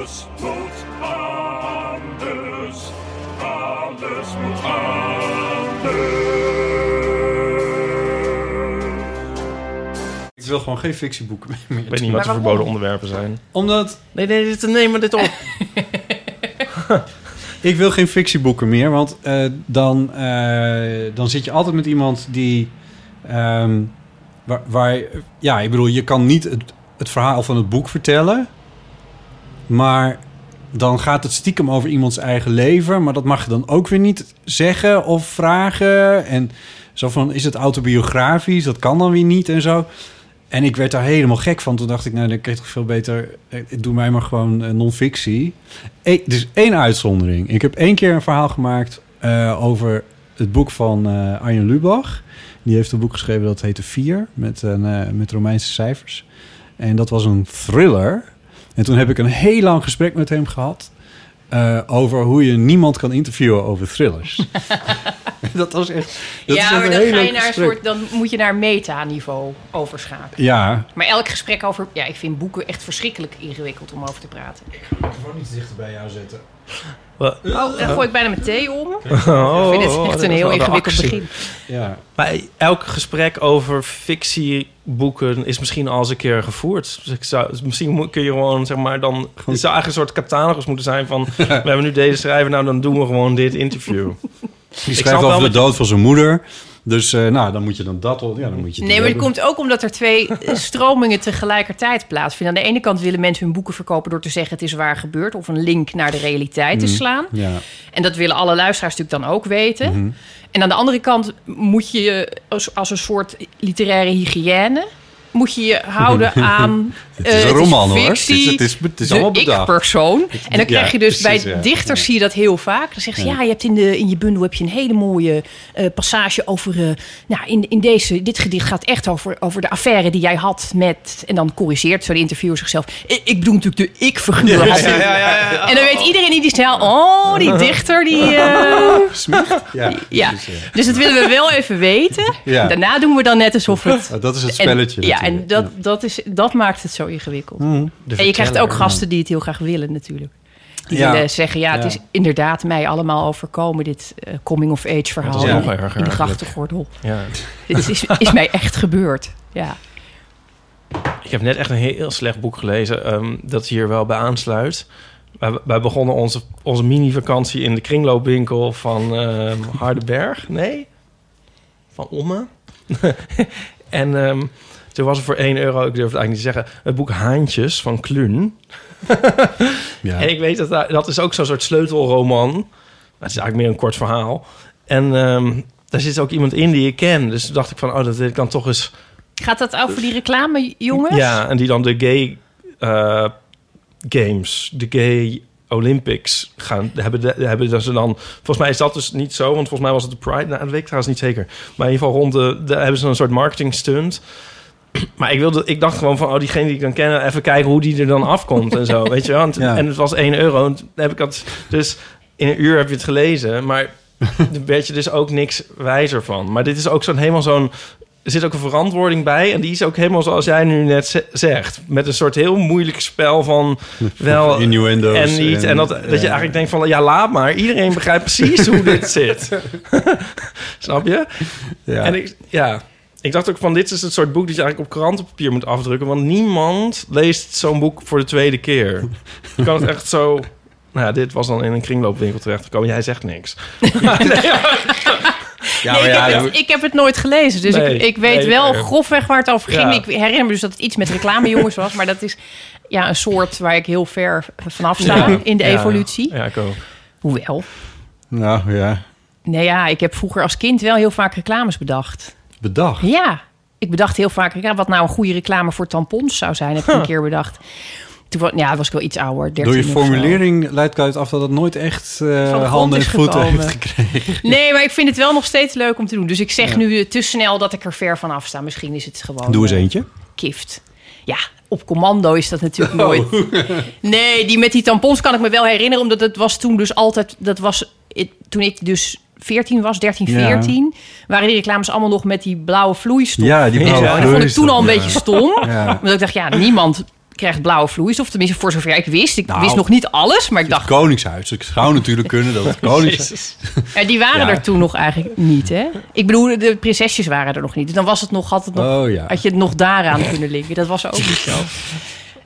Alles moet anders. Alles moet anders. Ik wil gewoon geen fictieboeken meer. Ik weet niet wat de verboden onderwerpen zijn. Omdat Nee, nee, dit, neem maar dit op. ik wil geen fictieboeken meer, want eh, dan, eh, dan zit je altijd met iemand die... ehm, waar, waar, ja, ik bedoel, je kan niet het, het verhaal van het boek vertellen, maar dan gaat het stiekem over iemands eigen leven, maar dat mag je dan ook weer niet zeggen of vragen. En zo van, is het autobiografisch? Dat kan dan weer niet en zo. En ik werd daar helemaal gek van. Toen dacht ik, nou, dan je toch veel beter... eh, Doe mij maar gewoon eh, non-fictie. E dus één uitzondering. Ik heb één keer een verhaal gemaakt eh, over het boek van eh, Arjen Lubach. Die heeft een boek geschreven dat heette Vier, met, een, met Romeinse cijfers. En dat was een thriller. En toen heb ik een heel lang gesprek met hem gehad... eh, over hoe je niemand kan interviewen over thrillers. dat was echt... Dat ja, maar een dan, ga je naar een soort, dan moet je naar meta-niveau overschakelen. Ja, Maar elk gesprek over... Ja, ik vind boeken echt verschrikkelijk ingewikkeld om over te praten. gewoon niet dichter bij jou zetten. Oh, dan gooi ik bijna mijn thee om. Oh, ik vind het oh, echt dat een heel ingewikkeld actie. begin. Ja. Maar elk gesprek over fictieboeken is misschien al eens een keer gevoerd. Dus ik zou, misschien kun je gewoon, zeg maar, dan... Het zou eigenlijk een soort catalogus moeten zijn van... we hebben nu deze schrijver, nou dan doen we gewoon dit interview. Die schrijft over de dood van zijn moeder. Dus eh, nou, dan moet je dan dat... Ja, dan moet je Nee, maar het komt ook omdat er twee stromingen tegelijkertijd plaatsvinden. Aan de ene kant willen mensen hun boeken verkopen door te zeggen het is waar gebeurd. Of een link naar de realiteit te Mhm. slaan. Ja. En dat willen alle luisteraars natuurlijk dan ook weten. Mhm. En aan de andere kant moet je je als, als een soort literaire hygiëne... moet je je houden aan... Het is eh, een roman, hoor. Het is- het is- het is allemaal bedacht. ik-persoon. En dan krijg je dus precies, bij dichters zie je dat heel vaak. Dan zeggen ze, Ja. je hebt in, de, in je bundel heb je een hele mooie eh, passage over... eh, nou, in, in deze, dit gedicht gaat echt over, over de affaire die jij had met... En dan corrigeert zo de interviewer zichzelf. Ik, ik bedoel natuurlijk de ik-figuur. En dan weet iedereen in die stijl... Oh, die dichter, die... eh, Ja, ja, dus dat willen we wel even weten. Ja. Daarna doen we dan net alsof het... Dat is het En- spelletje. ja, en dat, dat, is, dat maakt het zo ingewikkeld. Mhm. En je krijgt ook gasten die het heel graag willen natuurlijk. Die Ja. willen zeggen, ja, het Ja. is inderdaad mij allemaal overkomen... dit eh, coming-of-age verhaal Dat is in, nog in erger de grachtengordel. Ja. Dit is, is mij echt gebeurd, ja. Ik heb net echt een heel slecht boek gelezen ehm, dat hier wel bij aansluit. Wij, wij begonnen onze, onze mini-vakantie in de kringloopwinkel van ehm Hardenberg. Nee? Van Omme. en ehm, toen was er voor 1 euro, ik durf het eigenlijk niet te zeggen... het boek Haantjes van Kluun. Ja. En ik weet dat daar- dat is ook zo'n soort sleutelroman. Maar het is eigenlijk meer een kort verhaal. En ehm, daar zit ook iemand in die ik ken. Dus toen dacht ik van, oh, dat wil ik dan toch eens... Gaat dat over die reclame, jongens? Ja, en die dan de gay eh, games, de gay Olympics gaan hebben. De, hebben dat ze dan. Volgens mij is dat dus niet zo, want volgens mij was het de Pride. Nou, dat weet ik trouwens niet zeker. Maar in ieder geval rond de, de hebben ze een soort marketing stunt. Maar ik, wilde, ik dacht gewoon van, oh, diegene die ik dan ken, even kijken hoe die er dan afkomt en zo. Weet je wel? En, Ja. en het was 1 euro. En heb ik dat, dus in een uur heb je het gelezen. Maar daar werd je dus ook niks wijzer van. Maar dit is ook zo'n helemaal zo'n er zit ook een verantwoording bij. En die is ook helemaal zoals jij nu net ze- zegt. Met een soort heel moeilijk spel van wel Innuendo's en niet. En, en- dat, dat je eigenlijk denkt van... Ja, laat maar. Iedereen begrijpt precies hoe dit zit. Snap je? Ja. En ik, ja, ik dacht ook van... Dit is het soort boek dat je eigenlijk op krantenpapier moet afdrukken. Want niemand leest zo'n boek voor de tweede keer. Je kan het echt zo Nou ja, dit was dan in een kringloopwinkel terechtgekomen. Jij zegt niks. Ja, Nee, ik, ja, heb het, ik heb het nooit gelezen, dus Nee, ik, ik weet nee, wel grofweg waar het over ging. ja. Ik herinner me dus dat het iets met reclamejongens was, maar dat is ja, een soort waar ik heel ver vanaf sta Ja. in de Ja. evolutie. Ja, ik ook. Hoewel, nou ja, nee ja, ik heb vroeger als kind wel heel vaak reclames bedacht. Bedacht. Ja, ik bedacht heel vaak ja, wat nou een goede reclame voor tampons zou zijn, heb ik een keer bedacht. Toen was, ja, was ik wel iets ouder, 13 Door je formulering leidt ik uit af dat het nooit echt grond handen en voeten gekomen. heeft gekregen. Nee, maar ik vind het wel nog steeds leuk om te doen. Dus ik zeg nu eh, te snel dat ik er ver van af sta. Misschien is het gewoon... Doe eens eh, eentje. kift. Ja, op commando is dat natuurlijk nooit. Nee, die met die tampons kan ik me wel herinneren, omdat het was toen dus altijd. Dat was toen ik dus 14 was, 13, Ja. 14, waren die reclames allemaal nog met die blauwe vloeistof. Ja, die blauwe. En dat vond ik toen al een vloeistof, beetje stom. Omdat ik dacht, ja, niemand krijgt blauwe vloeistof. Tenminste, voor zover ik wist. Ik Nou, wist nog niet alles, maar ik Het dacht, Koningshuis. Ik zou natuurlijk kunnen dat het Koningshuis... Ja, die waren er toen nog eigenlijk niet, hè? Ik bedoel, de prinsesjes waren er nog niet. Dus dan was het nog, had, het nog, Oh had je het nog daaraan kunnen linken. Dat was ook niet zo.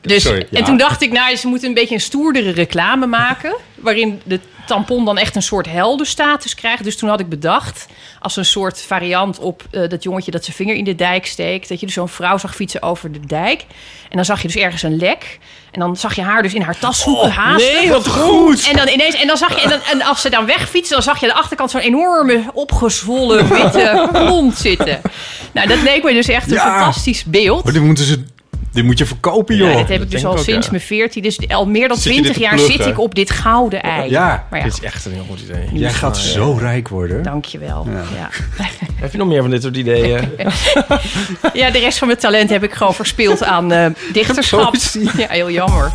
Dus, Sorry. En toen dacht ik, nou, ze moeten een beetje een stoerdere reclame maken. Waarin de tampon dan echt een soort heldenstatus krijgt. Dus toen had ik bedacht, als een soort variant op eh, dat jongetje dat zijn vinger in de dijk steekt. Dat je dus zo'n vrouw zag fietsen over de dijk. En dan zag je dus ergens een lek. En dan zag je haar dus in haar tas zoeken, haasten. nee, wat goed! En dan ineens, en dan zag je, en, dan, en als ze dan wegfietsen, dan zag je aan de achterkant zo'n enorme opgezwollen witte klont zitten. Nou, dat leek me dus echt een Ja. fantastisch beeld. Maar dit moeten ze... Dit moet je verkopen, joh. Ja, dit heb ik dat dus al ik ook, sinds ja. mijn 14. Dus al meer dan Zit je dit 20 te jaar pluggen? zit ik op dit gouden ei. Ja. maar ja, Dit is echt een heel goed idee. Jij gaat zo rijk worden. dankjewel. Ja. Heb je nog meer van dit soort ideeën? ja, de rest van mijn talent heb ik gewoon verspild aan eh, dichterschap. Ja, heel jammer.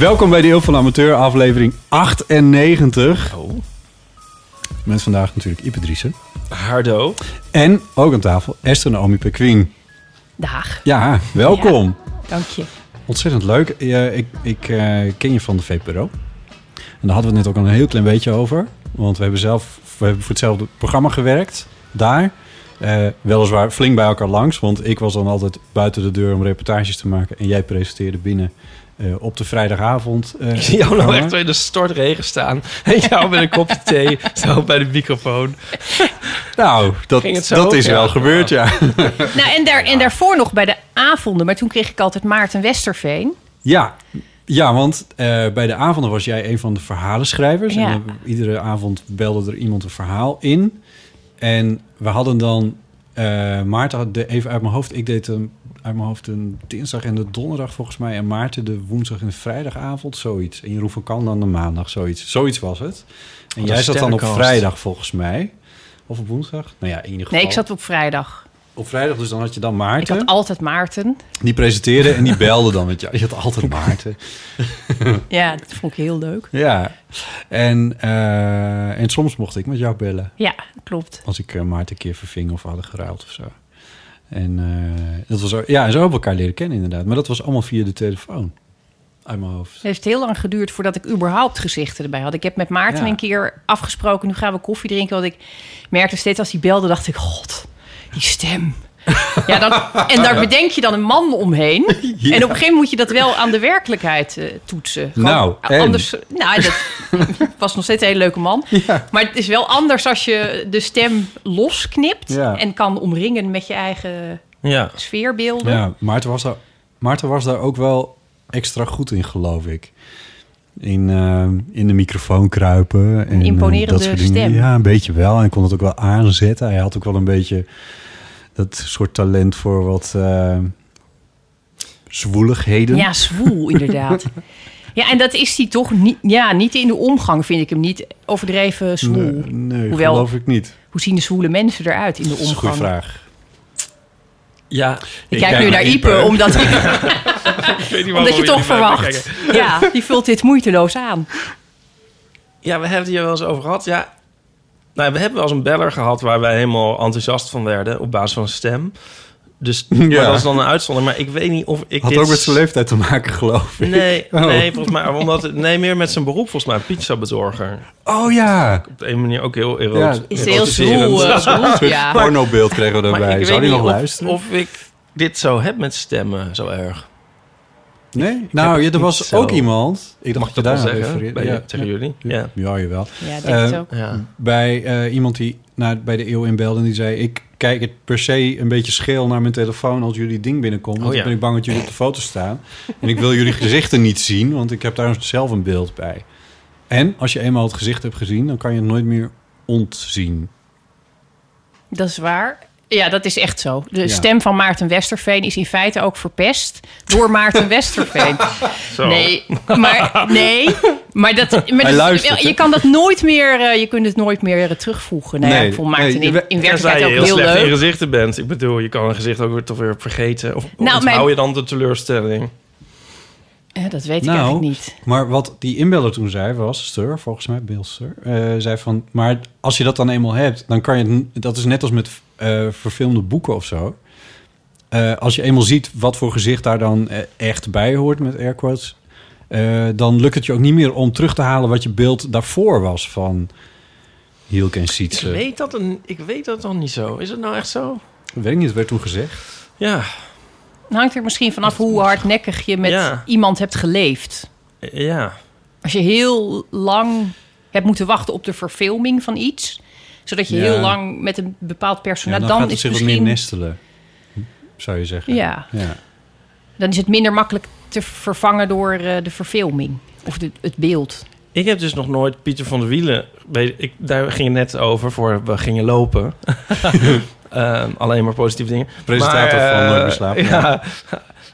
Welkom bij de Eeuw van de Amateur, aflevering 98. Oh. Met vandaag natuurlijk Ipe Driessen. Hardo. En ook aan tafel Esther Naomi Pequien. Dag, Ja, welkom. dank je. Ontzettend leuk. Ja, ik ik eh, ken je van de VPRO. En daar hadden we het net ook al een heel klein beetje over. Want we hebben zelf we hebben voor hetzelfde programma gewerkt. Daar. Eh, weliswaar flink bij elkaar langs. Want ik was dan altijd buiten de deur om reportages te maken. En jij presenteerde binnen eh, op de vrijdagavond. eh, Ik zie jou nou echt in de stortregen staan. En jou met een kopje thee. Zo bij de microfoon. Nou, dat, Ging het zo? dat is Ja. wel gebeurd, ja. Nou, en, daar, en daarvoor nog bij de avonden. Maar toen kreeg ik altijd Maarten Westerveen. Ja, ja want eh, bij de avonden was jij een van de verhalenschrijvers. Ja. En iedere avond belde er iemand een verhaal in. En we hadden dan... eh, Maarten had de, even uit mijn hoofd... Ik deed hem uit mijn hoofd een dinsdag en de donderdag volgens mij. En Maarten de woensdag en de vrijdagavond, zoiets. En Jeroen van Kan dan de maandag, zoiets. Zoiets was het. En jij zat dan op vrijdag volgens mij. Of op woensdag? Nou ja, in ieder geval. Nee, ik zat op vrijdag. Op vrijdag, dus dan had je dan Ik Maarten. had altijd Maarten. Die presenteerde en die belde dan met jou. Je had altijd Maarten. Ja, dat vond ik heel leuk. Ja, en, eh, en soms mocht ik met jou bellen. Ja, klopt. Als ik eh, Maarten een keer verving of hadden geruild of zo. En eh, dat was ook, ja, en zo hebben we elkaar leren kennen inderdaad. Maar dat was allemaal via de telefoon. Uit mijn hoofd. Het heeft heel lang geduurd voordat ik überhaupt gezichten erbij had. Ik heb met Maarten Ja. een keer afgesproken, nu gaan we koffie drinken. Want ik merkte steeds als hij belde, dacht ik, god, die stem. Ja, dan, en daar bedenk je dan een man omheen. En op een gegeven moment moet je dat wel aan de werkelijkheid eh, toetsen. Gewoon Nou, en? anders. Nou, dat was nog steeds een hele leuke man. Maar het is wel anders als je de stem losknipt Ja. en kan omringen met je eigen Ja. sfeerbeelden. Ja, Maarten was, daar, Maarten was daar ook wel extra goed in, geloof ik. In, eh, in de microfoon kruipen. En, eh, imponerende dat soort dingen. stem. Ja, een beetje wel. En hij kon het ook wel aanzetten. Hij had ook wel een beetje dat soort talent voor wat eh zwoeligheden. Ja, zwoel, inderdaad. Ja, en dat is hij toch niet... Ja, niet in de omgang vind ik hem niet overdreven zwoel. Nee, nee Hoewel- geloof ik niet. Hoe zien de zwoele mensen eruit in de Dat is een omgang? goede vraag. Ja. Ik kijk nu naar Ipe, omdat, omdat je toch verwacht. Ja, die vult dit moeiteloos aan. Ja, we hebben het hier wel eens over gehad. Ja, nou, we hebben wel eens een beller gehad waar wij helemaal enthousiast van werden op basis van zijn stem. Dus Ja. maar dat is dan een uitzondering. Maar ik weet niet of ik Had dit... ook met zijn leeftijd te maken, geloof ik. Nee, Oh. nee, volgens mij, omdat het, nee, meer met zijn beroep volgens mij, pizza bezorger. Oh ja. Op de een manier ook heel erot. Ja, Is heel zwoel, eh, ja. pornobeeld kregen we Maar erbij. ik Zou die niet nog of, luisteren? of ik dit zo heb met stemmen, zo erg. Nee? Nou, ja, er was zo. ook iemand... Ik Mag ik dat wel daar zeggen bij, ja, tegen ja. jullie? Ja. Ja, jawel. Ja, denk Eh, ook. ja. Bij eh, iemand die naar, bij de eeuw inbelde en die zei... ik kijk het per se een beetje scheel naar mijn telefoon als jullie ding binnenkomt. Want Oh, ja. dan ben ik bang dat jullie op de foto staan. en ik wil jullie gezichten niet zien, want ik heb daar zelf een beeld bij. En als je eenmaal het gezicht hebt gezien, dan kan je het nooit meer ontzien. Dat is waar. Ja, dat is echt zo. De Ja. stem van Maarten Westerveen is in feite ook verpest door Maarten Westerveen. Zo. Nee, maar nee, maar dat. Maar Hij dat- luistert, hè? je kan dat nooit meer. eh, je kunt het nooit meer eh, terugvoegen. Nou, Nee, ja, ik vond Maarten nee, in, werkelijkheid je ook heel heel slecht in leuk. gezichten bent. Ik bedoel, je kan een gezicht ook weer toch weer vergeten. Of Nou, nou, mijn- hou je dan de teleurstelling? Ja, dat weet ik Nou, eigenlijk niet. Maar wat die inbeller toen zei was, Stur, volgens mij, Bill Stur, eh, zei van... Maar als je dat dan eenmaal hebt, dan kan je... Dat is net als met eh, verfilmde boeken of zo. Eh, als je eenmaal ziet wat voor gezicht daar dan eh, echt bij hoort met air quotes... eh, dan lukt het je ook niet meer om terug te halen wat je beeld daarvoor was van Hielk en Ik Sietse. weet, dat een, ik weet dat dan niet zo. Is het nou echt zo? Weet ik niet, het werd toen gezegd. Ja, hangt er misschien vanaf hoe hardnekkig je met Ja. iemand hebt geleefd. ja. Als je heel lang hebt moeten wachten op de verfilming van iets, zodat je Ja. heel lang met een bepaald Ja, personage. dan, dan, gaat het is zich het wat meer misschien. nestelen, zou je zeggen. Ja, ja. dan is het minder makkelijk te vervangen door eh, de verfilming of de, het beeld. Ik heb dus nog nooit Pieter van der Wielen... weet- Ik, daar ging het net over voor we gingen lopen. Ehm, alleen maar positieve dingen. Presentator Maar, van eh, Nooit meer slapen. Ja,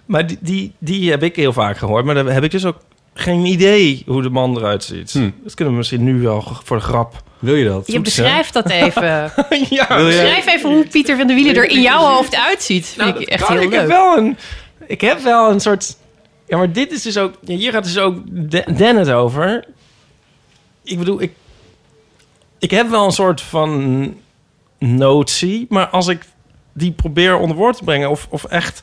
maar die, die, die heb ik heel vaak gehoord. Maar daar heb ik dus ook geen idee hoe de man eruit ziet. Hm. Dat kunnen we misschien nu wel voor de grap. Wil je dat? Je beschrijft dat even. ja, Wil je- Schrijf even hoe Pieter van der Wielen er in jouw hoofd uitziet. Vind Nou, ik dat echt kan. heel ik leuk. Heb wel een, ik heb wel een soort... Ja, maar dit is dus ook... ja, hier gaat dus ook De- Dennis over. Ik bedoel, ik... Ik heb wel een soort van notie. Maar als ik die probeer onder woord te brengen... of, of echt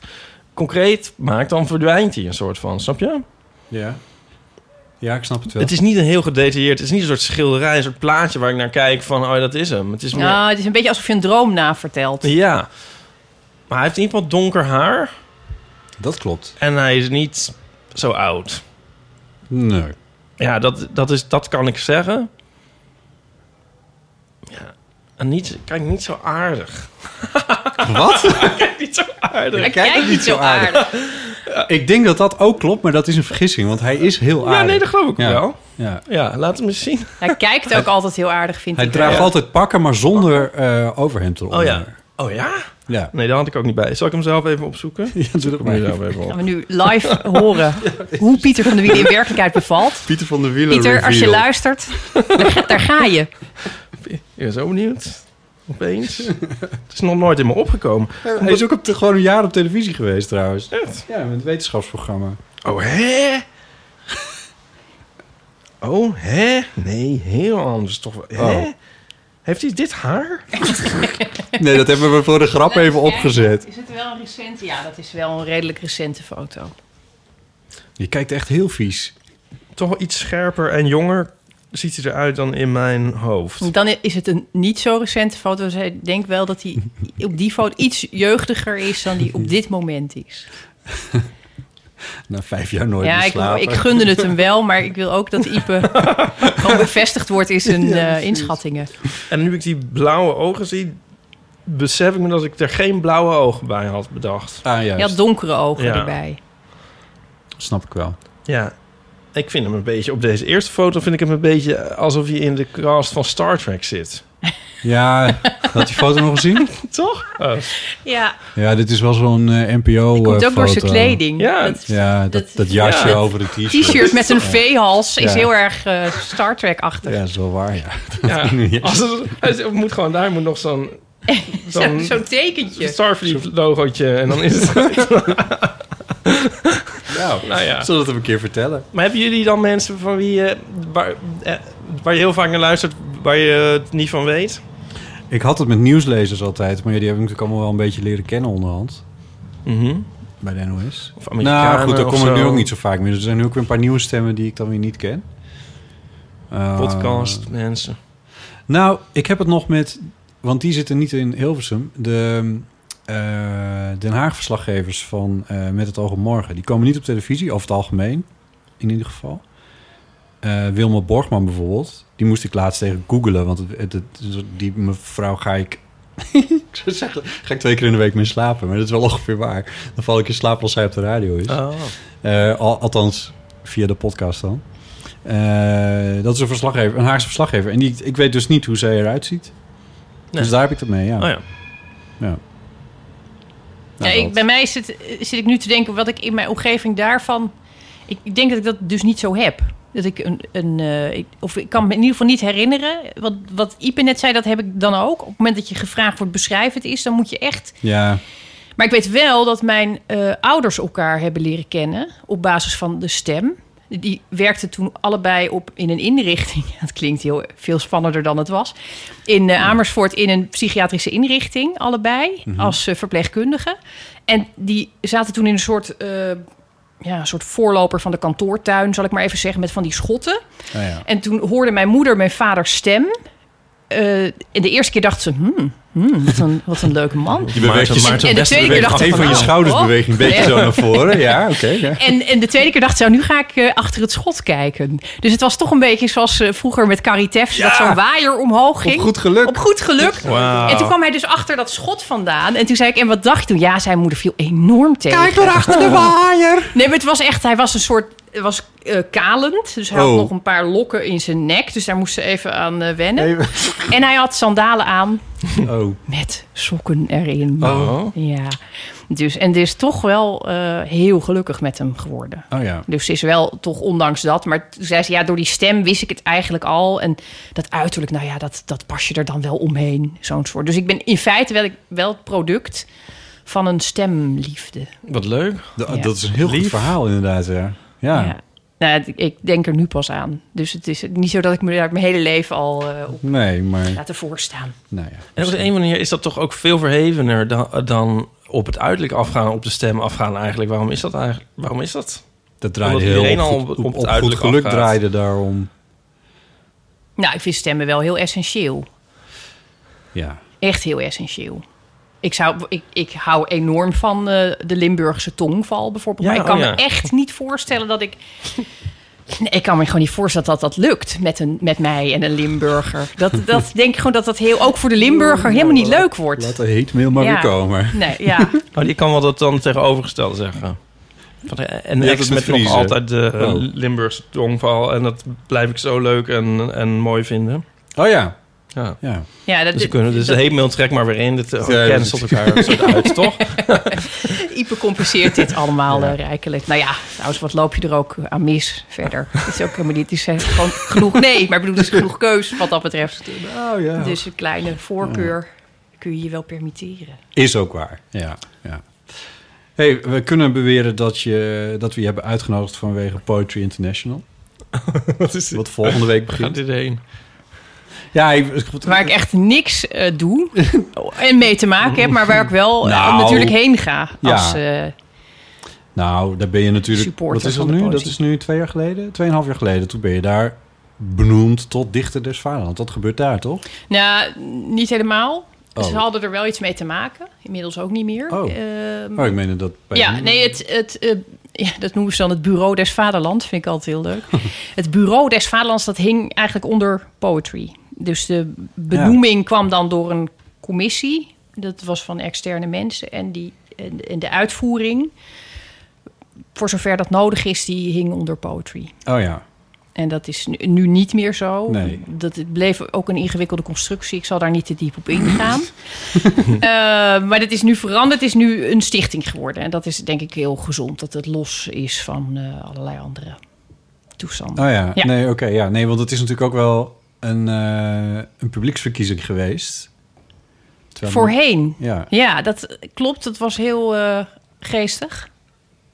concreet maak... dan verdwijnt die een soort van. Snap je? Ja. Ja, ik snap het wel. Het is niet een heel gedetailleerd... het is niet een soort schilderij... een soort plaatje waar ik naar kijk van... oh, dat is hem. Het is meer... Nou, het is een beetje alsof je een droom navertelt. Ja. Maar hij heeft in ieder geval donker haar... Dat klopt. En hij is niet zo oud. Nee. Ja, dat, dat, is, dat kan ik zeggen. Ja. En niet, kijk, niet zo aardig. Wat? Kijk, niet zo aardig. Hij Kijk, kijkt niet zo aardig. Ik denk dat dat ook klopt, maar dat is een vergissing, want hij is heel aardig. Ja, nee, dat geloof ik Ja. wel. Ja. Ja, laat hem eens zien. Hij kijkt ook altijd heel aardig, vind Hij ik. draagt Ja. altijd pakken, maar zonder eh overhemd eronder. Oh ja. Oh ja? Ja. Nee, daar had ik ook niet bij. Zal ik hem zelf even opzoeken? Ja, doe dat maar. zelf even op. Gaan we nu live horen hoe Pieter van der Wielen in werkelijkheid bevalt. Pieter van der Wielen Pieter, als je luistert, daar, ga- daar ga je. Ja, zo benieuwd. Opeens. Het is nog nooit in me opgekomen. Hij is ook op de, gewoon een jaar op televisie geweest trouwens. Echt? Ja, met het wetenschapsprogramma. Oh, hè? Oh, hè? Nee, heel anders toch wel. Hè? Oh. Heeft hij dit haar? Nee, dat hebben we voor de grap even opgezet. Is het wel een recente? Ja, dat is wel een redelijk recente foto. Je kijkt echt heel vies. Toch wel iets scherper en jonger ziet hij eruit dan in mijn hoofd. Dan is het een niet zo recente foto. Dus ik denk wel dat hij op die foto iets jeugdiger is dan die op dit moment is. Na vijf jaar nooit ja, meer ik, ik gunde het hem wel, maar ik wil ook dat Ipe gewoon bevestigd wordt in zijn eh, inschattingen. En nu ik die blauwe ogen zie, besef ik me dat ik er geen blauwe ogen bij had bedacht. Ah, Je juist. had donkere ogen Ja. erbij. Snap ik wel. Ja, ik vind hem een beetje... Op deze eerste foto vind ik hem een beetje alsof hij in de cast van Star Trek zit. Ja, had die foto nog gezien? Toch? Oh. Ja, Ja, dit is wel zo'n eh, NPO komt ook eh, door zijn kleding. Ja. Dat Ja, dat, Dat- dat jasje ja. over de t-shirt. T-shirt met een V-hals is heel erg eh, Star Trek-achtig. Ja, dat is wel waar, ja. Ja, als het, het moet gewoon, daar moet nog zo'n... Zo- Zo'n Zo'n tekentje. Starfleet logootje en dan is het... Nou, nou ja. zullen we het hem een keer vertellen? Maar hebben jullie dan mensen van wie je, waar, eh, waar je heel vaak naar luistert, waar je het niet van weet? Ik had het met nieuwslezers altijd, maar ja, die heb ik natuurlijk allemaal wel een beetje leren kennen onderhand. Mhm. bij de NOS. Of Amerikanen Nou goed, daar of kom ik nu ook niet zo vaak meer. Er zijn nu ook weer een paar nieuwe stemmen die ik dan weer niet ken. Eh, Podcast, mensen. Nou, ik heb het nog met... Want die zitten niet in Hilversum. De eh, Den Haag-verslaggevers van eh, Met het Oog op Morgen... die komen niet op televisie, over het algemeen. In ieder geval. Eh Wilma Borgman bijvoorbeeld. Die moest ik laatst tegen googelen. Want het, het, het- die mevrouw ga ik... ik zou zeggen, ga ik twee keer in de week mee slapen. Maar dat is wel ongeveer waar. Dan val ik in slaap als zij op de radio is. Oh. Eh, al- althans, via de podcast dan. Eh, dat is een verslaggever, een Haagse verslaggever. En die, ik weet dus niet hoe zij eruit ziet. Nee. Dus daar heb ik het mee, ja. Oh ja. ja. Ja, ik, bij mij zit, zit ik nu te denken wat ik in mijn omgeving daarvan. Ik, ik denk dat ik dat dus niet zo heb. Dat ik een. een eh, ik, of ik kan me in ieder geval niet herinneren. Wat, wat Ipe net zei, dat heb ik dan ook. Op het moment dat je gevraagd wordt, beschrijf het is, dan moet je echt. Ja, Maar ik weet wel dat mijn eh, ouders elkaar hebben leren kennen op basis van de stem. Die werkten toen allebei op in een inrichting. Dat klinkt heel veel spannender dan het was. In eh, Amersfoort in een psychiatrische inrichting, allebei, als eh, verpleegkundige. En die zaten toen in een soort, eh, ja, een soort voorloper van de kantoortuin, zal ik maar even zeggen, met van die schotten. nou ja. En toen hoorde mijn moeder mijn vaders stem. En de eerste keer dacht ze, hmm, hmm, wat, een, wat een leuke man. Je beweegt je, Maarten En de tweede keer beweging. dacht een van je oh, schouders oh. beweegt een beetje Ja. zo naar voren. Ja, oké. ja. En, en de tweede keer dacht ze, nou, nu ga ik eh, achter het schot kijken. Dus het was toch een beetje zoals eh, vroeger met Carrie Teffs... dat zo'n waaier omhoog ging. Op goed geluk. Op goed geluk. En toen kwam hij dus achter dat schot vandaan. En toen zei ik, en wat dacht je toen? Ja, zijn moeder viel enorm tegen. Kijk maar achter de waaier. Nee, maar het was echt, hij was een soort, was eh, kalend. Dus hij had Oh. nog een paar lokken in zijn nek. Dus daar moest ze even aan eh, wennen. Even- En hij had sandalen aan Oh. met sokken erin. Oh. Ja. Dus, en dus toch wel eh, heel gelukkig met hem geworden. oh ja. Dus ze is wel toch ondanks dat. Maar toen zei ze, ja, door die stem wist ik het eigenlijk al. En dat uiterlijk, nou ja, dat, dat pas je er dan wel omheen. Zo'n soort. Dus ik ben in feite wel, wel het product van een stemliefde. Wat leuk. Ja. Dat is een heel goed verhaal inderdaad, ja. Ja. Ja. Nou, ik denk er nu pas aan. Dus het is niet zo dat ik me daar mijn hele leven al eh, op Nee, maar... laten voorstaan. Nou ja. En op de een manier is dat toch ook veel verhevener dan, dan op het uiterlijk afgaan, op de stem afgaan eigenlijk. Waarom is dat eigenlijk? Waarom is dat? Dat draaide Omdat heel op, al goed- op- op, op het goed geluk afgaat. draaide daarom. Nou, ik vind stemmen wel heel essentieel. Ja. Echt heel essentieel. Ik, zou, ik, ik hou enorm van eh, de Limburgse tongval bijvoorbeeld. Ja, maar ik kan oh ja. me echt niet voorstellen dat ik... Nee, ik kan me gewoon niet voorstellen dat dat lukt met, een, met mij en een Limburger. Dat, dat denk ik gewoon dat dat heel, ook voor de Limburger helemaal niet leuk wordt. Laat de hate mail maar Ja. weer komen. Nee, ja. Oh, die kan wel dat dan tegenovergestelde zeggen. Van, eh, En hebt ex het met nog altijd de eh, Oh. Limburgse tongval. En dat blijf ik zo leuk en, en mooi vinden. Oh ja. Ja. Ja. ja dat, Dus, kunnen, dus dat- de hate mail trek maar weer in. Dit uh, Ja, tot elkaar zo uit, toch? Ipe compenseert dit allemaal eh, rijkelijk. Nou ja, trouwens, wat loop je er ook aan mis verder? Het is ook helemaal niet, het is eh, gewoon genoeg... Nee, maar ik bedoel, er is genoeg keus wat dat betreft. Oh ja. Dus een kleine voorkeur kun je je wel permitteren. Is ook waar. Ja. ja. Hey, we kunnen beweren dat, je, dat we je hebben uitgenodigd vanwege Poetry International. Wat is dit? Wat volgende week Waar gaat begint. dit heen? Ja, ik, Waar ik echt niks eh, doe en mee te maken heb, maar waar ik wel eh, Nou, natuurlijk heen ga. Als, eh, Nou, daar ben je natuurlijk... Supporter Wat is dat nu? Dat is nu twee jaar geleden? Tweeënhalf jaar geleden. Toen ben je daar benoemd tot dichter des vaderlands. Dat gebeurt daar, toch? nou, niet helemaal. Oh. Ze hadden er wel iets mee te maken. Inmiddels ook niet meer. Oh. Ehm, Oh, ik meen dat bij ja, nee, het, het, ja, dat noemen ze dan het Bureau des Vaderlands. Vind ik altijd heel leuk. het Bureau des Vaderlands, dat hing eigenlijk onder poetry. Dus de benoeming kwam dan door een commissie. Dat was van externe mensen. En, die, en, en de uitvoering, voor zover dat nodig is, die hing onder poetry. Oh ja. En dat is nu, nu niet meer zo. Nee. Dat het bleef ook een ingewikkelde constructie. Ik zal daar niet te diep op ingaan. Eh, maar dat is nu veranderd. Het is nu een stichting geworden. En dat is denk ik heel gezond. Dat het los is van eh, allerlei andere toestanden. Oh ja. Ja. Nee, oké. ja. Nee, want het is natuurlijk ook wel een, eh, een publieksverkiezing geweest. Terwijl- Voorheen. Ja. Ja, dat klopt. Dat was heel eh, geestig.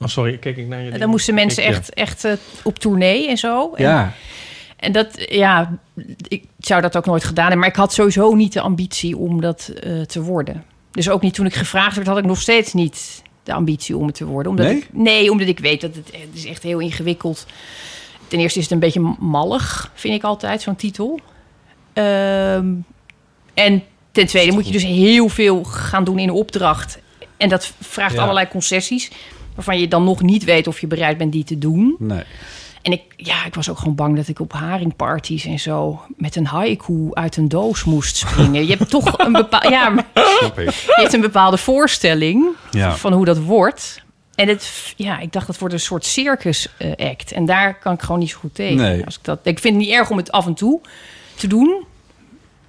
Oh, sorry, kijk ik naar je. Dan moesten mensen Ik- ja. echt, echt eh, op tournee en zo. En, Ja. En dat, ja, ik zou dat ook nooit gedaan hebben. Maar ik had sowieso niet de ambitie om dat eh, te worden. Dus ook niet toen ik gevraagd werd, had ik nog steeds niet de ambitie om het te worden. Omdat Nee? Ik, nee, omdat ik weet dat het, het is echt heel ingewikkeld. Ten eerste is het een beetje mallig, vind ik altijd, zo'n titel. Ehm, en ten tweede moet je dus heel veel gaan doen in de opdracht. En dat vraagt Ja. allerlei concessies... waarvan je dan nog niet weet of je bereid bent die te doen. Nee. En ik, ja, ik was ook gewoon bang dat ik op haringparties en zo... met een haiku uit een doos moest springen. Je hebt toch een bepaalde... Ja, je hebt een bepaalde voorstelling Ja. van hoe dat wordt. En het, ja, ik dacht dat wordt een soort circus eh, act. En daar kan ik gewoon niet zo goed tegen. Nee. Als ik, dat, ik vind het niet erg om het af en toe te doen.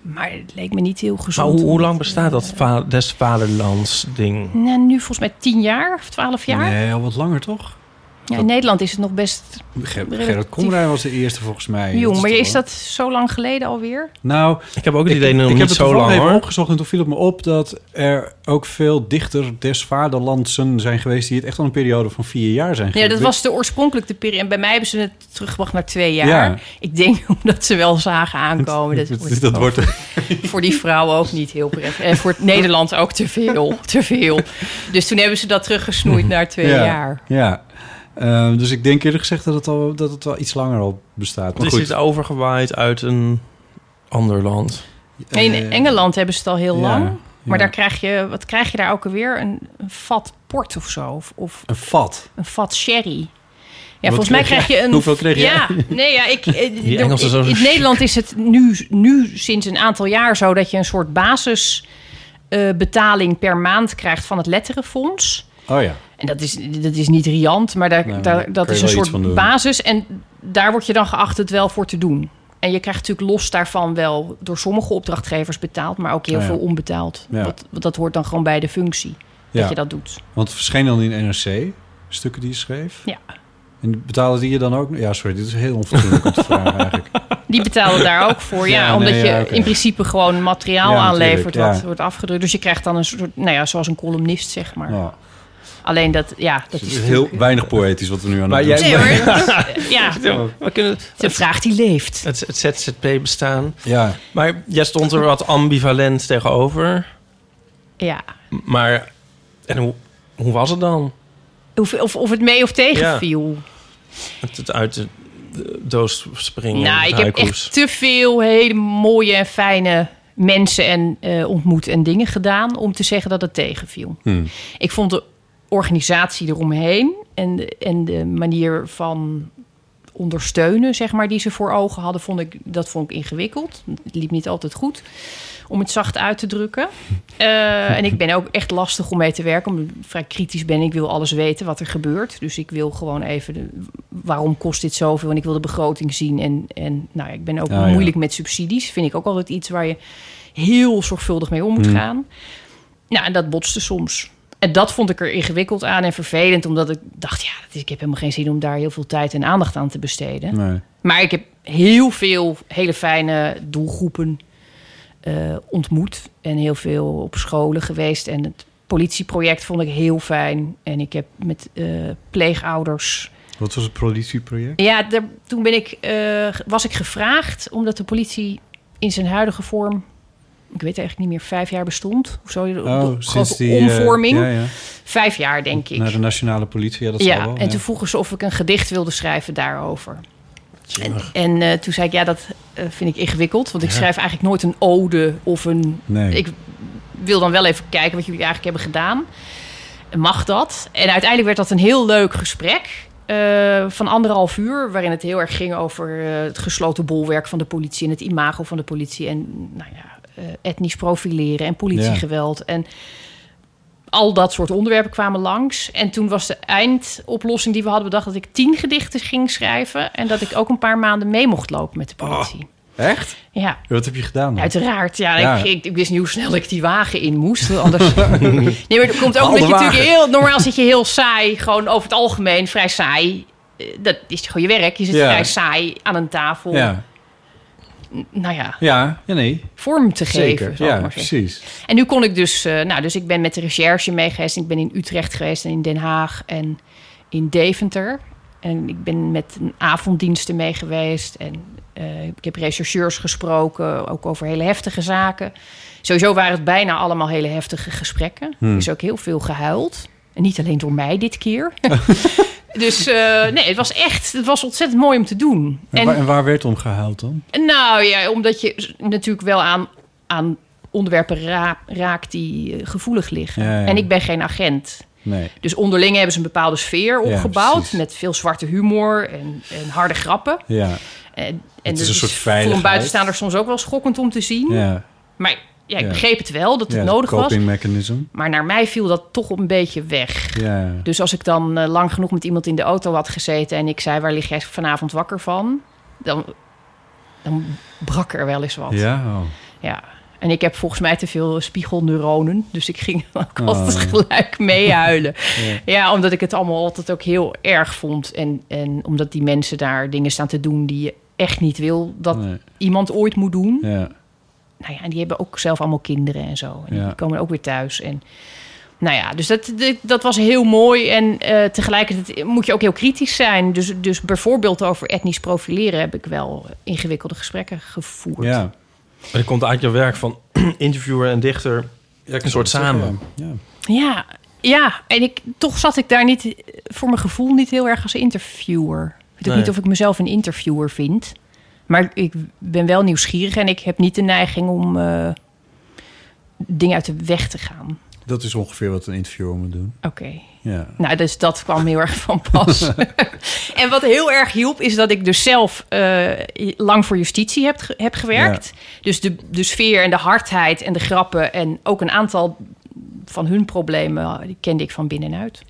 Maar het leek me niet heel Maar gezond. hoe, lang bestaat dat va des vaderlands ding? Nou, nu volgens mij tien jaar of twaalf jaar. Nee, al wat langer toch? Ja, in Nederland is het nog best Ger Gerrit Komrij was de eerste volgens mij. jong. Dat Maar is dat zo lang geleden alweer? Nou, Ik heb ook het idee ik heb het zo lang even hoor. opgezocht en toen viel het me op dat er ook veel dichter des vaderlandsen zijn geweest die het echt al een periode van vier jaar zijn Ja, geweest. dat was de oorspronkelijke periode. En bij mij hebben ze het teruggebracht naar twee jaar. Ja. Ik denk omdat ze wel zagen aankomen. Dat, wordt, dat wordt voor die vrouwen ook niet heel prettig. En voor het Nederland ook te veel. Te veel. Dus toen hebben ze dat teruggesnoeid naar twee ja, jaar. Ja. Ehm, dus ik denk eerlijk gezegd dat het, al, dat het wel iets langer al bestaat. Maar Het goed. is overgewaaid uit een ander land. En in Eh, Engeland hebben ze het al heel ja, lang. Maar ja. daar krijg je, wat krijg je daar ook alweer? Een, een vat port of zo. Of, of Een vat. een vat sherry. Ja, Wat volgens mij krijg je een. Hoeveel kreeg jij? Ja, nee, ja, ik. eh, Die Engelsen in, zo- in Nederland is het nu, nu sinds een aantal jaar zo dat je een soort basisbetaling per maand krijgt van het Letterenfonds. Oh ja. En dat is, dat is niet riant, maar daar, daar, dat is een soort basis. En daar word je dan geacht het wel voor te doen. En je krijgt natuurlijk los daarvan wel door sommige opdrachtgevers betaald, maar ook heel ja. veel onbetaald. Ja. Dat hoort dan gewoon bij de functie Ja. dat je dat doet. Want het verscheen dan in NRC, stukken die je schreef. Ja. En betalen die je dan ook? Ja, sorry, dit is heel onfatsoenlijk om te vragen eigenlijk. Die betalen daar ook voor, ja. Ja, omdat nee, je ja, in principe gewoon materiaal Ja, aanlevert wat wordt afgedrukt. Dus je krijgt dan een soort, nou ja, zoals een columnist, zeg maar. Alleen dat, ja, dat Het is is heel natuurlijk- weinig poëtisch wat we nu aan Maar het doen zijn. Nee ja, We kunnen het is een vraag die leeft. het, het ZZP bestaan. Ja, Maar jij stond er wat ambivalent tegenover. Ja. Maar en hoe, hoe was het dan? Of, of, of het mee of tegenviel. Het, het uit de, de doos springen. Nou, ik heb echt te veel hele mooie en fijne mensen en eh, ontmoet en dingen gedaan om te zeggen dat het tegenviel. Hm. Ik vond de organisatie eromheen en de, en de manier van ondersteunen, zeg maar, die ze voor ogen hadden, vond ik, dat vond ik ingewikkeld. Het liep niet altijd goed, om het zacht uit te drukken. Eh, en ik ben ook echt lastig om mee te werken, omdat ik vrij kritisch ben. Ik wil alles weten wat er gebeurt. Dus ik wil gewoon even, de, waarom kost dit zoveel? En ik wil de begroting zien. En, en nou, ja, ik ben ook Ah, ja. moeilijk met subsidies. Vind ik ook altijd iets waar je heel zorgvuldig mee om moet Mm. gaan. Nou, en dat botste soms. En dat vond ik er ingewikkeld aan en vervelend, omdat ik dacht, ja, dat is, ik heb helemaal geen zin om daar heel veel tijd en aandacht aan te besteden. nee. Maar ik heb heel veel hele fijne doelgroepen eh, ontmoet en heel veel op scholen geweest. En het politieproject vond ik heel fijn. En ik heb met eh, pleegouders. Wat was het politieproject? Ja, daar, toen ben ik, eh, was ik gevraagd omdat de politie in zijn huidige vorm. Ik weet eigenlijk niet meer, vijf jaar bestond. Of zo, de- de Oh, sinds grote die... omvorming. ja, ja. Vijf jaar, denk ik. Naar de nationale politie, ja, dat ja, wel. en ja. toen vroegen ze of ik een gedicht wilde schrijven daarover. En eh, toen zei ik, ja, dat eh, vind ik ingewikkeld. Want ik schrijf eigenlijk nooit een ode of een... Nee. Ik wil dan wel even kijken wat jullie eigenlijk hebben gedaan. Mag dat? En uiteindelijk werd dat een heel leuk gesprek. eh, van anderhalf uur, waarin het heel erg ging over het gesloten bolwerk van de politie en het imago van de politie en nou ja, etnisch profileren en politiegeweld. En al dat soort onderwerpen kwamen langs. En toen was de eindoplossing die we hadden bedacht dat ik tien gedichten ging schrijven en dat ik ook een paar maanden mee mocht lopen met de politie. Echt? Ja, Wat heb je gedaan dan? Uiteraard, ja. Ja. Ik, ik, ik wist niet hoe snel ik die wagen in moest. Anders... nee, maar er komt ook omdat je natuurlijk heel... Normaal zit je heel saai, gewoon over het algemeen vrij saai. Eh, Dat is gewoon je werk. Je zit Ja. vrij saai aan een tafel. Ja. Nou ja, Ja, ja, nee. vorm te geven. Zeker. Ja, precies. En nu kon ik dus... eh, nou, dus ik ben met de recherche mee geweest. Ik ben in Utrecht geweest en in Den Haag en in Deventer. En ik ben met een avonddiensten mee geweest. En eh, ik heb rechercheurs gesproken, ook over hele heftige zaken. Sowieso waren het bijna allemaal hele heftige gesprekken. Hmm. Er is ook heel veel gehuild. En niet alleen door mij dit keer. dus eh, nee, het was echt, het was ontzettend mooi om te doen. En, waar, en waar werd om gehuild dan? Nou ja, omdat je natuurlijk wel aan, aan onderwerpen ra- raakt die eh, gevoelig liggen. Ja, ja. En ik ben geen agent. Nee. Dus onderling hebben ze een bepaalde sfeer opgebouwd. met veel zwarte humor en, en harde grappen. Ja. En, en Het is dat een soort Voor veiligheid. een buitenstaander soms ook wel schokkend om te zien. Ja. Maar ja, ik begreep het wel, dat het ja, nodig was. mechanism. Maar naar mij viel dat toch een beetje weg. Ja. Dus als ik dan eh, lang genoeg met iemand in de auto had gezeten... en ik zei, waar lig jij vanavond wakker van? Dan, dan brak er wel eens wat. Ja. Oh. Ja. En ik heb volgens mij te veel spiegelneuronen. Dus ik ging ook Oh. altijd gelijk meehuilen. Ja. ja, omdat ik het allemaal altijd ook heel erg vond. En, en omdat die mensen daar dingen staan te doen... die je echt niet wil dat Nee. iemand ooit moet doen. Ja. Nou ja, en die hebben ook zelf allemaal kinderen en zo. En Ja. die komen ook weer thuis. En nou ja, dus dat, dat, was heel mooi. En eh, tegelijkertijd moet je ook heel kritisch zijn. Dus, dus bijvoorbeeld over etnisch profileren heb ik wel ingewikkelde gesprekken gevoerd. Ja. En dan komt uit jouw werk van interviewer en dichter een soort samen. Ja. Ja, ja, en ik, toch zat ik daar niet, voor mijn gevoel, niet heel erg als interviewer. Ik weet ook niet of ik mezelf een interviewer vind. Maar ik ben wel nieuwsgierig en ik heb niet de neiging om eh, dingen uit de weg te gaan. Dat is ongeveer wat een interviewer moet doen. Oké. Ja. Nou, dus dat kwam heel erg van pas. en wat heel erg hielp, is dat ik dus zelf eh, lang voor justitie heb, heb gewerkt. Dus de, de sfeer en de hardheid en de grappen... en ook een aantal van hun problemen, die kende ik van binnenuit.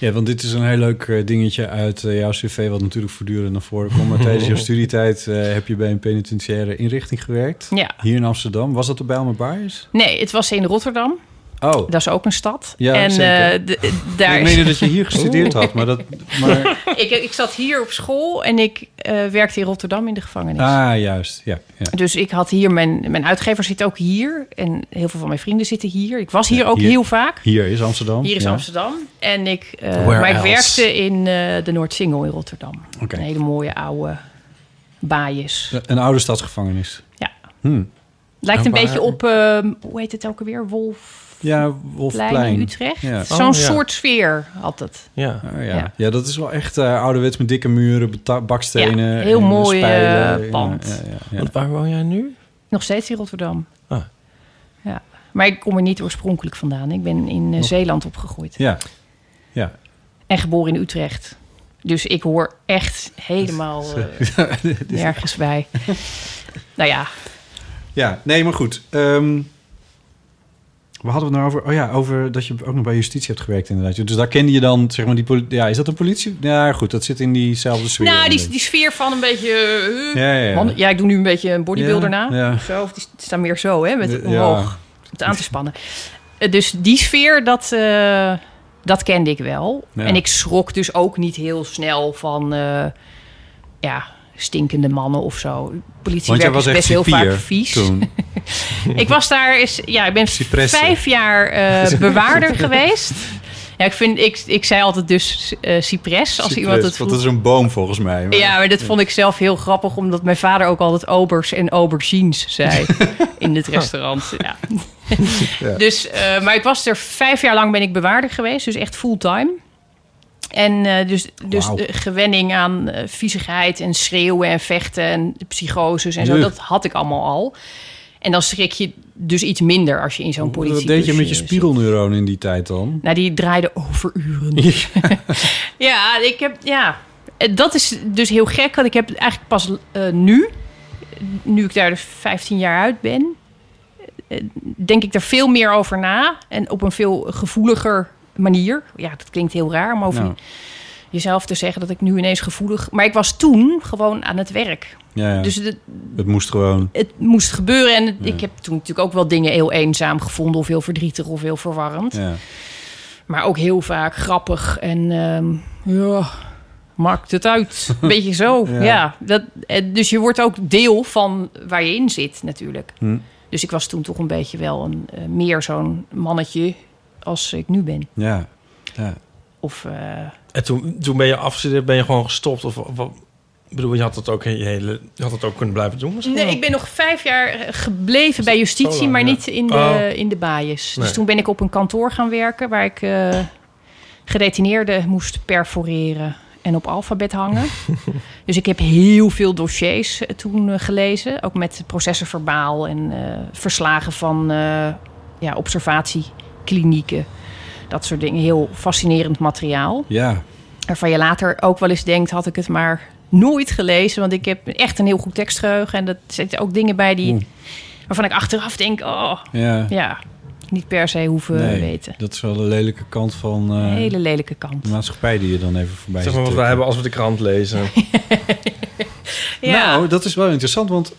Ja, want dit is een heel leuk eh, dingetje uit eh, jouw cv... wat natuurlijk voortdurend naar voren komt. Maar tijdens jouw studietijd eh, heb je bij een penitentiaire inrichting gewerkt. Ja. Hier in Amsterdam. Was dat de Bijlmer Baars? Nee, het was in Rotterdam. Oh, Dat is ook een stad. Ja, en zeker. eh, de- daar... ik meende dat je hier gestudeerd had. Maar dat... Maar... ik, ik zat hier op school en ik eh, werkte in Rotterdam in de gevangenis. Ah, juist. Ja, ja. Dus ik had hier, mijn, mijn uitgever zit ook hier. En heel veel van mijn vrienden zitten hier. Ik was hier ook hier. heel vaak. Hier is Amsterdam. Hier is ja. Amsterdam. En ik, eh, Where maar ik else? werkte in eh, de Noordsingel in Rotterdam. Oké. Een hele mooie oude baaiers. Een oude stadsgevangenis. Ja. Hmm. Lijkt En een waar- beetje op, eh, hoe heet het ook alweer? Wolfplein Ja, Wolfplein. in Utrecht. Ja. Zo'n Oh, ja. soort sfeer had het. Ja. Oh, ja. Ja. Ja. dat is wel echt eh, ouderwets met dikke muren, bakstenen. Ja, heel en mooi, spijlen. eh, pand. Ja, ja, ja, ja. Want waar woon jij nu? Nog steeds in Rotterdam. Ah. Ja. Maar ik kom er niet oorspronkelijk vandaan. Ik ben in eh, Zeeland opgegroeid. ja. ja. En geboren in Utrecht. Dus ik hoor echt helemaal eh, nergens bij. nou ja, Ja, nee, maar goed. Ehm we hadden het nou over? Oh ja, over dat je ook nog bij justitie hebt gewerkt inderdaad. Dus daar kende je dan, zeg maar, die poli- Ja, is dat een politie? Ja, goed, dat zit in diezelfde sfeer. nou, die, die sfeer van een beetje... eh, Ja, ja, ja. man- ja, ik doe nu een beetje een bodybuilder Ja, na. ja. Of zo. Of die staan meer zo, hè, met Ja. omhoog. Om het aan te spannen. Eh, Dus die sfeer, dat, eh, dat kende ik wel. Ja. En ik schrok dus ook niet heel snel van... eh, ja, stinkende mannen of zo. Politiewerk was is echt best heel vaak vies. toen. Ik was daar, is, ja, ik ben Cipressen. vijf jaar eh, bewaarder geweest. Ja, ik, vind, ik, ik zei altijd dus eh Cypress als iemand het vroeg. dat is een boom volgens mij. maar- Ja, maar dat vond ik zelf heel grappig, omdat mijn vader ook altijd obers en aubergines zei in het restaurant. Ja. Ja. Dus, eh, maar ik was er vijf jaar lang ben ik bewaarder geweest, dus echt fulltime. En eh, dus, dus de gewenning aan eh, viezigheid en schreeuwen en vechten en psychoses en zo, dat had ik allemaal al. En dan schrik je dus iets minder als je in zo'n politie. Wat deed je met je spiegelneuronen in die tijd dan? Nou, die draaide overuren. ja, ik heb, ja, Eh, dat is dus heel gek. Want ik heb eigenlijk pas nu, nu ik daar dus 15 jaar uit ben, denk ik er veel meer over na. En op een veel gevoeliger manier. Ja, dat klinkt heel raar om over jezelf te zeggen dat ik nu ineens gevoelig... Maar ik was toen gewoon aan het werk. Ja, ja. Dus het, het moest gewoon. het moest gebeuren. En ik heb toen natuurlijk ook wel dingen heel eenzaam gevonden... of heel verdrietig of heel verwarrend. Ja. Maar ook heel vaak grappig en ehm, ja, maakt het uit. Beetje zo. Ja. ja. dat, eh, dus je wordt ook deel van waar je in zit natuurlijk. Hm. Dus ik was toen toch een beetje wel een, eh, meer zo'n mannetje als ik nu ben. Ja. ja. Of eh, En toen, toen ben je afgestudeerd, ben je gewoon gestopt? Of, wat? Ik bedoel, je had het ook je hele, je had het ook kunnen blijven doen misschien? Nee, ik ben nog vijf jaar eh, gebleven bij justitie, lang, maar ja. niet in de, Oh. in de baaiers. Nee. Dus toen ben ik op een kantoor gaan werken waar ik eh, gedetineerden moest perforeren en op alfabet hangen. dus ik heb heel veel dossiers toen gelezen. Ook met processenverbaal en eh, verslagen van eh, ja, observatieklinieken. Dat soort dingen. Heel fascinerend materiaal. Ja, Waarvan je later ook wel eens denkt, had ik het maar nooit gelezen. Want ik heb echt een heel goed tekstgeheugen. En dat zitten ook dingen bij die, Oeh. waarvan ik achteraf denk... Oh, ja. ja, niet per se hoeven Nee, weten. Dat is wel de lelijke kant van eh, Een hele lelijke kant. de maatschappij die je dan even voorbij Zeg maar wat wij hebben als we de krant lezen. Ja. Nou, dat is wel interessant, want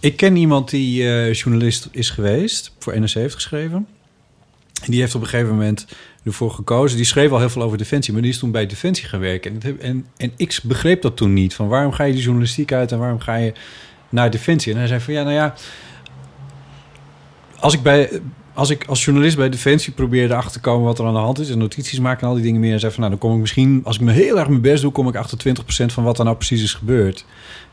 ik ken iemand die eh, journalist is geweest, voor NRC heeft geschreven. Die heeft op een gegeven moment ervoor gekozen. Die schreef al heel veel over Defensie, maar die is toen bij Defensie gaan werken. En, en, en ik begreep dat toen niet. Van waarom ga je die journalistiek uit en waarom ga je naar Defensie? En hij zei van ja, nou ja, als ik bij... Als ik als journalist bij Defensie probeerde achter te komen wat er aan de hand is... en notities maken en al die dingen meer... en zei van, nou, dan kom ik misschien... als ik me heel erg mijn best doe... kom ik achter 20% van wat er nou precies is gebeurd.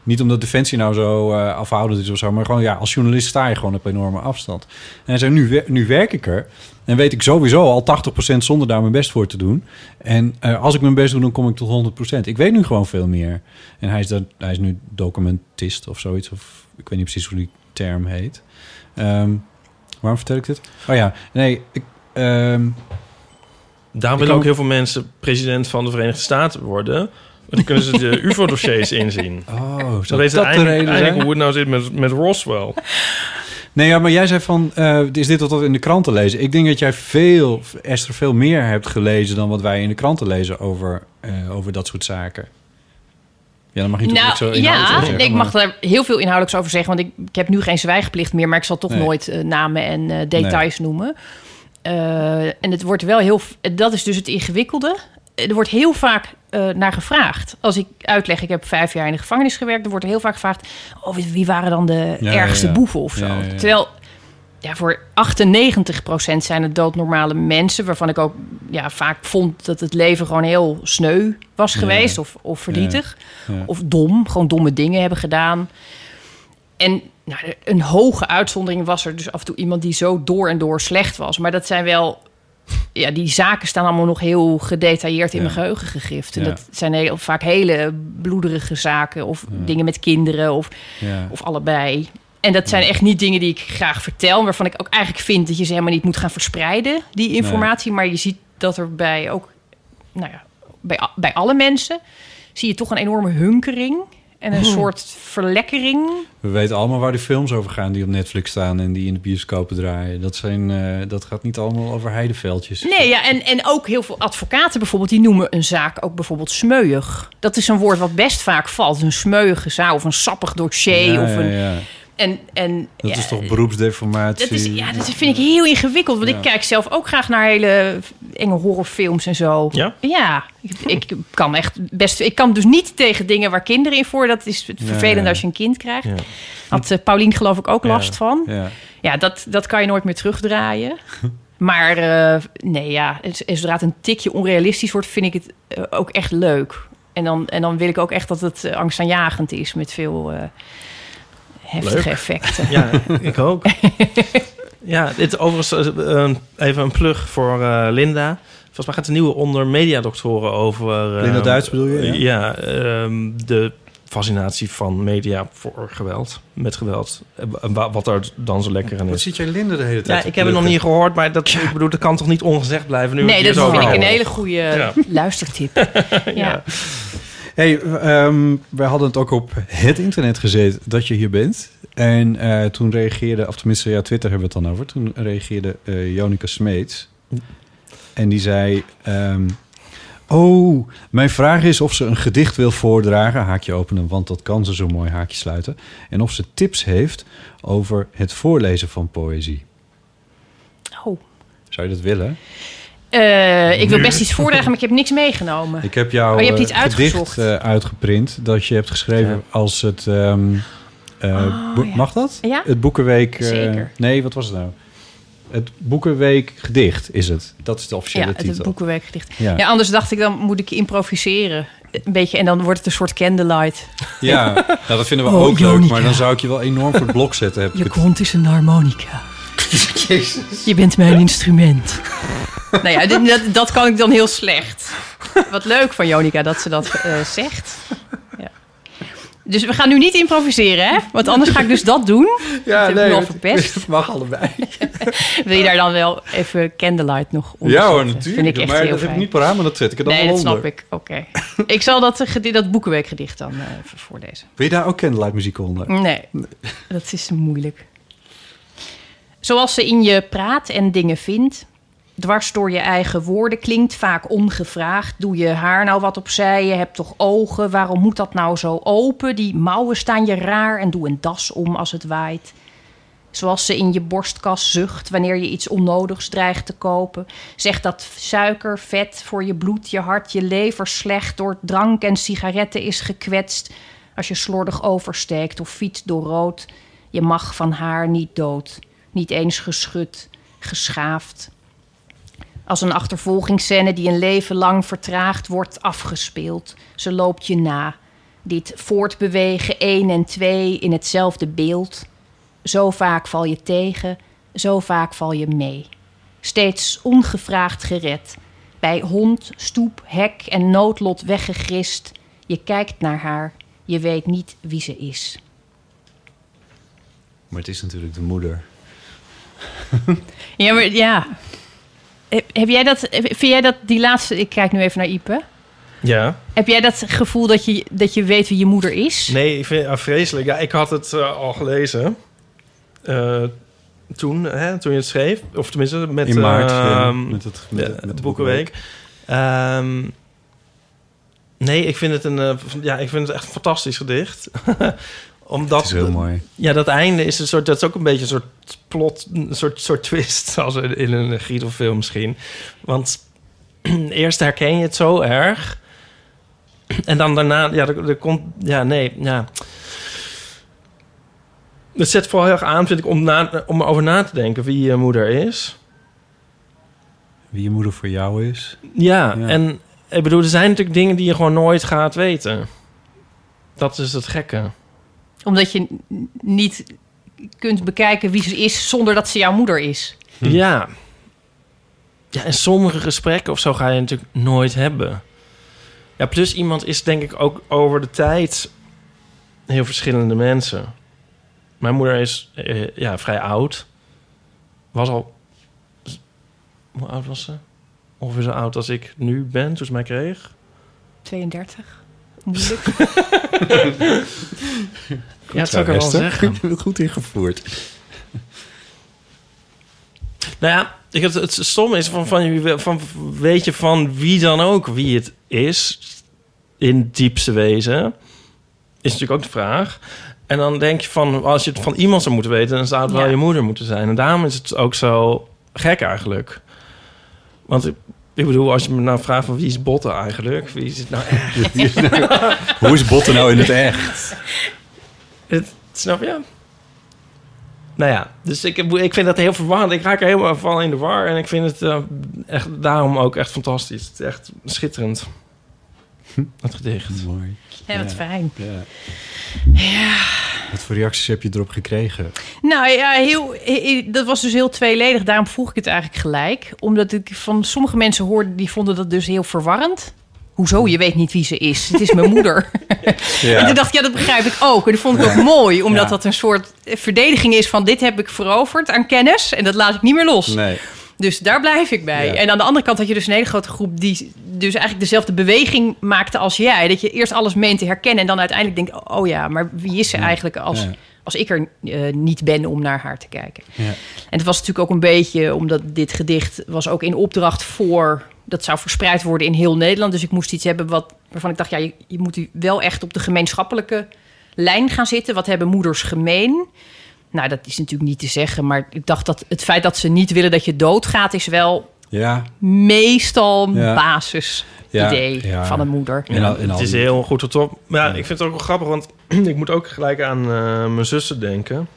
Niet omdat Defensie nou zo eh, afhoudend is of zo... maar gewoon, ja, als journalist sta je gewoon op enorme afstand. En zei, nu, nu werk ik er... en weet ik sowieso al 80% zonder daar mijn best voor te doen. En eh, als ik mijn best doe, dan kom ik tot 100%. Ik weet nu gewoon veel meer. En hij is, dat, hij is nu documentist of zoiets... of ik weet niet precies hoe die term heet... Ehm, Waarom vertel ik dit? Oh ja, nee, ik, ehm, Daarom willen ook heel veel mensen president van de Verenigde Staten worden. Want dan kunnen ze de UFO-dossiers inzien. oh, Dan zou weten dat de reden eindelijk hoe het nou zit met, met Roswell. Nee, ja, maar jij zei van, eh, is dit wat in de kranten lezen? Ik denk dat jij veel, Esther, veel meer hebt gelezen dan wat wij in de kranten lezen over, eh, over dat soort zaken. Ja, dan mag je natuurlijk Nou zo inhoudelijk ja, over zeggen, nee, ik maar- mag daar heel veel inhoudelijks over zeggen. Want ik, ik heb nu geen zwijgplicht meer, maar ik zal toch Nee. nooit eh, namen en eh, details noemen. Eh, en het wordt wel heel. Dat is dus het ingewikkelde. Er wordt heel vaak naar gevraagd. Als ik uitleg, ik heb vijf jaar in de gevangenis gewerkt, dan wordt er heel vaak gevraagd: oh, wie- waren dan de Ja, ergste ja, boeven of zo? Terwijl ja, voor 98% zijn het doodnormale mensen, waarvan ik ook ja, vaak vond dat het leven gewoon heel sneu was Ja. geweest of, of verdrietig. Ja. Of dom, gewoon domme dingen hebben gedaan. En nou, een hoge uitzondering was er dus af en toe iemand die zo door en door slecht was. Maar dat zijn wel... Ja, die zaken staan allemaal nog heel gedetailleerd in mijn geheugen gegrift. En dat zijn heel, vaak hele bloederige zaken. Of dingen met kinderen of, of allebei. En dat zijn echt niet dingen die ik graag vertel. Waarvan ik ook eigenlijk vind dat je ze helemaal niet moet gaan verspreiden, die informatie. Maar je ziet dat er bij ook, nou ja, bij, bij alle mensen zie je toch een enorme hunkering. En een soort verlekkering. We weten allemaal waar die films over gaan die op Netflix staan en die in de bioscopen draaien. Dat, zijn, eh, dat gaat niet allemaal over heideveldjes. Nee, ja, en, en ook heel veel advocaten bijvoorbeeld, die noemen een zaak ook bijvoorbeeld smeuig. Dat is een woord wat best vaak valt. Een smeuige zaak of een sappig dossier. Ja, of ja, een, ja. En, en, Dat ja, is toch beroepsdeformatie? Dat, is, ja, dat vind ik heel ingewikkeld. Want Ja. ik kijk zelf ook graag naar hele enge horrorfilms en zo. Ja? Ja, ik, ik kan echt best... Ik kan dus niet tegen dingen waar kinderen in voor. Dat is vervelend ja. als je een kind krijgt. Ja. Had eh, Paulien geloof ik ook Ja. last van. Ja. Ja, dat, dat kan je nooit meer terugdraaien. Maar eh, nee, ja, zodra het een tikje onrealistisch wordt... vind ik het eh, ook echt leuk. En dan, en dan wil ik ook echt dat het angstaanjagend is... met veel eh, heftige Leuk. effecten. Ja, ik ook. ja, dit is overigens eh, eh, even een plug voor eh, Linda. Volgens mij gaat de nieuwe onder mediadoktoren over... eh, Linda Duits bedoel je, ja? Ja, ehm, de fascinatie van media voor geweld. Met geweld. Wat er dan zo lekker aan Wat is. zit jij Linda de hele tijd Ja, ik heb het nog niet gehoord, maar dat, ik bedoel, dat kan toch niet ongezegd blijven nu Nee, dat vind ik een hele goede Ja. luistertip. ja. Hey, ehm wij hadden het ook op het internet gezet dat je hier bent. En eh, toen reageerde, of tenminste, ja, Twitter hebben we het dan over. Toen reageerde eh Jonica Smeets. En die zei... ehm, oh, mijn vraag is of ze een gedicht wil voordragen. Haakje openen, want dat kan ze zo mooi haakje sluiten. En of ze tips heeft over het voorlezen van poëzie. Oh. Zou je dat willen? Eh, ik wil best iets voordragen, maar ik heb niks meegenomen. Ik heb jou Oh, je hebt eh, iets uitgezocht. gedicht eh, uitgeprint dat je hebt geschreven Ja. als het... ehm, eh, Oh, ja. Mag dat? Ja? Het Boekenweek... eh, Zeker. nee, wat was het nou? Het Boekenweek gedicht is het. Dat is de officiële Ja, het, titel. het boekenwerkgedicht. Ja. Ja. anders dacht ik, dan moet ik improviseren. Een beetje, en dan wordt het een soort candlelight. Ja, nou, dat vinden we Oh, ook leuk. Maar dan zou ik je wel enorm voor het blok zetten. Heb ik Je kont is een harmonica. Je bent mijn instrument. Nou ja, dit- dat, dat kan ik dan heel slecht. Wat leuk van Jonica dat ze dat eh, zegt. Ja. Dus we gaan nu niet improviseren, hè? Want anders ga ik dus dat doen. Ja, heb ik nu al verpest. Het mag allebei. Wil je daar dan wel even Candlelight nog onder Ja hoor, natuurlijk. Vind ik echt maar heel dat heb ik niet paraat, maar dat zet ik er dan nee, dat onder. snap ik. Oké. ik zal dat, eh, dat boekenweekgedicht dan eh, even voorlezen. Wil je daar ook candlelight muziek onder? Nee, dat is moeilijk. Zoals ze in je praat en dingen vindt, dwars door je eigen woorden, klinkt vaak ongevraagd. Doe je haar nou wat opzij? Je hebt toch ogen? Waarom moet dat nou zo open? Die mouwen staan je raar en doe een das om als het waait. Zoals ze in je borstkas zucht wanneer je iets onnodigs dreigt te kopen. Zeg dat suiker, vet voor je bloed, je hart, je lever slecht door drank en sigaretten is gekwetst. Als je slordig oversteekt of fietst door rood. Je mag van haar niet dood. Niet eens geschud, geschaafd. Als een achtervolgingsscène die een leven lang vertraagd wordt afgespeeld. Ze loopt je na. Dit voortbewegen één en twee in hetzelfde beeld. Zo vaak val je tegen, zo vaak val je mee. Steeds ongevraagd gered. Bij hond, stoep, hek en noodlot weggegrist. Je kijkt naar haar, je weet niet wie ze is. Maar het is natuurlijk de moeder. Ja, maar ja. Heb, heb jij dat, vind jij dat die laatste... Ik kijk nu even naar Ipe. Ja. Heb jij dat gevoel dat je, dat je weet wie je moeder is? Nee, ik vind het vreselijk. Ja, ik had het eh, al gelezen. Eh, toen, hè, toen je het schreef. Of tenminste, met, In maart, eh, ja, met het- met de, het- met de Boekenweek. Ehm, nee, ik vind het een... ja, ik vind het echt een fantastisch gedicht. Omdat... Het is heel mooi. Ja, dat einde is een soort... Dat is ook een beetje een soort plot... Een soort, soort twist, zoals in in een Grietelfilm misschien. Want eerst herken je het zo erg... En dan daarna, ja, er, er komt, ja, nee, ja. Het zet vooral heel erg aan, vind ik, om, na, om over na te denken wie je moeder is. Wie je moeder voor jou is. Ja, Ja. en ik bedoel, er zijn natuurlijk dingen die je gewoon nooit gaat weten. Dat is het gekke. Omdat je niet kunt bekijken wie ze is zonder dat ze jouw moeder is. Ja. Ja, en sommige gesprekken of zo ga je natuurlijk nooit hebben. Ja, plus iemand is denk ik ook over de tijd heel verschillende mensen. Mijn moeder is eh, ja, vrij oud. Was al... Hoe oud was ze? Ongeveer zo oud als ik nu ben, toen ze mij kreeg. 32. Moeilijk. ja, dat zou ik wel zeggen. Goed ingevoerd. Nou ja, ik, het, het stomme is van, van, je- van weet je van wie dan ook wie het is in het diepste wezen, is natuurlijk ook de vraag. En dan denk je van, als je het van iemand zou moeten weten, dan zou het wel Ja. je moeder moeten zijn. En daarom is het ook zo gek eigenlijk. Want ik, ik bedoel, als je me nou vraagt van wie is Botten eigenlijk? Wie is het nou echt? Hoe is Botten nou in het echt? Het, snap je? Nou ja, dus ik, ik vind dat heel verwarrend. Ik raak er helemaal van in de war. En ik vind het eh, echt, daarom ook echt fantastisch. Het is echt schitterend. Het gedicht. Mooi. Ja, wat fijn. Ja. Ja. Wat voor reacties heb je erop gekregen? Nou ja, heel, he- dat was dus heel tweeledig. Daarom vroeg ik het eigenlijk gelijk. Omdat ik van sommige mensen hoorde, die vonden dat dus heel verwarrend. Hoezo? Je weet niet wie ze is. Het is mijn moeder. En toen dacht ik, ja, dat begrijp ik ook. En dat vond ik ook mooi. Omdat Ja. dat een soort verdediging is van... dit heb ik veroverd aan kennis en dat laat ik niet meer los. Nee. Dus daar blijf ik bij. Ja. En aan de andere kant had je dus een hele grote groep... die dus eigenlijk dezelfde beweging maakte als jij. Dat je eerst alles meent te herkennen... en dan uiteindelijk denkt, oh ja, maar wie is ze eigenlijk als... Ja. Als ik er eh, niet ben om naar haar te kijken. Ja. En het was natuurlijk ook een beetje, omdat dit gedicht was ook in opdracht voor. Dat zou verspreid worden in heel Nederland. Dus ik moest iets hebben wat, waarvan ik dacht, ja, je, je moet u wel echt op de gemeenschappelijke lijn gaan zitten. Wat hebben moeders gemeen? Nou, dat is natuurlijk niet te zeggen. Maar ik dacht dat het feit dat ze niet willen dat je doodgaat, is wel Ja. meestal Ja. basis Ja, idee ja. van een moeder. En al- en het is heel goed tot op. Maar ja, Ja. ik vind het ook wel grappig, want ik moet ook gelijk aan eh, mijn zussen denken.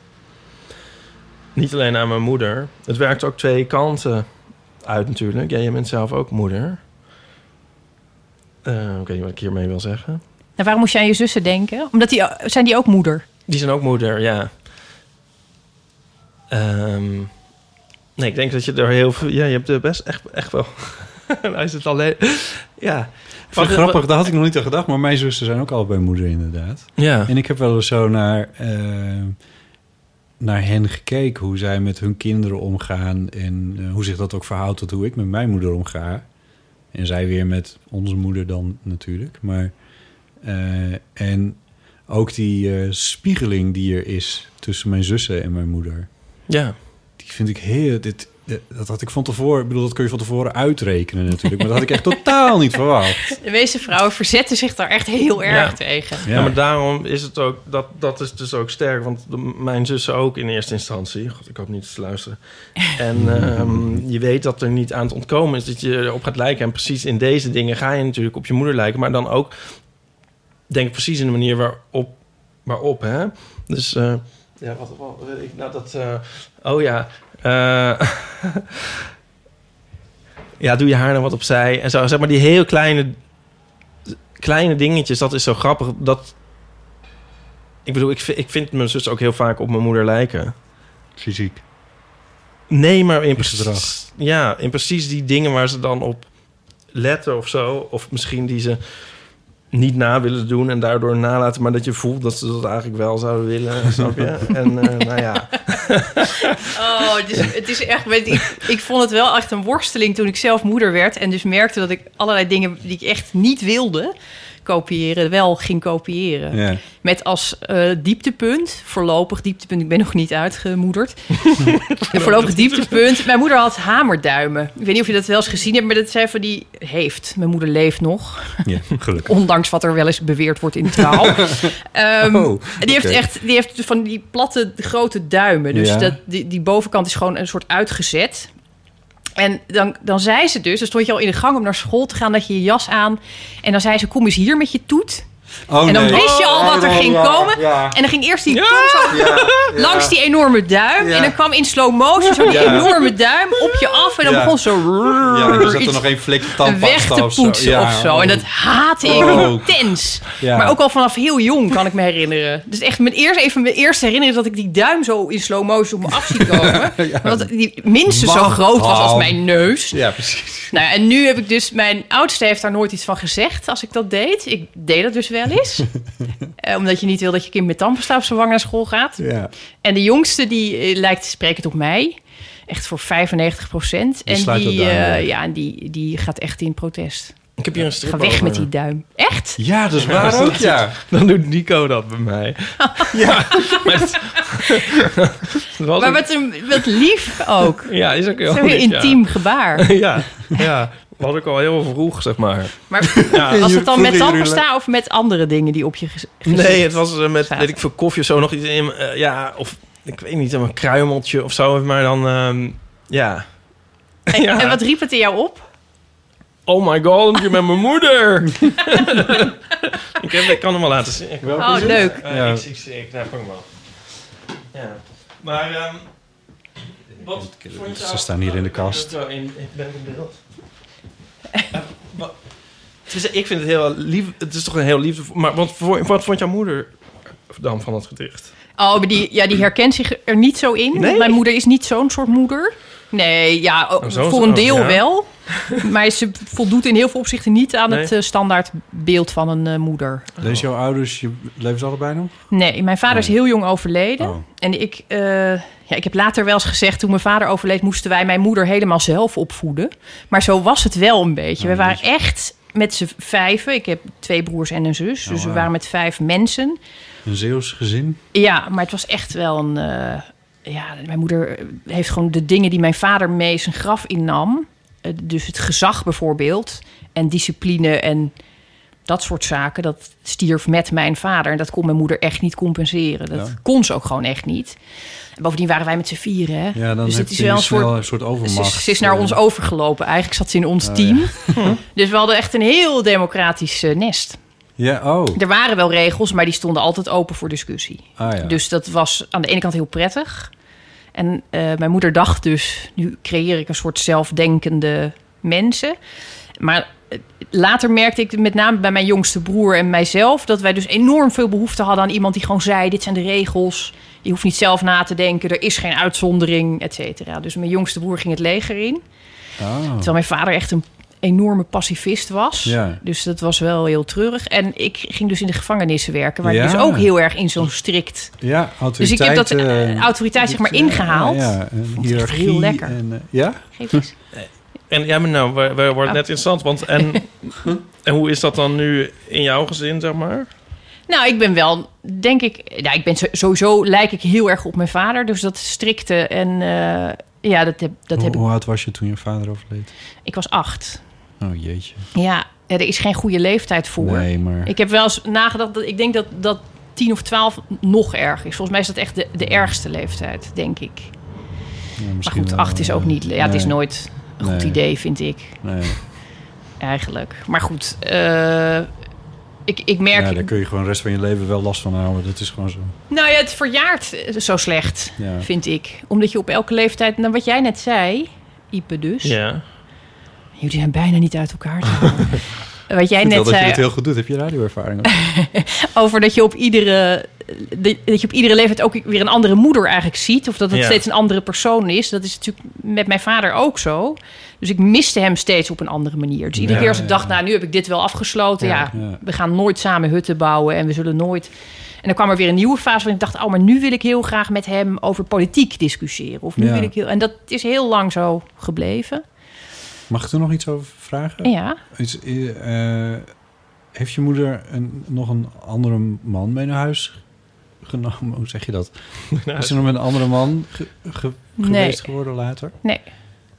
Niet alleen aan mijn moeder. Het werkt ook twee kanten uit natuurlijk. Ja, jij bent zelf ook moeder. Eh, ik weet niet wat ik hiermee wil zeggen. En waarom moest je aan je zussen denken? Omdat die, zijn die ook moeder? Die zijn ook moeder, ja. Ehm, Nee, ik denk dat je er heel veel... Ja, je hebt er best echt, echt wel... Hij is het alleen... Ja. Ik vind het grappig, daar had ik nog niet aan gedacht. Maar mijn zussen zijn ook al bij moeder inderdaad. Ja. En ik heb wel eens zo naar, eh, naar hen gekeken. Hoe zij met hun kinderen omgaan. En eh, hoe zich dat ook verhoudt tot hoe ik met mijn moeder omga. En zij weer met onze moeder dan natuurlijk. Maar, eh, en ook die eh, spiegeling die er is tussen mijn zussen en mijn moeder. Ja. Die vind ik heel... Dit, dit- dat had ik van tevoren... Ik bedoel, dat kun je van tevoren uitrekenen natuurlijk. Maar dat had ik echt totaal niet verwacht. De meeste vrouwen verzetten zich daar echt heel erg Ja. tegen. Ja. maar daarom is het ook... Dat, dat is dus ook sterk. Want de- mijn zussen ook in eerste instantie. God, ik hoop niet te luisteren. En ehm, je weet dat er niet aan het ontkomen is dat je erop gaat lijken. En precies in deze dingen ga je natuurlijk op je moeder lijken. Maar dan ook... Denk precies in de manier waarop... waarop hè? Dus... eh, ja, wat, wat weet ik nou dat... eh, oh ja... eh, ja, doe je haar dan wat opzij. En zo, zeg maar die heel kleine kleine dingetjes, dat is zo grappig. Dat, ik bedoel, ik, vind- ik vind mijn zus ook heel vaak op mijn moeder lijken. Fysiek. Nee, maar in In precies, ja, in precies die dingen waar ze dan op letten of zo. Of misschien die ze niet na willen doen en daardoor nalaten. Maar dat je voelt dat ze dat eigenlijk wel zouden willen, snap je? En eh, nou ja, Oh, het is, het is echt... Ik, ik vond het wel echt een worsteling toen ik zelf moeder werd. En dus merkte dat ik allerlei dingen die ik echt niet wilde kopiëren, wel ging kopiëren. Ja. Met als eh, dieptepunt, voorlopig dieptepunt, ik ben nog niet uitgemoederd. Voorlopig dieptepunt. Mijn moeder had hamerduimen. Ik weet niet of je dat wel eens gezien hebt, maar dat zijn van die heeft. Mijn moeder leeft nog. Ja, gelukkig. Ondanks wat er wel eens beweerd wordt in trouw. Ehm, Oh, die, heeft echt, die heeft van die platte grote duimen. Dus Ja. dat, die, die bovenkant is gewoon een soort uitgezet. En dan, dan zei ze dus, dan stond je al in de gang om naar school te gaan, dat je je jas aan. En dan zei ze, kom eens hier met je toet. Oh, en dan nee. wist je al wat er Oh, ging ja, komen. ja. En dan ging eerst die tong zo langs die enorme duim. Ja. En dan kwam in slow motion zo die Ja. enorme duim op je af. En dan Ja. begon zo... Ja, er zat er iets nog één weg tandpasta te of zo. poetsen Ja, of zo. En dat haatte ik Oh. intens. Ja. Maar ook al vanaf heel jong kan ik me herinneren. Dus echt mijn eerste, even mijn eerste herinnering is dat ik die duim zo in slow motion op me af zie komen. Want die minstens zo groot was als dan. mijn neus. Ja, precies. Nou ja, en nu heb ik dus... Mijn oudste heeft daar nooit iets van gezegd als ik dat deed. Ik deed dat dus wel eens. Eh, omdat je niet wil dat je kind met tandpasta op zijn wang naar school gaat. Ja. En de jongste die eh, lijkt sprekend op mij. Echt voor 95 procent. En die, eh, ja, en die, die gaat echt in protest. ik heb hier een strip Ga weg over. met die duim. Echt? Ja, dat is waar ook, ja. Dan doet Nico dat bij mij. ja, maar wat, een, wat lief ook. Ja, is ook heel Zo'n ja. intiem gebaar. Ja, ja. Was ik al heel vroeg, zeg maar. Maar Ja. was het dan met tandpasta of met andere dingen die op je Nee, het was eh, met, zaten? weet ik veel, koffie of zo nog iets in. eh, ja, of ik weet niet, een kruimeltje of zo. Maar dan, ehm, ja. En, Ja. en wat riep het in jou op? Oh my god, je met mijn moeder. ik, heb, ik kan hem wel laten zien. Ik, Oh, leuk. Ja. ik, ik, ik, nou, pak hem wel. Ja. Maar, ehm wat je Ze staan hier in de kast. Ik ben ik ben in beeld. Eh, wat- het is- ik vind het heel lief. Het is toch een heel liefdevol. Maar wat, wat vond jouw moeder dan van het gedicht? Oh, maar die, ja, die herkent zich er niet zo in. Nee? Mijn moeder is niet zo'n soort moeder. Nee, ja, oh, voor een oh, deel ja. wel. Maar ze voldoet in heel veel opzichten niet aan Nee. het eh, standaard beeld van een eh, moeder. Lees jouw ouders, je, leven ze allebei nog? Nee, mijn vader is heel jong overleden. Oh. En ik, eh, ja, ik heb later wel eens gezegd, toen mijn vader overleed, moesten wij mijn moeder helemaal zelf opvoeden. Maar zo was het wel een beetje. Oh, we waren echt met z'n vijven. Ik heb twee broers en een zus. Oh, dus we wauw. waren met vijf mensen. Een Zeeuws gezin? Ja, maar het was echt wel een. eh, ja, mijn moeder heeft gewoon de dingen die mijn vader mee zijn graf innam. eh, dus het gezag bijvoorbeeld. En discipline en dat soort zaken. Dat stierf met mijn vader. En dat kon mijn moeder echt niet compenseren. Dat Ja. kon ze ook gewoon echt niet. En bovendien waren wij met z'n vieren. Hè? Ja, dan dus het is wel een snel soort. een soort overmacht. is, ze is naar eh, ons overgelopen. Eigenlijk zat ze in ons Oh, team. Dus we hadden echt een heel democratisch eh, nest. Ja, oh. Er waren wel regels, maar die stonden altijd open voor discussie. Ah, ja. Dus dat was aan de ene kant heel prettig. En eh, mijn moeder dacht dus, nu creëer ik een soort zelfdenkende mensen. Maar later merkte ik met name bij mijn jongste broer en mijzelf... dat wij dus enorm veel behoefte hadden aan iemand die gewoon zei... dit zijn de regels, Je hoeft niet zelf na te denken. Er is geen uitzondering, et cetera. Dus mijn jongste broer ging het leger in. Ah. Terwijl mijn vader echt een enorme pacifist was. Ja. Dus dat was wel heel treurig. En ik ging dus in de gevangenissen werken. Waar ik Ja. dus ook heel erg in zo'n strikt... Ja, Dus ik heb dat autoriteit, eh, eh, autoriteit zeg maar ingehaald. Ja, ja, Vond het echt hiërarchie. heel lekker. En, eh, ja? Geef eens. En ja, maar nou, we, we worden Ah. net interessant. Want en, en hoe is dat dan nu in jouw gezin, zeg maar? Nou, ik ben wel, denk ik... Ja, ik ben sowieso lijk ik heel erg op mijn vader. Dus dat strikte en... eh, ja, dat heb, dat hoe, heb ik... hoe oud was je toen je vader overleed? Ik was acht. Oh jeetje. Ja, er is geen goede leeftijd voor. Nee, maar... Ik heb wel eens nagedacht dat ik denk dat dat 10 of 12 nog erg is. Volgens mij is dat echt de, de ergste leeftijd, denk ik. ja, Maar goed, wel, 8 is ook niet. Ja, het is nooit een goed idee, vind ik Nee. eigenlijk. Maar goed, eh, ik, ik merk. Ja, daar kun je gewoon de rest van je leven wel last van houden. Dat is gewoon zo. Nou ja, het verjaart zo slecht, Ja. vind ik. Omdat je op elke leeftijd, nou wat jij net zei, Ipe dus. Ja. Jullie zijn bijna niet uit elkaar. Wat jij net dat je zei het heel goed doet. Heb je radioervaring? over dat je op iedere dat je op iedere leeftijd ook weer een andere moeder eigenlijk ziet of dat het Ja. steeds een andere persoon is. Dat is natuurlijk met mijn vader ook zo. Dus ik miste hem steeds op een andere manier. Dus iedere Ja, keer als ik dacht, ja. nou nu heb ik dit wel afgesloten. Ja, we gaan nooit samen hutten bouwen en we zullen nooit. En dan kwam er weer een nieuwe fase waarin ik dacht, oh, maar nu wil ik heel graag met hem over politiek discussiëren. Of nu wil ik heel. En dat is heel lang zo gebleven. Mag ik er nog iets over vragen? Ja. Is, eh, eh, heeft je moeder een, nog een andere man mee naar huis genomen? Hoe zeg je dat? Is ze nog met een andere man ge- ge- Nee. geweest geworden later? Nee.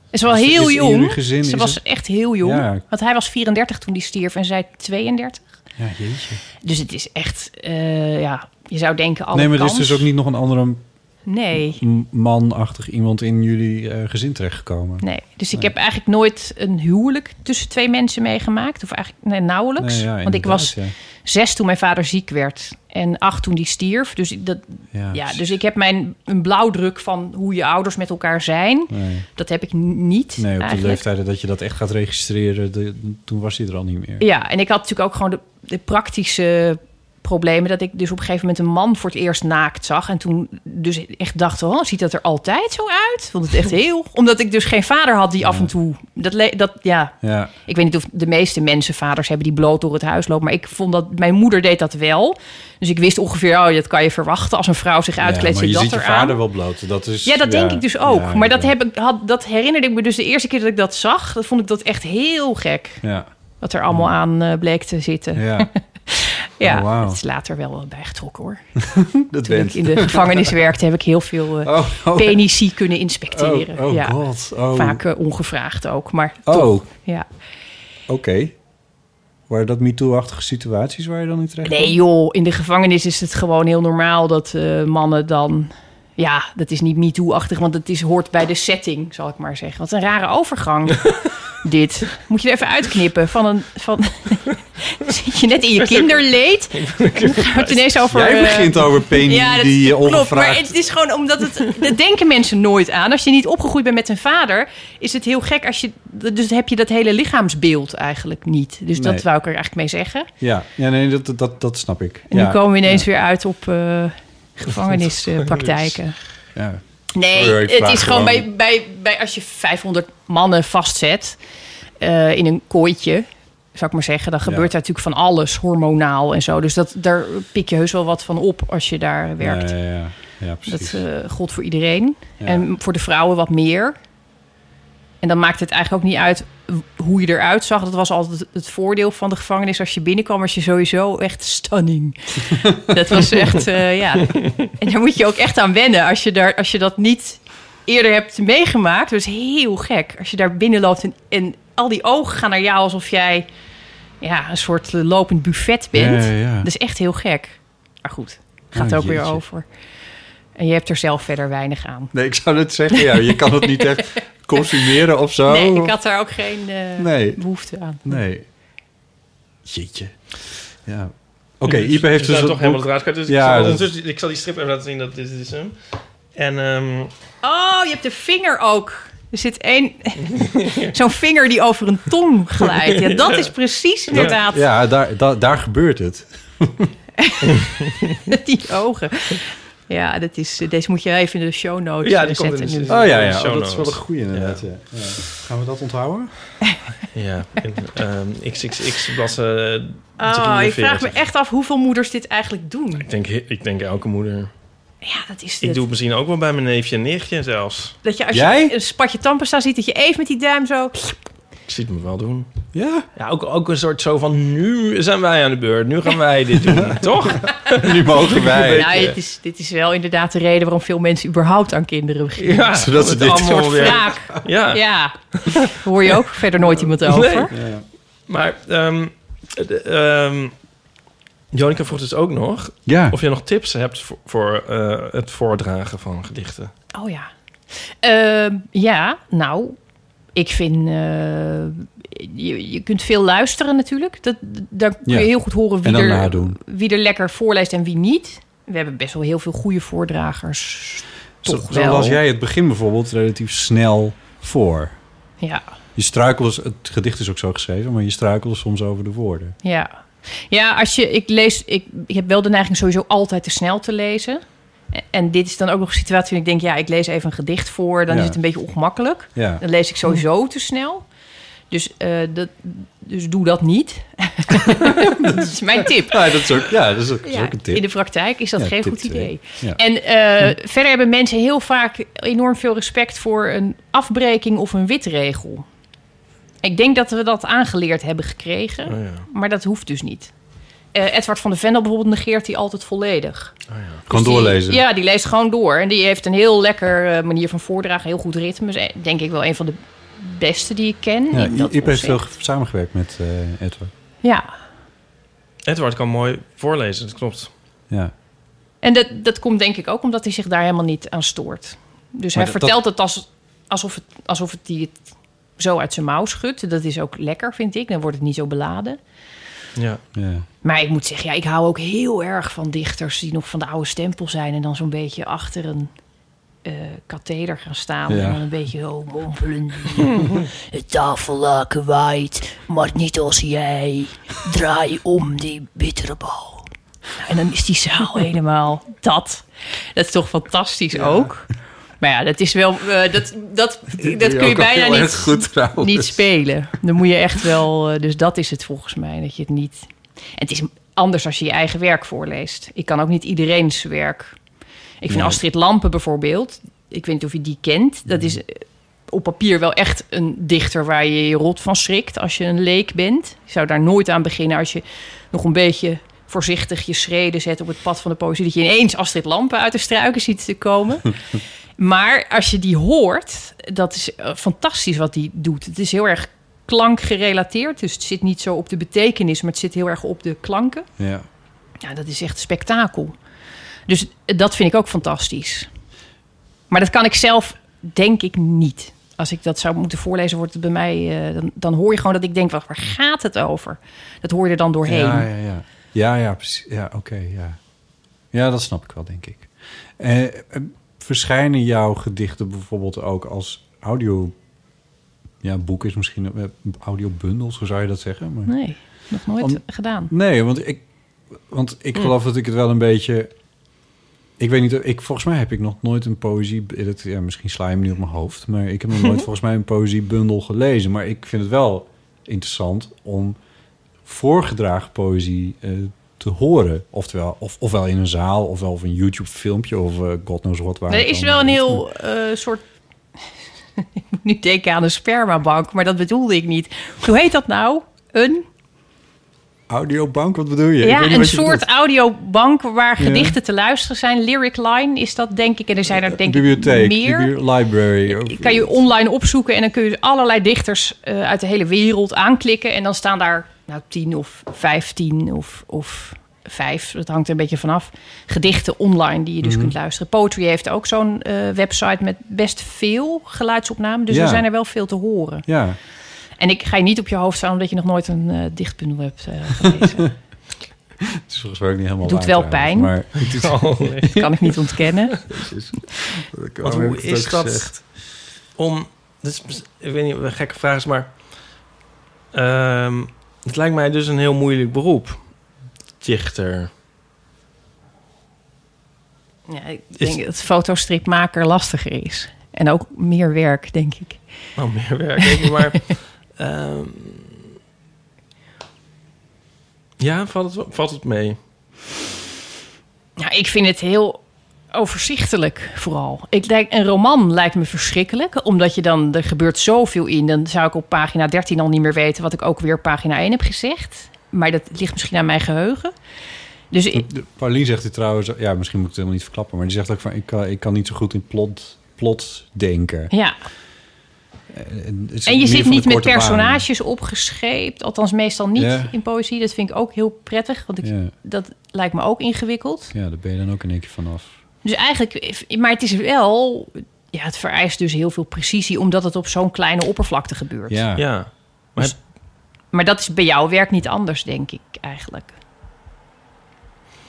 Is wel Is- heel is in jullie jong. gezin- Ze was het- echt heel jong. Ja. Want hij was 34 toen hij stierf en zij 32. Ja, jeetje. Dus het is echt, eh, ja, je zou denken alle nee, maar er kans. is dus ook niet nog een andere Nee, manachtig iemand in jullie eh, gezin terechtgekomen. nee. Dus ik Nee. heb eigenlijk nooit een huwelijk tussen twee mensen meegemaakt. Of eigenlijk nee, nauwelijks. Nee, ja, Want ik was ja. zes toen mijn vader ziek werd. En acht toen die stierf. Dus, dat, Ja, dus ik heb mijn een blauwdruk van hoe je ouders met elkaar zijn. Dat heb ik niet Nee, op de eigenlijk. leeftijden dat je dat echt gaat registreren, de- toen was hij er al niet meer. Ja, en ik had natuurlijk ook gewoon de, de praktische problemen... dat ik dus op een gegeven moment een man voor het eerst naakt zag. En toen dus echt dacht, oh, ziet dat er altijd zo uit? Vond het echt heel... Omdat ik dus geen vader had die af en toe... Dat, dat, ja, Ja, ik weet niet of de meeste mensen vaders hebben die bloot door het huis lopen. Maar ik vond dat mijn moeder deed dat wel. Dus ik wist ongeveer, oh, dat kan je verwachten. Als een vrouw zich uitkleedt, ja, maar zit je dat ziet je vader wel bloot. Dat is, Ja, dat denk ik dus ook. Maar dat, heb ik, had, dat herinnerde ik me dus de eerste keer dat ik dat zag. Dat vond ik dat echt heel gek. Ja, Wat er allemaal aan eh, bleek te zitten. ja. Ja, Oh, wauw. het is later wel bijgetrokken hoor. dat Toen ik bent. in de gevangenis werkte, heb ik heel veel eh Oh, oh, penici kunnen inspecteren. Oh, oh ja. god. Vaak eh, ongevraagd ook, maar Oh, toch. oké. Ja. Waren dat MeToo-achtige situaties waar je dan in terecht Nee joh, in de gevangenis is het gewoon heel normaal dat eh, mannen dan... Ja, dat is niet MeToo-achtig, want het is, hoort bij de setting, zal ik maar zeggen. Wat een rare overgang, dit. Moet je er even uitknippen van een... Van, zit je net in je kinderleed? Het ineens over... Jij eh, begint over penis Ja, dat die je klopt. Maar ongevraagd... het is gewoon omdat het. Dat denken mensen nooit aan. Als je niet opgegroeid bent met een vader, is het heel gek als je. Dus heb je dat hele lichaamsbeeld eigenlijk niet. Dus dat Nee. wou ik er eigenlijk mee zeggen. Ja, ja nee, dat, dat, dat snap ik. En ja. nu komen we ineens weer uit op eh, gevangenispraktijken. Ja. Nee, het is gewoon gewoon. bij, bij, bij als je 500 mannen vastzet eh, in een kooitje, zou ik maar zeggen, dan gebeurt Ja. daar natuurlijk van alles, hormonaal en zo. Dus dat, daar pik je heus wel wat van op als je daar werkt. Ja, ja, ja. ja Dat precies. eh gold voor iedereen. En voor de vrouwen wat meer. En dan maakt het eigenlijk ook niet uit hoe je eruit zag. Dat was altijd het voordeel van de gevangenis. Als je binnenkwam, was je sowieso echt stunning. dat was echt, eh, ja. En daar moet je ook echt aan wennen. Als je, daar, als je dat niet eerder hebt meegemaakt. Dat is heel gek. Als je daar binnenloopt en, en al die ogen gaan naar jou... alsof jij ja, een soort lopend buffet bent. Ja, ja, ja. Dat is echt heel gek. Maar goed, gaat Oh, ook weer over. En je hebt er zelf verder weinig aan. Nee, ik zou net zeggen, ja, je kan het niet echt consumeren of zo. Nee, ik had daar ook geen eh, Nee. behoefte aan. Nee. Jeetje. Ja. Oké, Ipe heeft dus dus... toch helemaal het raad Dus Ja, ik, zal, ondertussen- ik zal die strip even laten zien dat dit is hem. En ehm, Oh, je hebt de vinger ook. Er zit één... Zo'n vinger die over een tong glijdt. Ja, dat is precies inderdaad Ja, daar, daar, daar gebeurt het. die ogen. Ja, dat is, deze moet je even in de show notes Ja, eh, die komt zetten. in de- nu. Oh ja, ja. Oh, dat is wel een goede inderdaad. Ja. Ja. Gaan we dat onthouden? Ja, in, ehm, XXX bladzijde Oh, ik 43. vraag me echt af hoeveel moeders dit eigenlijk doen. Ik denk, ik denk elke moeder. Ja, dat is Ik doe het misschien ook wel bij mijn neefje en nichtje zelfs. Dat je als Jij? je een spatje tandpasta ziet, dat je even met die duim zo... Ik zie het me wel doen. Ja? Ja, ook, ook een soort zo van, nu zijn wij aan de beurt. Nu gaan wij dit doen, toch? Nu mogen wij. Nou, het is, dit is wel inderdaad de reden waarom veel mensen überhaupt aan kinderen beginnen. Ja, Zodat ze dit allemaal soort weer- wraak. Ja. Ja, daar hoor je ook verder nooit iemand over. Ja. Maar, ehm de- ehm, Jonica vroeg dus ook nog Ja. of je nog tips hebt voor, voor eh, het voordragen van gedichten. Oh ja. Ehm, ja, nou, ik vind... eh, je, je kunt veel luisteren natuurlijk. Dat, daar kun je Ja. heel goed horen wie er, nadoen. wie er lekker voorleest en wie niet. We hebben best wel heel veel goede voordragers. Zo, Toch zo wel. las jij het begin bijvoorbeeld relatief snel voor. Ja, Je struikelde, het gedicht is ook zo geschreven, maar je struikelde soms over de woorden. ja. Ja, als je, ik lees, ik, ik heb wel de neiging sowieso altijd te snel te lezen. En dit is dan ook nog een situatie waarin ik denk, ja, ik lees even een gedicht voor, dan Ja. is het een beetje ongemakkelijk. Ja. Dan lees ik sowieso te snel. Dus, eh, dat, dus doe dat niet. dat is mijn tip. Ja, dat is ook, ja, dat is ook, dat is Ja, ook een tip. in de praktijk is dat Ja, geen goed idee. Ja. En eh, verder hebben mensen heel vaak enorm veel respect voor een afbreking of een witregel. Ik denk dat we dat aangeleerd hebben gekregen, Oh ja. maar dat hoeft dus niet. Eh, Edward van de Vendel bijvoorbeeld negeert die altijd volledig. Gewoon Dus die- doorlezen. ja, die leest gewoon door. En die heeft een heel lekker eh, manier van voordragen, heel goed ritme. Eh, Denk ik wel een van de beste die ik ken. Ja, dat Iep heeft veel samengewerkt met eh Edward. Ja, Edward kan mooi voorlezen, dat klopt. Ja. En dat, dat komt denk ik ook omdat hij zich daar helemaal niet aan stoort. Dus Maar hij dat- vertelt het als, alsof het alsof het die het zo uit zijn mouw schudt. Dat is ook lekker, vind ik. Dan wordt het niet zo beladen. Ja. ja. Maar ik moet zeggen, ja, ik hou ook heel erg van dichters die nog van de oude stempel zijn en dan zo'n beetje achter een eh katheder gaan staan Ja. en dan een beetje zo mompelen. Het tafellaken waait, maar niet als jij. Draai om die bittere bal. En dan is die zaal helemaal dat. Dat is toch fantastisch ook. Maar ja, dat is wel. eh, dat, dat, dat kun je bijna niet, goed niet spelen. Dan moet je echt wel. eh, Dus dat is het volgens mij. Dat je het niet. En het is anders als je je eigen werk voorleest. Ik kan ook niet iedereen's werk. Ik vind Nee. Astrid Lampen bijvoorbeeld. Ik weet niet of je die kent. Dat is eh, op papier wel echt een dichter waar je je rot van schrikt als je een leek bent. Je zou daar nooit aan beginnen als je nog een beetje voorzichtig je schreden zet op het pad van de poëzie. Dat je ineens Astrid Lampen uit de struiken ziet te komen. Maar als je die hoort, dat is eh, fantastisch wat die doet. Het is heel erg klankgerelateerd. Dus het zit niet zo op de betekenis, maar het zit heel erg op de klanken. Ja. Ja, dat is echt spektakel. Dus dat vind ik ook fantastisch. Maar dat kan ik zelf, denk ik, niet. Als ik dat zou moeten voorlezen, wordt het bij mij... eh, dan, dan hoor je gewoon dat ik denk, waar gaat het over? Dat hoor je er dan doorheen. Ja, ja, ja. Ja, ja, precies. Ja, oké, ja. Ja, dat snap ik wel, denk ik. Eh, eh, verschijnen jouw gedichten bijvoorbeeld ook als audio... Ja, boek is misschien uh, audiobundels, hoe zou je dat zeggen? Maar... Nee, nog nooit Om- gedaan. Nee, want ik, want ik geloof dat ik het wel een beetje... Ik weet niet, ik, volgens mij heb ik nog nooit een poëzie... Dat, ja, misschien sla je hem nu op mijn hoofd. Maar ik heb nog nooit volgens mij een poëziebundel gelezen. Maar ik vind het wel interessant om voorgedragen poëzie eh, te horen. Oftewel, of, ofwel in een zaal, ofwel of een YouTube-filmpje... of eh, god knows wat waar. Er is wel een heel eh, soort... ik moet nu denken aan een spermabank, maar dat bedoelde ik niet. Hoe heet dat nou? Een, Audiobank, wat bedoel je? Ik ja, een soort audiobank waar Ja. gedichten te luisteren zijn. Lyric Line is dat, denk ik. En er zijn er, denk Bibliotheek, ik, meer. library. of- kan je online opzoeken en dan kun je allerlei dichters uit de hele wereld aanklikken. En dan staan daar nou, tien of vijftien of, of vijf, dat hangt er een beetje vanaf, gedichten online die je dus Mhm. kunt luisteren. Poetry heeft ook zo'n eh, website met best veel geluidsopnamen. Dus Ja. er zijn er wel veel te horen. Ja, En ik ga je niet op je hoofd staan omdat je nog nooit een eh, dichtbundel hebt eh, gelezen. het is volgens mij ook niet helemaal Doet waar wel pijn. Maar het is, Oh, nee. dat kan ik niet ontkennen. Want hoe is dat om... Dit is, ik weet niet wat een gekke vraag is, maar... ehm, het lijkt mij dus een heel moeilijk beroep. Dichter. Ja, ik Is- denk dat fotostripmaker lastiger is. En ook meer werk, denk ik. Oh, meer werk. denk ik, maar... ehm, ja, valt het, valt het mee? Ja, ik vind het heel overzichtelijk vooral. Ik denk, een roman lijkt me verschrikkelijk. Omdat je dan, er gebeurt zoveel in. Dan zou ik op pagina 13 al niet meer weten... wat ik ook weer op pagina 1 heb gezegd. Maar dat ligt misschien aan mijn geheugen. Dus ik, Paulien zegt dit trouwens... Ja, misschien moet ik het helemaal niet verklappen... maar die zegt ook van... ik kan, ik kan niet zo goed in plot, plot denken. ja. En, het is En je zit niet met personages opgescheept. Althans, meestal niet Ja. in poëzie. Dat vind ik ook heel prettig. Want ik, Ja, dat lijkt me ook ingewikkeld. ja, daar ben je dan ook in één keer vanaf. Dus eigenlijk, maar het is wel, ja, het vereist dus heel veel precisie, omdat het op zo'n kleine oppervlakte gebeurt. Ja. Ja. Maar Dus- Maar dat is bij jouw werk niet anders, denk ik eigenlijk.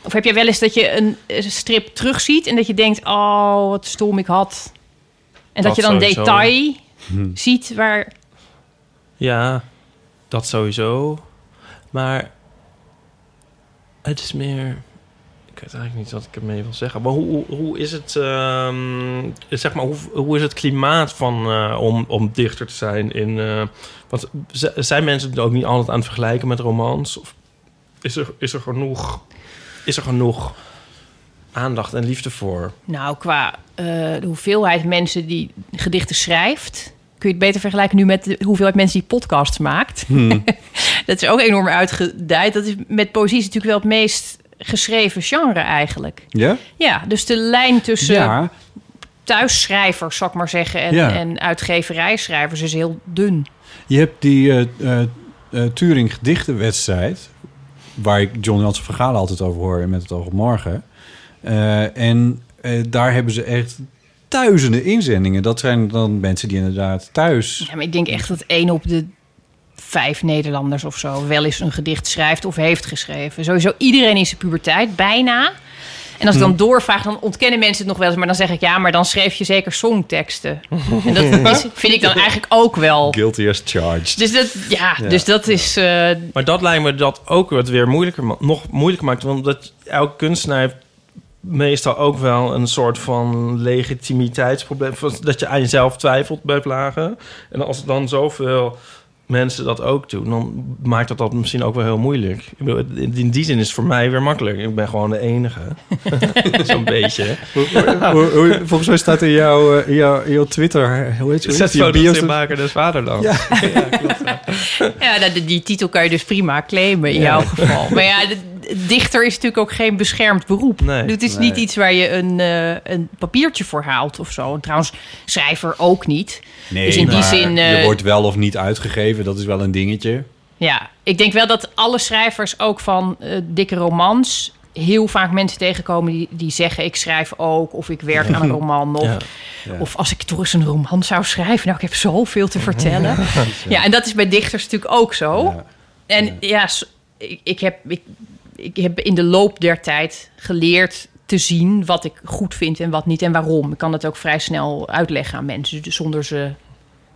Of heb jij wel eens dat je een strip terugziet en dat je denkt, oh, wat stom ik had. En dat, Dat je dan sowieso. detail Hm. ziet waar. Ja, dat sowieso. Maar het is meer... Ik weet eigenlijk niet wat ik ermee wil zeggen. Maar hoe, hoe, is het... ehm, zeg maar, hoe, hoe is het klimaat van, eh, om, om dichter te zijn in... eh, want zijn mensen het ook niet altijd aan het vergelijken met romans? Of is er, is er genoeg... Is er genoeg aandacht en liefde voor? Nou, qua eh, de hoeveelheid mensen die gedichten schrijft, kun je het beter vergelijken nu met de hoeveelheid mensen die podcasts maakt. dat is ook enorm uitgedijd. Dat is met poëzie is natuurlijk wel het meest geschreven genre eigenlijk. Ja? Ja, dus de lijn tussen Ja. thuisschrijvers, zal ik maar zeggen, en, Ja. en uitgeverijschrijvers is heel dun. Je hebt die eh, eh, Turing gedichtenwedstrijd... waar ik John Jansen Vergalen altijd over hoor met het oog op morgen. En daar hebben ze echt duizenden inzendingen. Dat zijn dan mensen die inderdaad thuis... Ja, maar ik denk echt dat één op de vijf Nederlanders of zo wel eens een gedicht schrijft of heeft geschreven. Sowieso iedereen in zijn puberteit, bijna. En als ik dan doorvraag, dan ontkennen mensen het nog wel eens. Maar dan zeg ik, ja, maar dan schreef je zeker songteksten. En dat is, vind ik dan eigenlijk ook wel. Guilty as charged. Dus dat, ja, Ja. dus dat is... eh, Maar dat lijkt me dat ook het weer moeilijker, nog moeilijker maakt. Want dat elke kunstenaar heeft meestal ook wel een soort van legitimiteitsprobleem. Van Dat je aan jezelf twijfelt bij vlagen. En als dan zoveel mensen dat ook doen, dan maakt dat dat misschien ook wel heel moeilijk. Ik bedoel, in in die zin is het voor mij weer makkelijk. Ik ben gewoon de enige. Zo'n beetje. Volgens mij staat in jouw, eh, in jouw, in jouw Twitter... Hoe heet Zet je bio? foto's maken des vaderland. Ja. ja, nou, die, die titel kan je dus prima claimen in Ja. jouw geval. Maar ja, dichter is natuurlijk ook geen beschermd beroep. Nee. Dus het is Nee. niet iets waar je een, eh, een papiertje voor haalt of zo. En trouwens, schrijver ook niet. Nee, Dus in die zin, eh, je wordt wel of niet uitgegeven. Dat is wel een dingetje. Ja, ik denk wel dat alle schrijvers ook van eh, dikke romans heel vaak mensen tegenkomen die, die zeggen ik schrijf ook of ik werk aan een roman. Ja. Ja. Of als ik toch eens een roman zou schrijven, nou ik heb zoveel te vertellen. Ja, en dat is bij dichters natuurlijk ook zo. Ja. En ja, ik, ik, heb, ik, ik heb in de loop der tijd geleerd te zien wat ik goed vind en wat niet en waarom. Ik kan dat ook vrij snel uitleggen aan mensen, dus zonder ze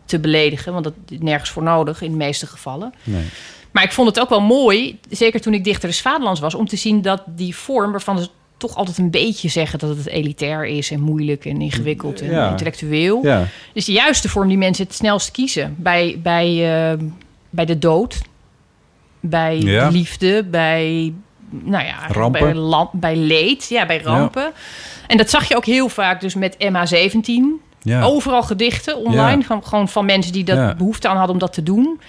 te beledigen, want dat is nergens voor nodig in de meeste gevallen. Nee. Maar ik vond het ook wel mooi, zeker toen ik dichter des Vaderlands was, om te zien dat die vorm waarvan ze toch altijd een beetje zeggen dat het elitair is en moeilijk en ingewikkeld en Ja. intellectueel. Ja. Dus de juiste vorm die mensen het snelst kiezen. Bij, bij, eh, bij de dood, bij Ja. liefde, bij, nou ja, Rampen. Bij, bij leed, ja, bij rampen. En dat zag je ook heel vaak dus met MH17. Ja. Overal gedichten online, Ja. gewoon, gewoon van mensen die dat behoefte aan hadden om dat te doen.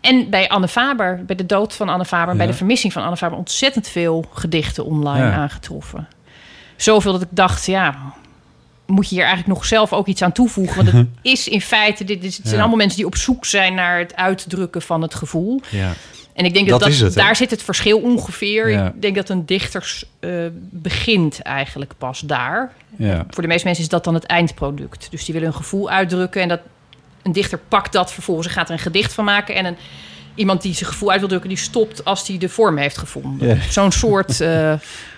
En bij Anne Faber, bij de dood van Anne Faber, bij de vermissing van Anne Faber, ontzettend veel gedichten online aangetroffen. Zoveel dat ik dacht, ja, moet je hier eigenlijk nog zelf ook iets aan toevoegen? Want het is in feite, dit, het zijn allemaal mensen die op zoek zijn naar het uitdrukken van het gevoel. Ja. En ik denk Dat dat, dat, is het, hè? daar zit het verschil ongeveer. Ja. Ik denk dat een dichters eh, begint eigenlijk pas daar. Ja. Voor de meeste mensen is dat dan het eindproduct. Dus die willen hun gevoel uitdrukken en dat een dichter pakt dat vervolgens en gaat er een gedicht van maken en een iemand die zijn gevoel uit wil drukken, die stopt als hij de vorm heeft gevonden. Zo'n soort. eh,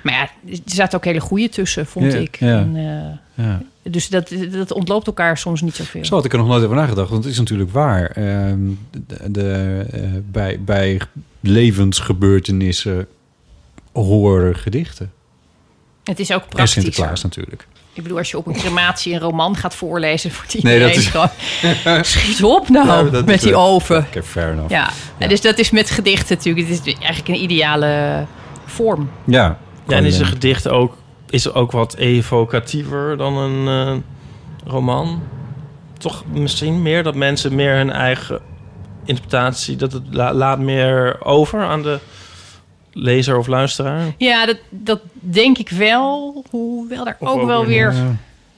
maar ja, er zaten ook hele goede tussen, vond ik. En, eh, ja. dus dat, dat ontloopt elkaar soms niet zoveel. Zo had ik er nog nooit over nagedacht, want het is natuurlijk waar. Ehm, de, de, eh, bij, bij levensgebeurtenissen horen gedichten. Het is ook En praktisch. Sinterklaas natuurlijk. Ik bedoel, als je op een crematie een roman gaat voorlezen... wordt Nee, iedereen dat is- gewoon... Schiet op nou, Ja, dat met is die oven. Oké, fair enough. Ja, en dus dat is met gedichten natuurlijk. Het is eigenlijk een ideale vorm. Ja. Ja, en is een gedicht ook, is ook wat evocatiever dan een eh, roman? Toch misschien meer dat mensen meer hun eigen interpretatie... dat het la- laat meer over aan de lezer of luisteraar? Ja, dat, dat denk ik wel. Hoewel daar ook ook wel weer- weer... Ja.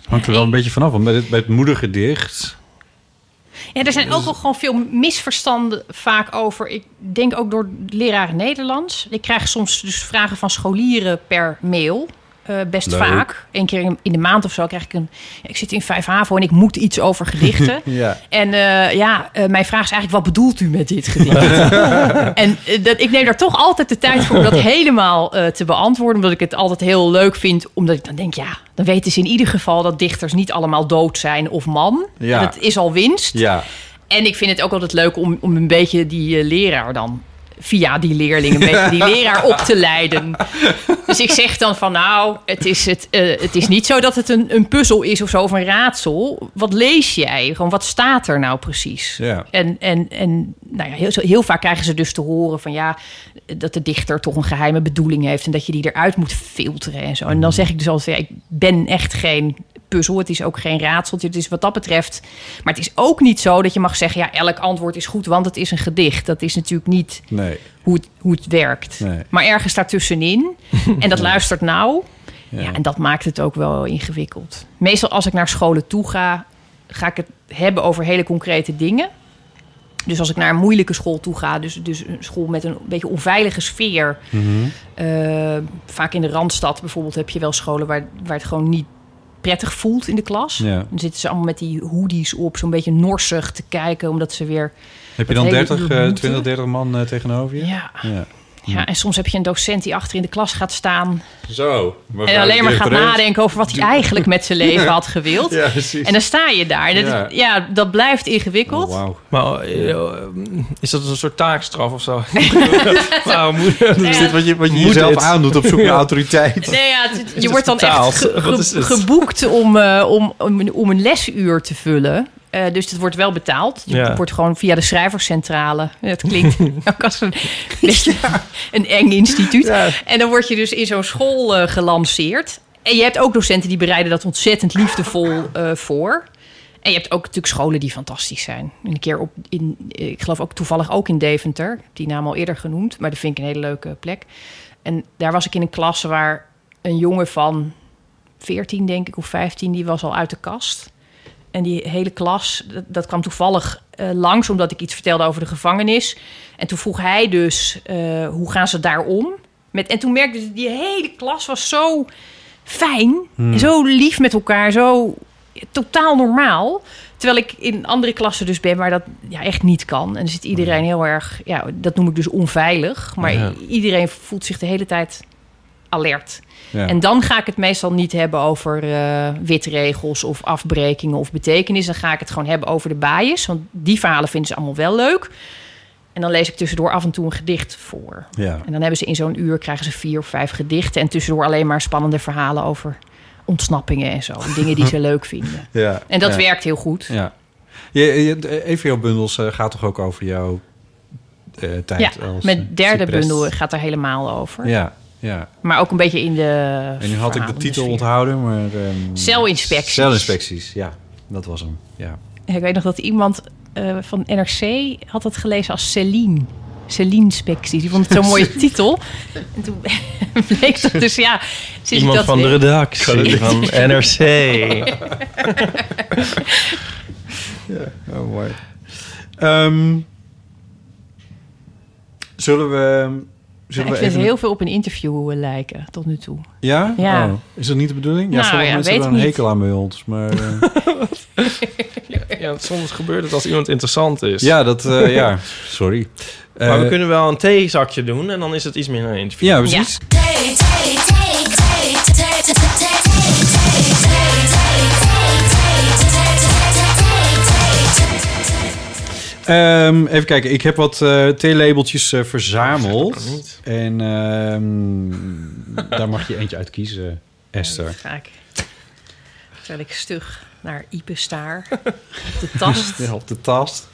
hangt er wel een beetje vanaf. Want bij het, bij het moedergedicht... Ja, er zijn ook wel gewoon veel misverstanden vaak over. Ik denk ook door leraren Nederlands. Ik krijg soms dus vragen van scholieren per mail. Eh, best Leuk. vaak. Eén keer in, in de maand of zo krijg ik een... ja, ik zit in 5 HAVO en ik moet iets over gedichten. Ja. En eh, ja, eh, mijn vraag is eigenlijk, wat bedoelt u met dit gedicht? en dat, ik neem daar toch altijd de tijd voor om dat helemaal te beantwoorden. Omdat ik het altijd heel leuk vind. Omdat ik dan denk, ja, dan weten ze in ieder geval... dat dichters niet allemaal dood zijn of man. Ja. Dat is al winst. Ja. En ik vind het ook altijd leuk om, om een beetje die leraar dan... via die leerling een beetje die leraar op te leiden. Dus ik zeg dan van nou, het is, het, eh, het is niet zo dat het een, een puzzel is of zo of een raadsel. Wat lees jij? Gewoon wat staat er nou precies? Ja. En, en, en nou ja, heel, heel vaak krijgen ze dus te horen van ja, dat de dichter toch een geheime bedoeling heeft en dat je die eruit moet filteren en zo. En dan zeg ik dus altijd, ja, ik ben echt geen puzzel. Het is ook geen raadseltje. Het is wat dat betreft. Maar het is ook niet zo dat je mag zeggen, ja, elk antwoord is goed, want het is een gedicht. Dat is natuurlijk niet Nee. hoe het, hoe het werkt. Nee. Maar ergens daartussenin. En dat luistert nou. Ja. Ja. en dat maakt het ook wel ingewikkeld. Meestal als ik naar scholen toe ga, ga ik het hebben over hele concrete dingen. Dus als ik naar een moeilijke school toe ga, dus, dus een school met een beetje onveilige sfeer. eh, vaak in de Randstad bijvoorbeeld heb je wel scholen waar, waar het gewoon niet prettig voelt in de klas. Ja. Dan zitten ze allemaal met die hoodies op, zo'n beetje norsig te kijken, omdat ze weer... Heb je dan hele 30, uur eh, moeten. 20, 30 man eh, tegenover je? Ja, Ja. Ja, en soms heb je een docent die achter in de klas gaat staan Zo. en alleen maar gaat nadenken over wat hij eigenlijk met zijn leven had gewild. Ja, precies. En dan sta je daar. Dat, Ja. ja. dat blijft ingewikkeld. Oh, wauw. Maar eh, is dat een soort taakstraf of zo? nou, moet, Is dit wat je, wat je jezelf dit? aandoet op zoek naar autoriteit? Nee, ja, het- je het wordt dan betaald? echt ge- ge- geboekt om, eh, om, om een lesuur te vullen. Eh, dus het wordt wel betaald. Je Ja. wordt gewoon via de schrijverscentrale. Het klinkt ook als een, een eng instituut. En dan word je dus in zo'n school eh, gelanceerd. En je hebt ook docenten die bereiden dat ontzettend liefdevol eh, voor. En je hebt ook natuurlijk scholen die fantastisch zijn. En een keer op, in, ik geloof ook toevallig ook in Deventer. Die naam al eerder genoemd, maar dat vind ik een hele leuke plek. En daar was ik in een klas waar een jongen van 14, denk ik, of 15, die was al uit de kast. En die hele klas, dat, dat kwam toevallig eh, langs, omdat ik iets vertelde over de gevangenis. En toen vroeg hij dus, eh, hoe gaan ze daar om? Met, en toen merkte ik, die hele klas was zo fijn, en zo lief met elkaar, zo totaal normaal. Terwijl ik in andere klassen dus ben waar dat ja, echt niet kan. En dan zit iedereen heel erg, ja, dat noem ik dus onveilig. Maar Ja. iedereen voelt zich de hele tijd alert. Ja. En dan ga ik het meestal niet hebben over eh, witregels of afbrekingen of betekenis. Dan ga ik het gewoon hebben over de bias. Want die verhalen vinden ze allemaal wel leuk. En dan lees ik tussendoor af en toe een gedicht voor. ja. En dan hebben ze in zo'n uur krijgen ze vier of vijf gedichten. En tussendoor alleen maar spannende verhalen over ontsnappingen en zo. En dingen die ze leuk vinden. ja. En dat ja. werkt heel goed. Ja. Je, je, de EVO-bundels eh, gaat toch ook over jouw eh, tijd Ja, als mijn derde cypress? bundel gaat er helemaal over. Ja, ja. Maar ook een beetje in de. En nu had ik de titel sfeer. onthouden, maar... ehm, Celinspecties. Celinspecties, ja. Dat was hem, ja. Ik weet nog dat iemand eh, van NRC had het gelezen als Celine. Celine Specties. Die vond het zo'n mooie titel. En toen bleek dat dus, ja... Iemand dat van de redactie van NRC. Oh, mooi. Ehm, zullen we... Zullen ik vind even... heel veel op een interview eh, lijken, tot nu toe. Ja? Ja. Oh, is dat niet de bedoeling? Ja, Nou, sommige ja, mensen hebben een hekel aan bij ons. Maar, eh, Ja, soms gebeurt het als iemand interessant is. ja, dat... eh, ja, sorry. maar we kunnen wel een theezakje doen en dan is het iets minder een interview. Ja, precies. Ehm, even kijken, ik heb wat eh theelabeltjes eh, verzameld. niet. En ehm, daar mag je eentje uit kiezen. Esther. Ga ik, terwijl ik stug naar Ipe staar. Op de tast. Ja, op de tast.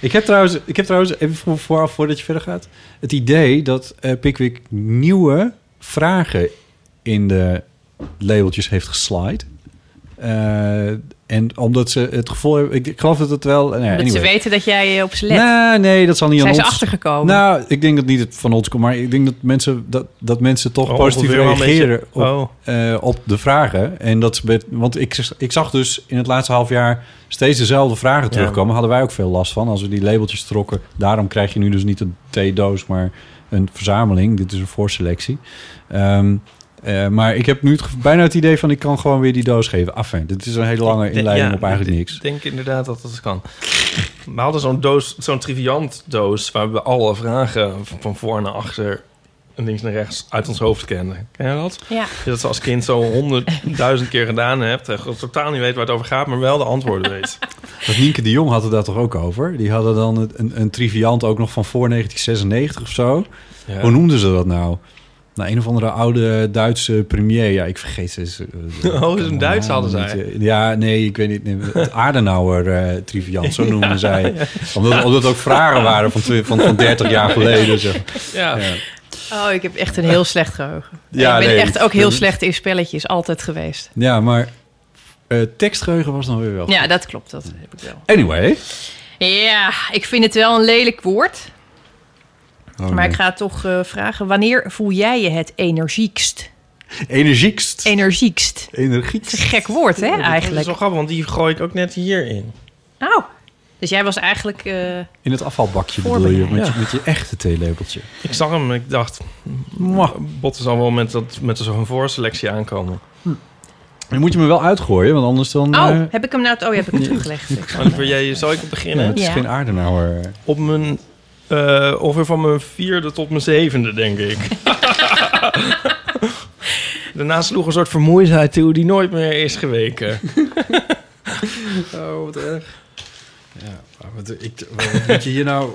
Ik heb trouwens, ik heb trouwens even voor, vooraf voordat je verder gaat, het idee dat eh, Pickwick nieuwe vragen in de labeltjes heeft geslide. Eh, en omdat ze het gevoel hebben, ik, ik geloof dat het wel. Nou, ja, ze weten dat jij op ze let. Nee, nee, dat zal niet Zijn aan ze ons. achtergekomen? Nou, ik denk dat niet het van ons komt, maar ik denk dat mensen, dat, dat mensen toch Oh, positief reageren op, eh, op de vragen. En dat ze, met- want ik, ik zag dus in het laatste half jaar steeds dezelfde vragen terugkomen. Hadden wij ook veel last van als we die labeltjes trokken. Daarom krijg je nu dus niet een theedoos, maar een verzameling. Dit is een voorselectie. Ehm, eh, maar ik heb nu het, bijna het idee van ik kan gewoon weer die doos geven. Enfin, dit is een hele lange Ik- inleiding ja, op eigenlijk ik niks. denk inderdaad dat dat kan. We hadden zo'n doos, zo'n triviant doos... waar we alle vragen van voor naar achter... en links naar rechts uit ons hoofd kenden. Ken je dat? Ja. Dat ze als kind zo honderdduizend keer gedaan hebt... en totaal niet weet waar het over gaat... maar wel de antwoorden weet. Dat Nienke de Jong had het daar toch ook over? Die hadden dan een, een, een triviant ook nog van voor 1996 of zo. Ja. Hoe noemden ze dat nou? Nou, een of andere oude Duitse premier. Ja, ik vergeet ze. ze- Oh, is een Duits hadden zij. eh, Ja, nee, ik weet niet. Nee, het Adenauer eh triviant, zo noemden zij. Omdat, omdat het ook vragen waren van, van, van 30 jaar geleden. Zeg. Ja. Ja. Oh, ik heb echt een heel slecht geheugen. Ja, ik ben nee, echt ook heel slecht in spelletjes, altijd geweest. Ja, maar eh tekstgeheugen was dan weer wel. Ja, dat klopt, dat heb ik wel. Anyway. Ja, ik vind het wel een lelijk woord. Oh, maar ik ga toch eh, vragen, wanneer voel jij je het energiekst? Energiekst. Energiekst. Energiekst. Het is een gek woord, hè, Dat is eigenlijk. wel grappig, want die gooi ik ook net hierin. Oh, dus jij was eigenlijk... eh, In het afvalbakje bedoel je, met, je, met je echte theelepeltje. Ik zag hem en ik dacht... Bot zal wel met, dat, met zo'n voorselectie aankomen. Dan moet je me wel uitgooien, want anders dan... Oh, eh, heb ik hem nou... Oh, heb ik hem teruggelegd. Maar wil jij, zal ik beginnen? ja, het is Ja. geen aardenauer. Op mijn... eh, ongeveer van mijn vierde tot mijn zevende, denk ik. Daarna sloeg een soort vermoeidheid toe die nooit meer is geweken. Oh, wat erg. Ja, maar wat, ik, wat moet je hier nou...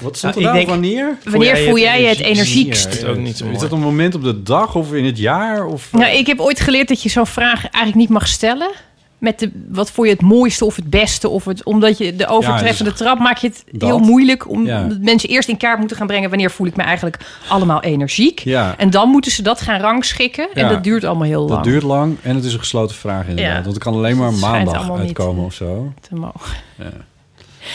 Wat stond er Nou, nou? ik denk- Wanneer? Wanneer voel jij je het energiekst? Dat is ook niet zo Is dat een moment op de dag of in het jaar? Of, Nou, ik heb ooit geleerd dat je zo'n vraag eigenlijk niet mag stellen. Met de, wat voor je het mooiste of het beste? Of het, omdat je de overtreffende trap maak je het dat. heel moeilijk. Om Ja. mensen eerst in kaart moeten gaan brengen. Wanneer voel ik me eigenlijk allemaal energiek? Ja. En dan moeten ze dat gaan rangschikken. En dat duurt allemaal heel lang. Dat duurt lang en het is een gesloten vraag inderdaad. Ja. Want het kan alleen maar maandag uitkomen of zo. te mogen.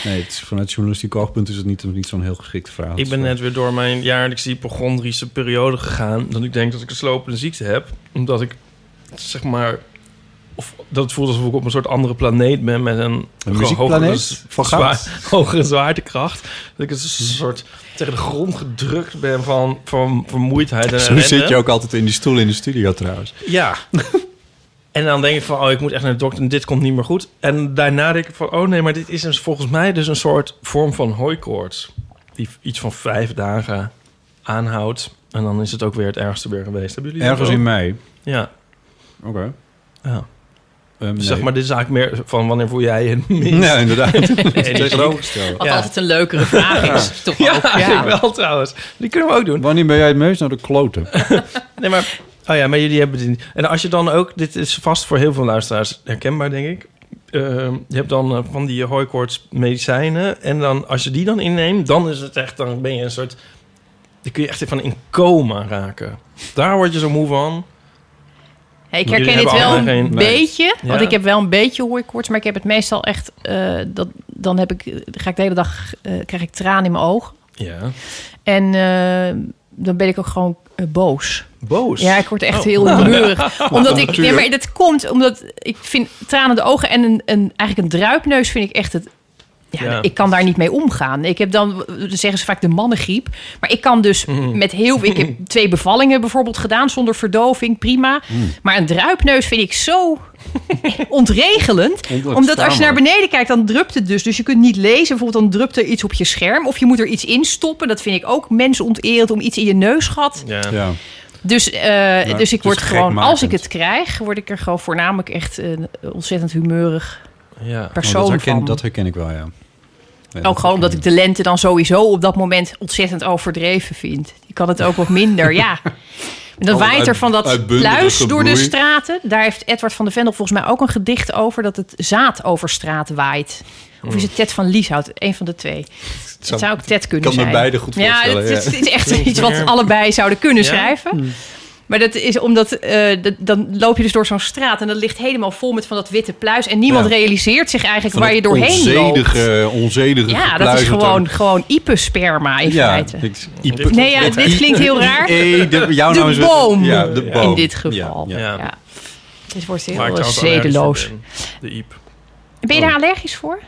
Nee, het is, vanuit journalistiek oogpunt is het niet, niet zo'n heel geschikte vraag. Ik ben net weer door mijn jaarlijkse hypochondrische periode gegaan. Dat ik denk dat ik een slopende ziekte heb. Omdat ik, zeg maar... Of dat voelt alsof ik op een soort andere planeet ben met een, Een hogere, van zwaar- goud? hogere zwaartekracht. Dat ik een soort tegen de grond gedrukt ben van, van vermoeidheid en Zo zit je ook altijd in die stoel in de studio trouwens. Ja. en dan denk ik van, oh, ik moet echt naar de dokter en dit komt niet meer goed. En daarna denk ik van, oh nee, maar dit is dus volgens mij dus een soort vorm van hooikoorts. Die iets van vijf dagen aanhoudt. En dan is het ook weer het ergste weer geweest. Hebben jullie Ergens in mei. Ja. Oké. ja. Ehm, Dus nee. zeg maar, dit is eigenlijk meer van wanneer voel jij je het minst? Ja, inderdaad. Wat Ja. altijd een leukere vraag is. Toch Ja, ook. eigenlijk wel trouwens. Die kunnen we ook doen. Wanneer ben jij het meest naar de kloten? Nee, maar... Oh ja, maar jullie hebben niet. En als je dan ook... Dit is vast voor heel veel luisteraars herkenbaar, denk ik. Eh, je hebt dan eh, van die hooikoorts medicijnen. En dan, als je die dan inneemt, dan is het echt... Dan ben je een soort... Dan kun je echt van in coma raken. Daar word je zo moe van. Hey, ik herken hebben wel een geen- beetje. Want ik heb wel een beetje hooikoorts. Maar ik heb het meestal echt... eh, dat, dan heb ik, ga ik de hele dag... eh, krijg ik tranen in mijn ogen. Ja. En eh, dan ben ik ook gewoon boos. Boos. Ja, ik word echt Oh. heel humeurig. omdat ik, nee, maar dat komt omdat ik vind tranen de ogen en een, een, eigenlijk een druipneus vind ik echt het. Ja, Ja. ik kan daar niet mee omgaan. Ik heb dan, zeggen ze vaak de mannengriep. Maar ik kan dus Mhm. met heel Ik heb twee bevallingen bijvoorbeeld gedaan zonder verdoving, prima. Mm. Maar een druipneus vind ik zo ontregelend. Omdat als je naar beneden kijkt, dan drupt het dus. Dus je kunt niet lezen. Bijvoorbeeld dan drupt er iets op je scherm. Of je moet er iets in stoppen. Dat vind ik ook mensonterend om iets in je neusgat. Ja. Ja. Dus, eh, dus ik word gewoon, als ik het krijg, word ik er gewoon voornamelijk echt een ontzettend humeurig Ja. persoon Oh, dat, herken, van. dat herken ik wel, ja. Ja, ook gewoon omdat ik de lente dan sowieso op dat moment ontzettend overdreven vind. Je kan het ook wat minder, ja. En dan waait er van dat pluis door de straten. Daar heeft Edward van de Vendel volgens mij ook een gedicht over... dat het zaad over straat waait. Of is het Ted van Lieshout? Een van de twee. Het zou ook Ted kunnen kan me zijn. beide goed Ja, voorstellen, het, ja. het is echt iets wat allebei zouden kunnen Ja? schrijven. Maar dat is omdat eh, dat- dan loop je dus door zo'n straat en dat ligt helemaal vol met van dat witte pluis. En niemand Ja. realiseert zich eigenlijk Van waar je dat doorheen loopt. onzedige, onzedige Ja, dat is gewoon, gewoon Ipe-sperma in Ja, feite. ik- Ipe- Nee, ja, dit klinkt heel raar. E, de, jouw De naam is boom. Ja, de boom. In dit geval. Ja, ja. Ja. Het wordt heel zedeloos. De Iep. Ben je Oh. daar allergisch voor?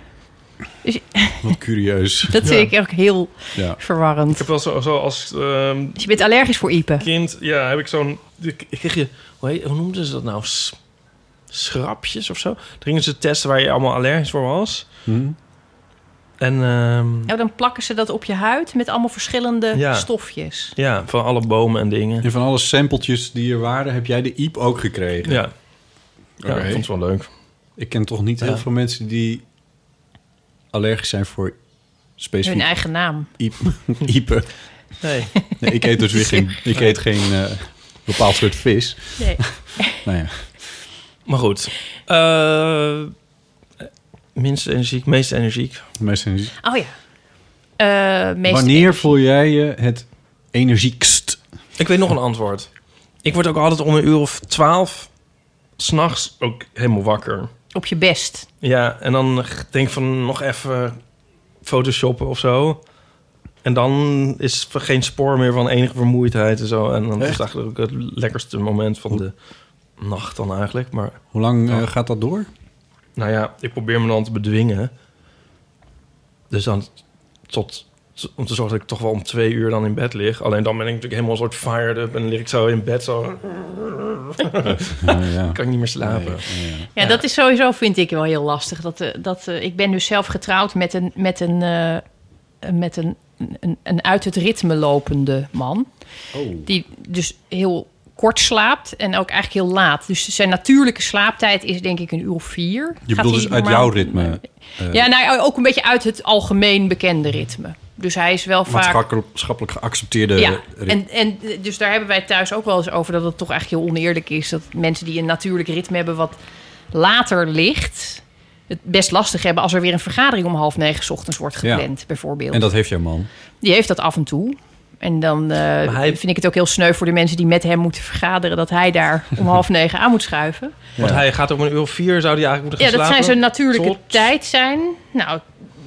Dus, Wat curieus. dat Ja. vind ik ook heel Ja. verwarrend. Ik heb wel zo, zo als ehm, Dus je bent allergisch voor Ipe. kind, ja, heb ik zo'n... Ik kreeg je, hoe, heet, hoe noemden ze dat nou? Schrapjes of zo? Toen gingen ze testen waar je allemaal allergisch voor was. Hm? En ehm, Ja, dan plakken ze dat op je huid met allemaal verschillende Ja. stofjes. ja, van alle bomen en dingen. En van alle sampletjes die er waren, heb jij de Iep ook gekregen? Ja, ja Oké. ik vond het wel leuk. Ik ken toch niet heel veel mensen die allergisch zijn voor Hun specifiek eigen naam. Iep. Iepen. Nee. Nee, ik eet dus weer geen, ik eet geen eh, bepaald soort vis. Nee. Nou ja. Maar goed. Eh minst energiek, meest energiek. Meestal is- Oh ja. Eh, meest Wanneer voel jij je het energiekst? Ik weet nog een antwoord. Ik word ook altijd om een uur of twaalf s'nachts ook helemaal wakker. Op je best. Ja, en dan denk ik van nog even photoshoppen of zo. En dan is er geen spoor meer van enige vermoeidheid en zo. En dan is Echt? het eigenlijk ook het lekkerste moment van de nacht dan eigenlijk. Maar Hoe lang eh, gaat dat door? nou ja, ik probeer me dan te bedwingen. Dus dan tot, om te zorgen dat ik toch wel om twee uur dan in bed lig. Alleen dan ben ik natuurlijk helemaal een soort fired up en lig ik zo in bed zo. Ja, ja. kan ik niet meer slapen. Nee, ja. Ja, Ja. dat is sowieso, vind ik, wel heel lastig. Dat, eh, dat, eh, ik ben dus zelf getrouwd met een, met een, eh, met een, een, een uit het ritme lopende man. Oh. Die dus heel kort slaapt en ook eigenlijk heel laat. Dus zijn natuurlijke slaaptijd is denk ik een uur of vier. Je Gaat bedoelt hij dus uit normaal- jouw ritme? Ja, nou, ook een beetje uit het algemeen bekende ritme. Dus hij is wel vaak... maatschappelijk, geaccepteerde Ja, ritme. en, en dus daar hebben wij thuis ook wel eens over dat het toch eigenlijk heel oneerlijk is dat mensen die een natuurlijk ritme hebben wat later ligt, het best lastig hebben als er weer een vergadering om half negen 's ochtends wordt Ja. gepland, bijvoorbeeld. En dat heeft jouw man. Die heeft dat af en toe. En dan eh, hij- vind ik het ook heel sneu voor de mensen die met hem moeten vergaderen, dat hij daar om half negen aan moet schuiven. Want hij gaat om een uur of vier, zou hij eigenlijk moeten Ja, gaan dat zijn slapen? zijn natuurlijke Tot- tijd zijn. Nou,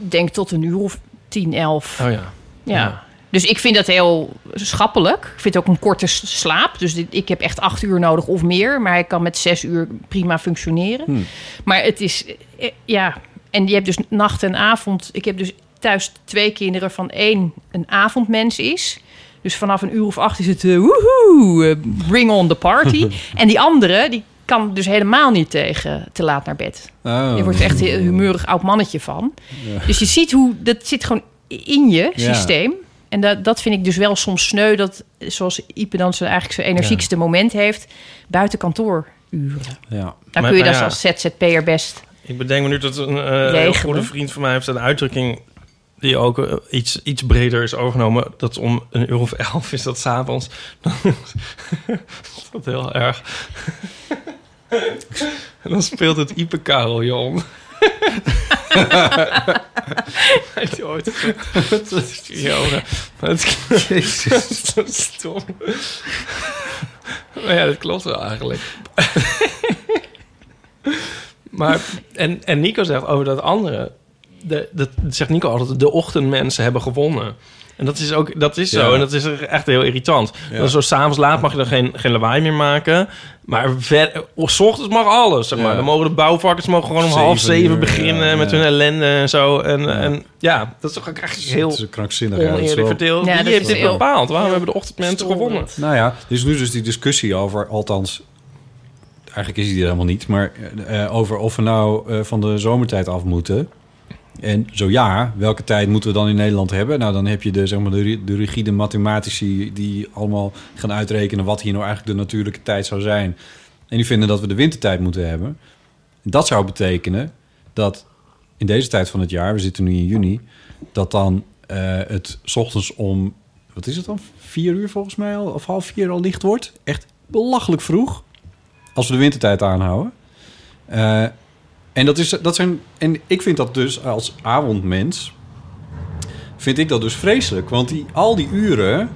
ik denk tot een uur of tien, elf. Oh ja. Ja. Ja. Dus ik vind dat heel schappelijk. Ik vind het ook een korte slaap. Dus dit- ik heb echt acht uur nodig of meer. Maar ik kan met zes uur prima functioneren. Hmm. Maar het is... eh, Ja, en je hebt dus nacht en avond. Ik heb dus thuis twee kinderen van één een avondmens is. Dus vanaf een uur of acht is het... eh, woehoe, eh, bring on the party. en die andere, die kan dus helemaal niet tegen te laat naar bed. Oh. Je wordt er echt een humeurig oud mannetje van. Dus je ziet hoe dat zit gewoon in je Ja. systeem. En dat, dat vind ik dus wel soms sneu. Dat, zoals Ipe dan zijn, eigenlijk zijn energiekste moment heeft... buiten kantooruren. Ja. Daar Maar- kun je maar dus ja. als ZZP'er best... Ik bedenk me nu dat een eh, heel Regelen. goede vriend van mij heeft een uitdrukking die ook eh, iets, iets breder is overgenomen. Dat om een uur of elf is dat s'avonds. Dan is dat heel erg. En dan speelt het Ipe Karel, Jon. Heeft hij ooit jongen. Maar het Jezus. dat is stom. Maar ja, dat klopt wel eigenlijk. Maar, en, en Nico zegt over dat andere... De, dat zegt Nico altijd, de ochtendmensen hebben gewonnen. En dat is ook dat is zo. Ja. En dat is echt heel irritant. Ja. Dan zo s'avonds laat mag je dan geen, geen lawaai meer maken. Maar ver, s ochtends mag alles, zeg maar. Ja. Dan mogen de bouwvakkers mogen gewoon om Zeven half zeven uur, beginnen ja, met ja. hun ellende en zo. En en, ja dat is toch ook echt heel is een krankzinnig. oneerlijk verdeeld. Ja, Wie heeft dit bepaald? Waarom hebben de ochtendmensen gewonnen? Nou ja, er is nu dus die discussie over, althans, eigenlijk is die er helemaal niet, maar eh, over of we nou eh, van de zomertijd af moeten. En zo ja, welke tijd moeten we dan in Nederland hebben? Nou, dan heb je de, zeg maar, de, ri- de rigide mathematici die allemaal gaan uitrekenen wat hier nou eigenlijk de natuurlijke tijd zou zijn. En die vinden dat we de wintertijd moeten hebben. Dat zou betekenen dat in deze tijd van het jaar, we zitten nu in juni, dat dan eh, het 's ochtends om, wat is het dan? Vier uur volgens mij al, of half vier al licht wordt. Echt belachelijk vroeg. Als we de wintertijd aanhouden. Eh, en, dat is, dat zijn, en ik vind dat dus als avondmens... vind ik dat dus vreselijk. Want die, al die uren...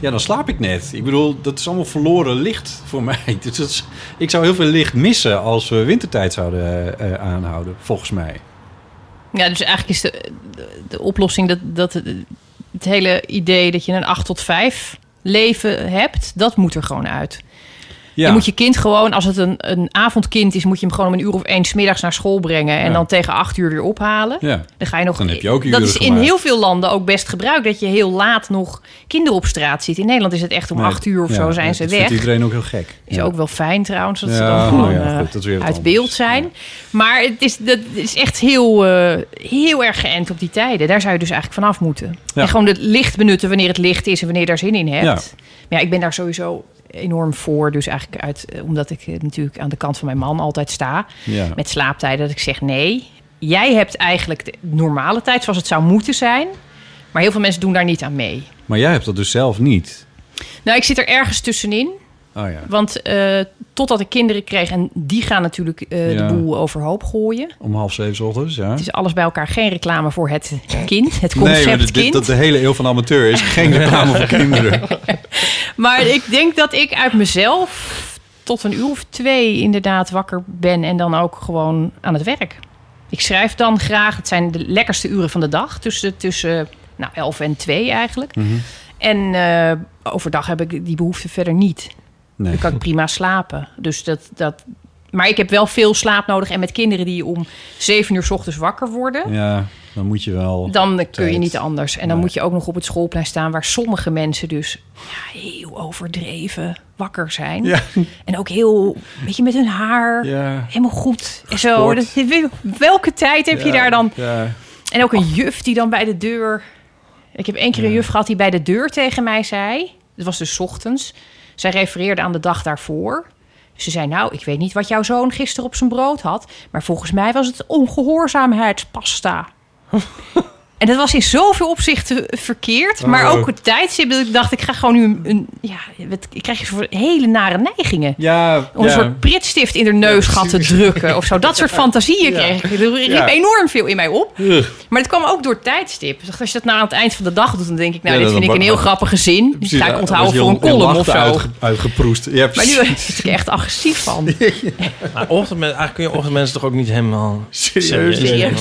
Ja, dan slaap ik net. Ik bedoel, dat is allemaal verloren licht voor mij. Dus ik zou heel veel licht missen als we wintertijd zouden eh, aanhouden, volgens mij. Ja, dus eigenlijk is de, de, de oplossing dat, dat het hele idee dat je een 8 tot 5 leven hebt, dat moet er gewoon uit. Ja. Je moet je kind gewoon, als het een, een avondkind is, moet je hem gewoon om een uur of één middags naar school brengen en Ja. dan tegen acht uur weer ophalen. Ja. Dan ga je nog. Dan heb je ook Dat is in gemaakt. heel veel landen ook best gebruikt dat je heel laat nog kinderen op straat ziet. In Nederland is het echt om Nee, acht uur of zo zijn ze dat weg. vindt iedereen ook heel gek. Is ook wel fijn trouwens, dat ze dan gewoon ja, eh, goed, dat uit anders. beeld zijn. Maar het is, dat is echt heel, eh, heel erg geënt op die tijden. Daar zou je dus eigenlijk vanaf moeten. En gewoon het licht benutten wanneer het licht is en wanneer je daar zin in hebt. Ja. Maar ja, ik ben daar sowieso enorm voor. Dus eigenlijk uit, eh, omdat ik eh, natuurlijk aan de kant van mijn man altijd sta. Ja. Met slaaptijden, dat ik zeg nee. Jij hebt eigenlijk de normale tijd zoals het zou moeten zijn. Maar heel veel mensen doen daar niet aan mee. Maar jij hebt dat dus zelf niet. Nou, ik zit er ergens tussenin. Oh ja. Want eh, totdat ik kinderen kreeg, en die gaan natuurlijk eh, Ja. de boel overhoop gooien. Om half zeven 's ochtends, ja. Het is alles bij elkaar geen reclame voor het kind, het Nee, concept dit, dit- kind. dat de hele eeuw van amateur is geen reclame voor kinderen. Maar ik denk dat ik uit mezelf tot een uur of twee inderdaad wakker ben en dan ook gewoon aan het werk. Ik schrijf dan graag, het zijn de lekkerste uren van de dag, tussen, tussen nou, 11 en 2 eigenlijk. Mhm. En eh, overdag heb ik die behoefte verder niet. Nee. Dan kan ik prima slapen. Dus dat, dat, maar ik heb wel veel slaap nodig. En met kinderen die om 7 uur 's ochtends wakker worden, Ja, dan moet je wel... dan kun je niet anders. En dan Nee. moet je ook nog op het schoolplein staan waar sommige mensen dus ja, heel overdreven wakker zijn. Ja. En ook heel, weet je, met hun haar Ja. helemaal goed. En zo. Dat- welke tijd heb je daar dan? Ja. En ook een juf die dan bij de deur. Ik heb één keer een juf gehad die bij de deur tegen mij zei. Het was dus 's ochtends. Zij refereerde aan de dag daarvoor. Ze zei: Nou, ik weet niet wat jouw zoon gisteren op zijn brood had. Maar volgens mij was het ongehoorzaamheidspasta. En dat was in zoveel opzichten verkeerd. Maar Oh. ook het tijdstip. dat Ik dacht, ik ga gewoon nu een. een- ja, ik krijg voor hele nare neigingen. Ja, Om een ja. soort pritstift in de neusgat te drukken of zo. Dat soort fantasieën kreeg ik. Er riep Ja. enorm veel in mij op. Ugh. Maar het kwam ook door het tijdstip. Dus als je dat nou aan het eind van de dag doet, dan denk ik... nou, Ja, dit vind ik een heel grappige zin. Die ga ik onthouden voor een je column of zo. uitge- uitgeproest. Ja, Maar nu word ik er echt agressief van. Maar ochtendmens, eigenlijk kun je ochtendmensen toch ook niet helemaal Serieus nemen.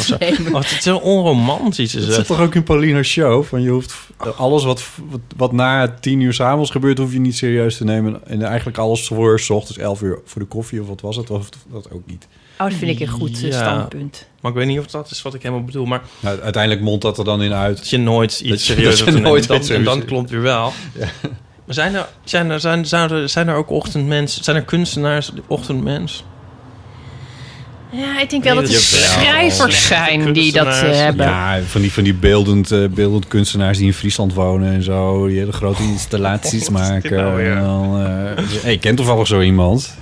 het is zo onromantisch. Is Dat het. zit toch ook in Paulina's show? Van je hoeft alles wat, wat, wat na tien uur s'avonds gebeurt, hoef je niet serieus te nemen. En eigenlijk alles voor 's ochtends elf uur voor de koffie of wat was het? Of dat ook niet. Oh, dat vind ik een goed eh, Ja. standpunt. Maar ik weet niet of dat is wat ik helemaal bedoel. Maar Nou, uiteindelijk mondt dat er dan in uit. dat je nooit iets serieus hebt te nemen. nooit Dan- iets En dan klopt weer wel. Maar zijn er, zijn, er, zijn, zijn, er, zijn er ook ochtendmensen? Zijn er kunstenaars ochtendmens? Ja, ik denk wel dat er Jawel. schrijvers zijn die dat eh, hebben. Ja, van die, van die beeldend, eh, beeldend kunstenaars die in Friesland wonen en zo. Die hele grote installaties dit maken. nou weer? En dan, eh, hey, ik ken toevallig zo iemand.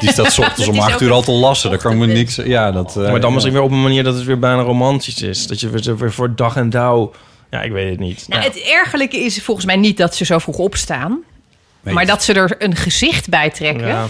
Die staat 's ochtends om acht uur al te lassen. Daar kan ik me niks... Ja, dat... eh, maar dan misschien ja. weer op een manier dat het weer bijna romantisch is. Dat je weer, weer voor dag en dauw... Ja, ik weet het niet. Nou, Ja. het ergelijke is volgens mij niet dat ze zo vroeg opstaan. Nee, Maar dat ze er een gezicht bij trekken. Ja.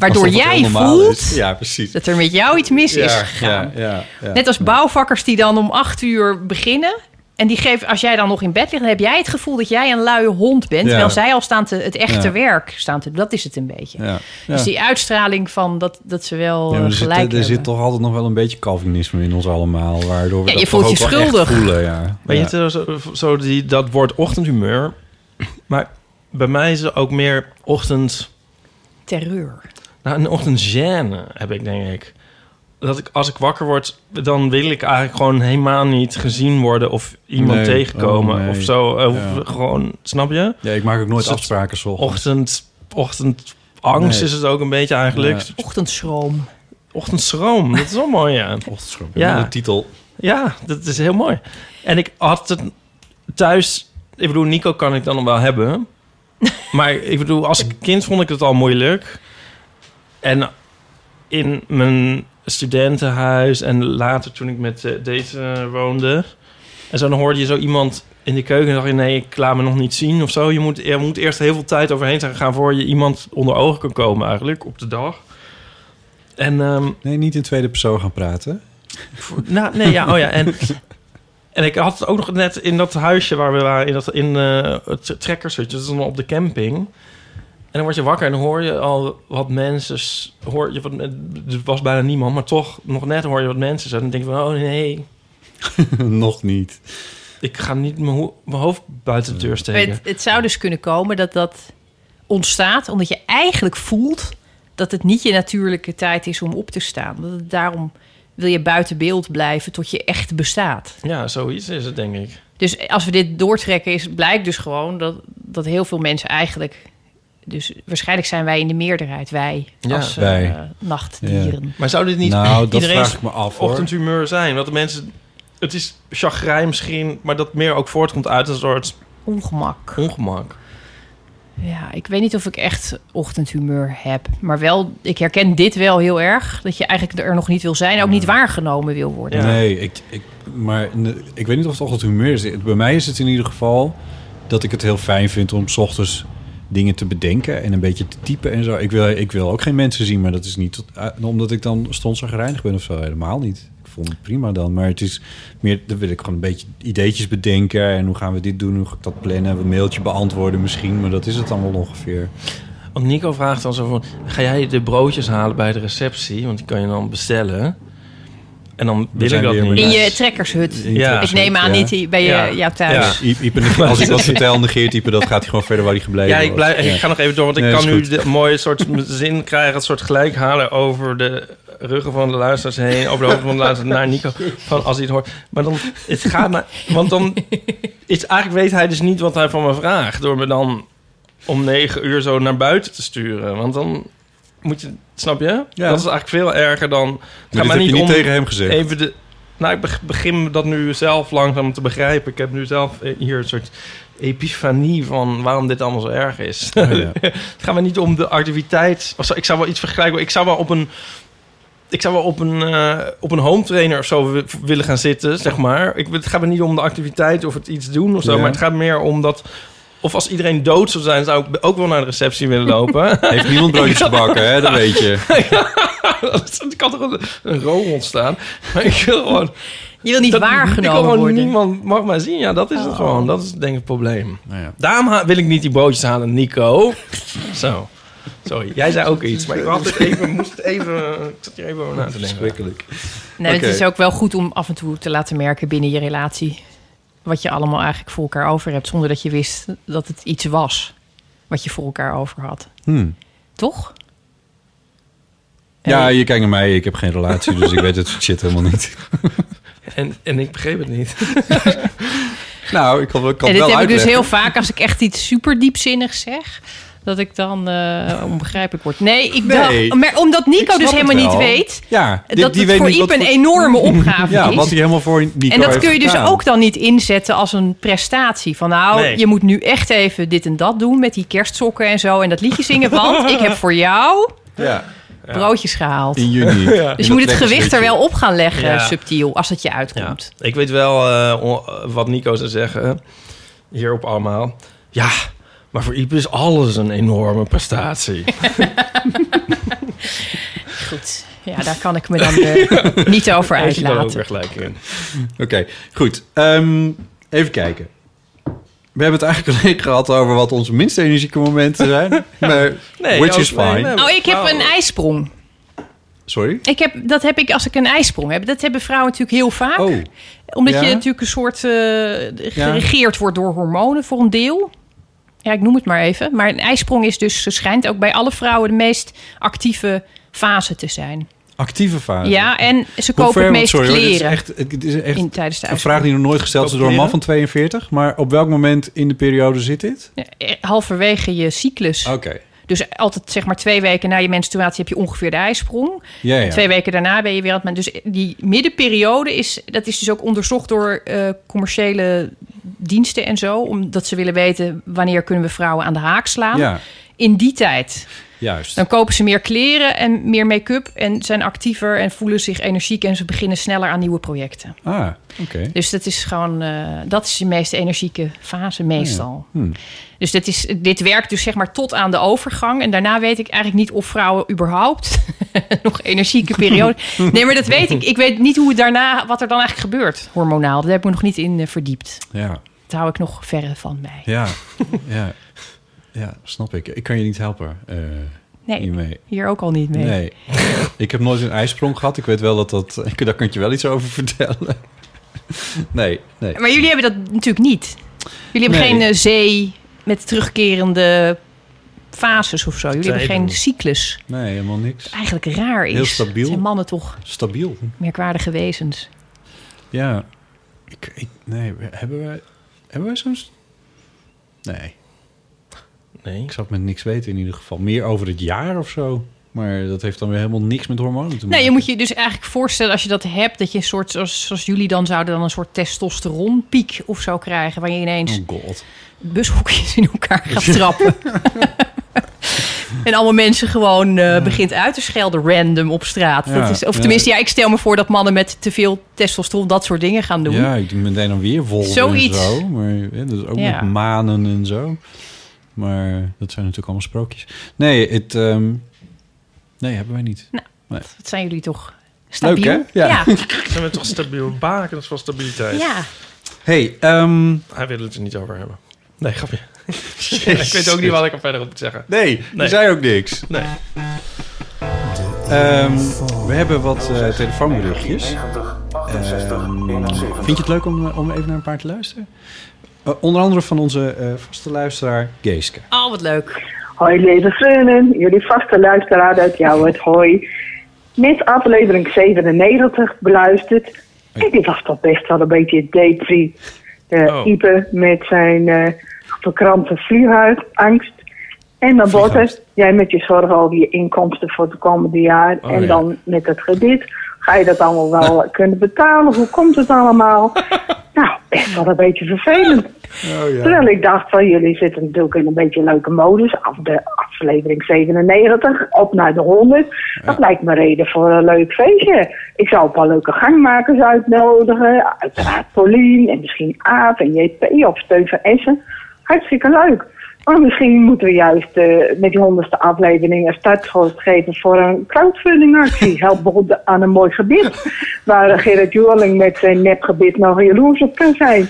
Waardoor jij voelt. Ja, precies. dat er met jou iets mis is gegaan. ja, ja, ja. Net als bouwvakkers die dan om acht uur beginnen. En die geven, als jij dan nog in bed ligt, dan heb jij het gevoel dat jij een luie hond bent. Ja. Terwijl zij al staan te, het echte Ja. werk staan te Dat is het een beetje. Ja. Ja. Dus die uitstraling van dat, dat ze wel Ja, eh, er, zit, gelijk er hebben. zit toch altijd nog wel een beetje Calvinisme in ons allemaal. Waardoor we Ja, dat je voelt je schuldig. voelen, ja. Weet ja. je, zo, zo, zo die, dat woord ochtendhumeur. Maar bij mij is het ook meer ochtend... Terreur. Nou, een ochtendgêne heb ik, denk ik. Dat ik, als ik wakker word, dan wil ik eigenlijk gewoon helemaal niet gezien worden... of iemand Nee. tegenkomen Oh, nee. of zo. Of Ja. gewoon, snap je? Ja, ik maak ook nooit het afspraken zo. Ochtend, ochtendangst Nee. is het ook een beetje eigenlijk. Ja. Ochtendschroom. Ochtendschroom, dat is wel mooi, ja. Ochtendschroom. Ja. Ja. De titel. Ja, dat is heel mooi. En ik had het thuis... Ik bedoel, Nico kan ik dan nog wel hebben. Maar ik bedoel, als kind vond ik het al moeilijk. En in mijn studentenhuis en later toen ik met eh, deze woonde... En zo dan hoorde je zo iemand in de keuken en dacht je... nee, ik laat me nog niet zien of zo. Je moet, je moet eerst heel veel tijd overheen zijn gaan... voor je iemand onder ogen kan komen eigenlijk op de dag. En ehm, Nee, niet in tweede persoon gaan praten. nou, nee, ja, oh ja. En, en ik had het ook nog net in dat huisje waar we waren, in, dat, in eh, het trekkershutje, dat is dan op de camping. En dan word je wakker en dan hoor je al wat mensen, hoor je wat, er was bijna niemand, maar toch nog net hoor je wat mensen zeggen. En dan denk je van, oh nee, nog niet. ik ga niet mijn, ho- mijn hoofd buiten de deur steken. Het, het zou dus kunnen komen dat dat ontstaat omdat je eigenlijk voelt dat het niet je natuurlijke tijd is om op te staan. Dat het daarom wil je buiten beeld blijven tot je echt bestaat. Ja, zoiets is het, denk ik. Dus als we dit doortrekken, is, blijkt dus gewoon dat, dat heel veel mensen eigenlijk. Dus waarschijnlijk zijn wij in de meerderheid, wij Ja, als eh, wij. nachtdieren. Maar zou dit niet Nou, dat iedereen's vraag ik me af, hoor. ochtendhumeur zijn? Want de mensen, het is chagrijn misschien, maar dat meer ook voortkomt uit een soort Ongemak. ongemak. Ja, ik weet niet of ik echt ochtendhumeur heb. Maar wel, ik herken dit wel heel erg. Dat je eigenlijk er nog niet wil zijn. Ook niet waargenomen wil worden. Ja. Nee, ik, ik, maar ik weet niet of het altijd humeur is. Bij mij is het in ieder geval dat ik het heel fijn vind om 's ochtends dingen te bedenken en een beetje te typen en zo. Ik wil, ik wil ook geen mensen zien, maar dat is niet eh, omdat ik dan gereinigd ben of zo. Helemaal niet. Ik vond het prima dan. Maar het is meer, dan wil ik gewoon een beetje ideetjes bedenken. En hoe gaan we dit doen? Hoe ga ik dat plannen? Een mailtje beantwoorden misschien. Maar dat is het dan wel ongeveer. Want Nico vraagt dan zo van... Ga jij de broodjes halen bij de receptie? Want die kan je dan bestellen. En dan wil ik dat niet. In je trekkershut. Ja. Ik neem aan Ja. niet bij je, Ja. jouw thuis. Ja. Iep- als ik dat vertel, negeert Ipe, dat gaat hij gewoon verder waar hij gebleven Ja, ik, was. blijf, Ja. ik ga nog even door, want ik kan nu de mooie soort zin krijgen, het soort gelijk halen over de ruggen van de luisteraars heen, over de hoofden van de luisteraars naar Nico, van als hij het hoort. Maar dan, het gaat maar, want dan is eigenlijk weet hij dus niet wat hij van me vraagt, door me dan om negen uur zo naar buiten te sturen. Want dan moet je, snap je? Ja. Dat is eigenlijk veel erger dan. Maar Ga dit maar heb je niet tegen hem gezegd. Even de, nou, ik beg- begin dat nu zelf langzaam te begrijpen. Ik heb nu zelf eh, hier een soort epifanie van waarom dit allemaal zo erg is. Oh, ja. Het gaat me niet om de activiteit. Ik zou wel iets vergelijken. Ik zou wel op een. Ik zou wel op een, eh, op een home trainer of zo wi- willen gaan zitten, zeg maar. Ik, het gaat me niet om de activiteit of het iets doen of zo. Ja. Maar het gaat meer om dat... Of als iedereen dood zou zijn, zou ik ook wel naar de receptie willen lopen. Heeft niemand broodjes gebakken, hè? Dat weet je. Er kan toch een, een room ontstaan. Maar ik wil gewoon... Je wil niet dat- ik waargenomen gewoon worden. niemand mag mij zien. Ja, dat is het Oh. gewoon. Dat is denk ik het probleem. Nou ja. Daarom wil ik niet die broodjes halen, Nico. Zo. Sorry, jij zei ook iets, maar ik had het even, moest het even, ik zat hier even over na te denken. Nee. Het is ook wel goed om af en toe te laten merken binnen je relatie... wat je allemaal eigenlijk voor elkaar over hebt... zonder dat je wist dat het iets was wat je voor elkaar over had. Hmm. Toch? Ja, je kijkt naar mij. Ik heb geen relatie, dus ik weet het soort shit helemaal niet. En, en ik begreep het niet. Nou, ik kan, ik kan en het dit wel heb ik dus heel vaak als ik echt iets super diepzinnigs zeg... dat ik dan eh, onbegrijpelijk word. Nee, ik Nee. dacht... Maar omdat Nico dus helemaal niet weet... Ja, die, dat die het weet voor Iep een voor- enorme opgave Ja, is. wat hij helemaal voor Nico En dat kun je dus gedaan. ook dan niet inzetten als een prestatie. Van nou, Nee. je moet nu echt even dit en dat doen met die kerstsokken en zo. En dat liedje zingen, want ik heb voor jou Ja, broodjes gehaald. in juni. Dus je moet het gewicht er wel op gaan leggen, Ja. subtiel, als het je Ja, uitkomt. ik weet wel eh, wat Nico zou zeggen, hierop allemaal. Ja, maar voor Iep is alles een enorme prestatie. Goed, ja, daar kan ik me dan eh, niet over hij dan ook uitlaten. weer gelijk in. Oké, goed. Ehm, even kijken. We hebben het eigenlijk alleen gehad over wat onze minst energieke momenten zijn. Maar, Nee, which is fine. nee. Oh, ik heb een ijsprong. Sorry? Ik heb, dat heb ik als ik een ijsprong heb. Dat hebben vrouwen natuurlijk heel vaak. Oh, Omdat Ja? je natuurlijk een soort eh, geregeerd wordt door hormonen voor een deel. Ja, ik noem het maar even. Maar een ijsprong is dus, schijnt ook bij alle vrouwen de meest actieve fase te zijn. actieve fase. Ja, en ze kopen ver- het meest sorry, hoor, dit is kleren echt, het is echt in, tijdens de een vraag die nog nooit gesteld is door een man van 42. Maar op welk moment in de periode zit dit? Eh, Halverwege je cyclus. Oké. Dus altijd zeg maar twee weken na je menstruatie heb je ongeveer de ijsprong. Ja, ja. Twee weken daarna ben je weer aan het... Dus die middenperiode is... Dat is dus ook onderzocht door eh, commerciële diensten en zo. Omdat ze willen weten wanneer kunnen we vrouwen aan de haak slaan. Ja. In die tijd Juist. Dan kopen ze meer kleren en meer make-up en zijn actiever en voelen zich energiek en ze beginnen sneller aan nieuwe projecten. Ah, oké. Dus dat is gewoon, eh, dat is de meest energieke fase meestal. Hm. Dus dit, is, dit werkt dus zeg maar tot aan de overgang. En daarna weet ik eigenlijk niet of vrouwen überhaupt nog energieke periode. Nee, maar dat weet ik. Ik weet niet hoe het daarna, wat er dan eigenlijk gebeurt, hormonaal. Daar heb ik me nog niet in eh, verdiept. Ja, Dat hou ik nog verre van mij. ja, ja. Ja, snap ik. Ik kan je niet helpen eh Nee, hiermee. hier ook al niet mee. Nee. ik heb nooit een ijsprong gehad. Ik weet wel dat dat... Daar kan ik je wel iets over vertellen. nee, nee. Maar jullie hebben dat natuurlijk niet. Jullie hebben Nee. geen eh, zee met terugkerende fases of zo. Jullie hebben geen cyclus. Nee, helemaal niks. Eigenlijk raar is. Heel stabiel. Zijn mannen toch Stabiel. merkwaardige wezens. Ja. Ik, ik, nee, hebben we... Hebben we zo'n... s- Nee, Nee. ik zou het met niks weten in ieder geval. Meer over het jaar of zo. Maar dat heeft dan weer helemaal niks met hormonen te maken. Nee, je moet je dus eigenlijk voorstellen als je dat hebt... dat je een soort, zoals, zoals jullie dan zouden... dan een soort testosteronpiek of zo krijgen... waar je ineens Oh god. bushokjes in elkaar gaat trappen. en allemaal mensen gewoon eh, begint uit te schelden random op straat. Ja, dat is, of tenminste, ja, ik stel me voor dat mannen met te veel testosteron dat soort dingen gaan doen. Ja, ik doe meteen dan weer wolven Zoiets. en zo. Maar ja, dat is ook Ja. met manen en zo. Maar dat zijn natuurlijk allemaal sprookjes. Nee, het... ehm, nee, hebben wij niet. Dat zijn jullie toch stabiel? Leuk, hè? Ja. Ja. Zijn we toch stabiel? Baken, dat is van stabiliteit. ja. Hey, ehm, Hij wil het er niet over hebben. Nee, grapje. ik weet ook niet wat ik er verder op moet zeggen. nee, je Nee. zei ook niks. Nee. Ehm, we hebben wat eh, telefoonberichtjes. Ehm, vind je het leuk om, eh, om even naar een paar te luisteren? Eh, onder andere van onze eh, vaste luisteraar Geeske. Oh, wat leuk. Hoi lieve vrienden, jullie vaste luisteraar uit jou het hoi. Net aflevering 97 beluisterd. En die was toch best wel een beetje depri. De Oh. Ipe met zijn verkrampte vliegangst. En dan Vliegangst. jij met je zorgen over je inkomsten voor het komende jaar. Oh, en ja. dan met het gedit. Ga je dat allemaal wel kunnen betalen? Hoe komt het allemaal? nou, best wel een beetje vervelend. Oh Terwijl ik dacht van jullie zitten natuurlijk in een beetje leuke modus. Af de aflevering 97, op naar de 100. Dat lijkt me reden voor een leuk feestje. Ik zou een paar leuke gangmakers uitnodigen. Uiteraard Paulien en misschien Aaf en JP of Steven Essen. Hartstikke leuk. Maar misschien moeten we juist eh, met die honderdste aflevering een startschot geven voor een crowdfundingactie. Help bijvoorbeeld aan een mooi gebied. Waar Gerard Joerling met zijn nepgebied nog jaloers op kan zijn.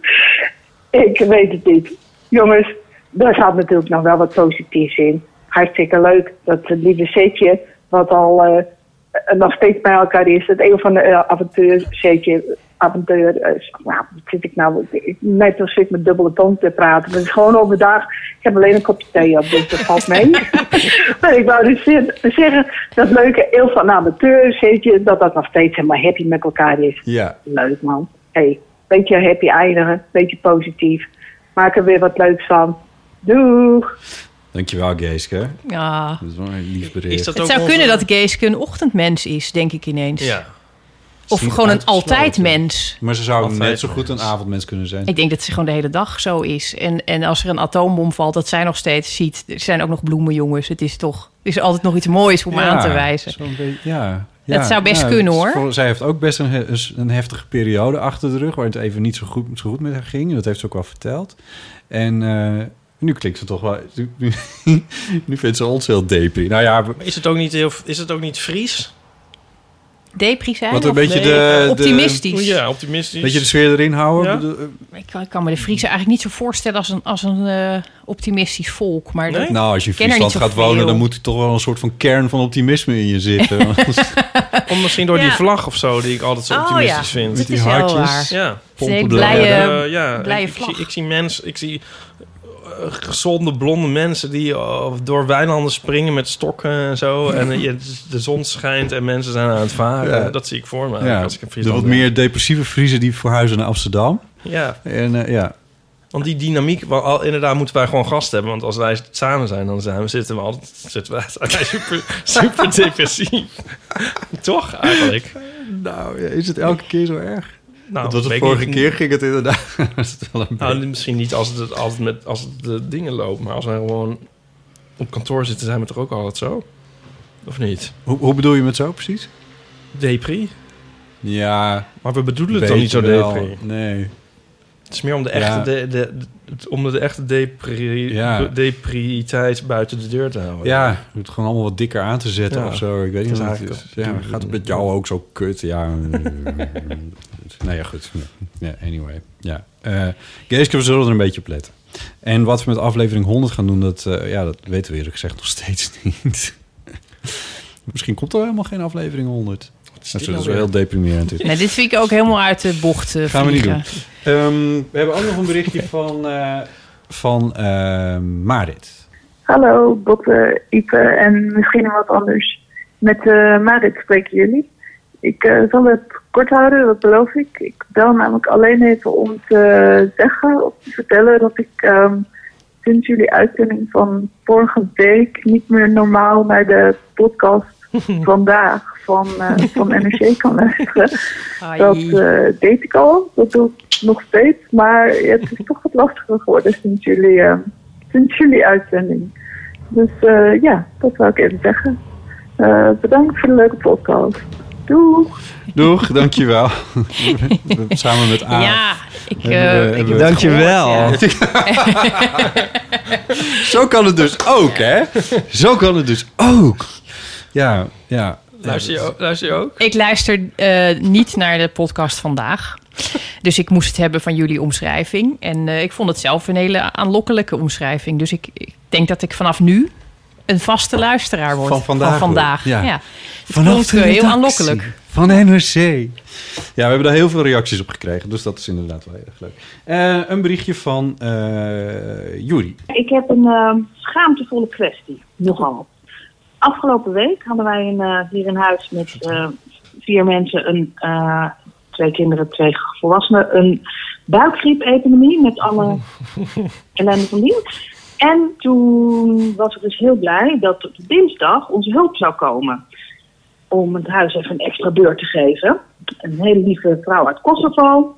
Ik weet het niet. Jongens, daar zat natuurlijk nog wel wat positiefs in. Hartstikke leuk dat het lieve setje, wat al eh, nog steeds bij elkaar is, het een van de uh, avontuur, eh, nou, wat zit ik nou, ik, net als ik met dubbele tong te praten. Dat is gewoon overdag, ik heb alleen een kopje thee op, dus dat valt mee. maar ik wou dus ze- zeggen, dat leuke eeuw van amateursetje, dat dat nog steeds helemaal happy met elkaar is. Ja, Leuk man. Hey, beetje happy eindigen, beetje positief. Maak er weer wat leuks van. Doeg! dankjewel Geeske. Ja. Dat is wel een lief bericht. Is dat Het zou onze- kunnen dat Geeske een ochtendmens is, denk ik ineens. Ja. Of gewoon een uitgesloten. altijdmens. Maar ze zou Altijd net zo goed een mens. avondmens kunnen zijn. Ik denk dat ze gewoon de hele dag zo is. En, en als er een atoombom valt, dat zij nog steeds ziet. Er zijn ook nog bloemenjongens. Het is toch er is altijd nog iets moois om Ja, aan te wijzen. beetje- ja, Dat zou best kunnen, hoor. voor- zij heeft ook best een, een heftige periode achter de rug... waar het even niet zo goed, zo goed met haar ging. Dat heeft ze ook wel verteld. En eh, nu klinkt ze toch wel... Nu, vindt ze ons heel depri. Nou ja, Is het ook niet, heel, is het ook niet Fries? Depri zijn? wat een of beetje nee, de, de... optimistisch. Ja, optimistisch. Beetje de sfeer erin houden. Ja. Ik, kan, ik kan me de Friese eigenlijk niet zo voorstellen als een, als een eh, optimistisch volk. Maar Nee? Nou, als je in Friesland gaat wonen... dan moet er toch wel een soort van kern van optimisme in je zitten. Om misschien door die vlag of zo, die ik altijd zo Oh, optimistisch ja. vind. Dat die is heel hartjes. waar. Ja. Blije, Eh, ja, blije ik, zie, ik zie mensen, ik zie eh, gezonde blonde mensen die eh, door weilanden springen met stokken en zo. En eh, de zon schijnt en mensen zijn aan het varen. Ja. Dat zie ik voor me. ja, als ik de wat meer depressieve Friesen die verhuizen naar Amsterdam. Ja, En eh, ja, want die dynamiek, al, inderdaad moeten wij gewoon gast hebben. Want als wij samen zijn, dan zijn we, zitten we altijd zitten we super, super depressief. Toch, eigenlijk? nou, is het elke keer zo erg? Nou, dat was de vorige keer ging het inderdaad. het Nou, misschien niet als het, altijd met, als het de dingen loopt, maar als wij gewoon op kantoor zitten, zijn we toch ook altijd zo? Of niet? Hoe, hoe bedoel je met zo precies? Depri? Ja, Maar we bedoelen het dan niet zo depri. Nee. Het is meer om de echte, Ja. de, de, de- om de echte depri, Ja. buiten de deur te houden. Ja, moet gewoon allemaal wat dikker aan te zetten Ja. of zo. Ik weet Het niet wat het is. Ja, gaat het met jou ook zo kut? Ja. nou ja, goed. Ja, anyway. Ja. Eh we zullen er een beetje op letten. En wat we met aflevering 100 gaan doen, dat, eh, ja, dat weten we eerlijk gezegd nog steeds niet. Misschien komt er helemaal geen aflevering 100. Dat is wel heel deprimerend. is. Nee, dit vind ik ook helemaal uit de bocht eh, Gaan we niet doen. Ehm, we hebben ook nog een berichtje van, eh, van eh, Marit. Hallo, Botte, Ipe en misschien nog wat anders. Met eh Marit spreken jullie. Ik zal het kort houden, dat beloof ik. Ik bel namelijk alleen even om te zeggen of te vertellen dat ik ehm, sinds jullie uitzending van vorige week niet meer normaal naar de podcast vandaag van, eh, van NRC kan luisteren. Dat eh, deed ik al, dat doe ik nog steeds. Maar het is toch wat lastiger geworden sinds jullie, eh, sinds jullie uitzending. Dus eh, ja, dat wou ik even zeggen. Eh, bedankt voor de leuke podcast. Doei! Doeg, dankjewel. Samen met A. Ja, ik, eh we- ik Dankjewel. gehoord, ja. Zo kan het dus ook, hè? Zo kan het dus ook. Ja, ja. Luister je, ook- luister je ook? Ik luister eh, niet naar de podcast vandaag. Dus ik moest het hebben van jullie omschrijving. En eh, ik vond het zelf een hele aanlokkelijke omschrijving. Dus ik, ik denk dat ik vanaf nu een vaste luisteraar word. Van vandaag vandaag. wordt, ja. Klonk, eh, heel aanlokkelijk. Van NRC. Ja, we hebben daar heel veel reacties op gekregen. Dus dat is inderdaad wel heel erg leuk. Eh, een berichtje van eh Juri. Ik heb een eh, schaamtevolle kwestie, nogal. Afgelopen week hadden wij een, eh, hier in huis met eh, vier mensen, een, eh, twee kinderen, twee volwassenen, een buikgriepepidemie met alle ellende van dien. En toen was ik dus heel blij dat op dinsdag onze hulp zou komen om het huis even een extra beurt te geven. Een hele lieve vrouw uit Kosovo.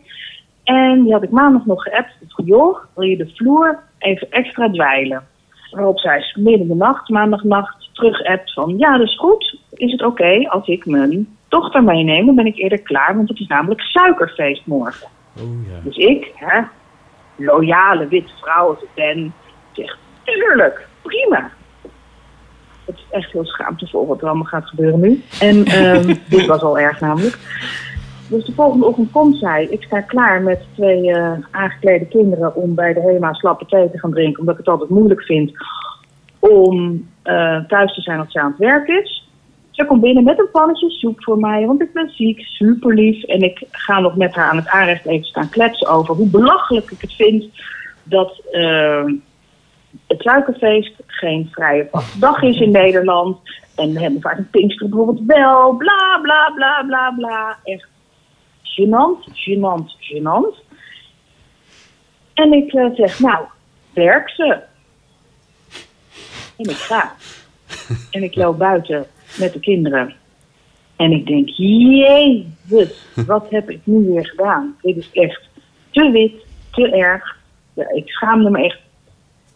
En die had ik maandag nog geappt. Ik joh, wil je de vloer even extra dweilen? Waarop zij midden in de nacht, maandagnacht, terug appt van... Ja, dat is goed. Is het oké als ik mijn dochter meeneem? Dan ben ik eerder klaar, want het is namelijk suikerfeest morgen. Dus ik, hè, loyale witte vrouw als ik ben, zeg... Tuurlijk, prima. Het is echt heel schaamtevol wat er allemaal gaat gebeuren nu. En ehm, dit was al erg namelijk. Dus de volgende ochtend komt zij. Ik sta klaar met twee eh, aangeklede kinderen om bij de HEMA slappe thee te gaan drinken. Omdat ik het altijd moeilijk vind om eh, thuis te zijn als ze aan het werk is. Ze komt binnen met een pannetje soep voor mij, want ik ben ziek, super lief. En ik ga nog met haar aan het aanrecht even staan kletsen over hoe belachelijk ik het vind dat eh, het suikerfeest geen vrije dag is in Nederland. En we hebben vaak een Pinkster bijvoorbeeld wel, bla bla bla bla bla. Echt gênant, gênant, gênant. En ik eh, zeg, nou, werk ze. En ik ga. En ik loop buiten met de kinderen. En ik denk, jezus, wat heb ik nu weer gedaan? Dit is echt te wit, te erg. Ja, ik schaamde me echt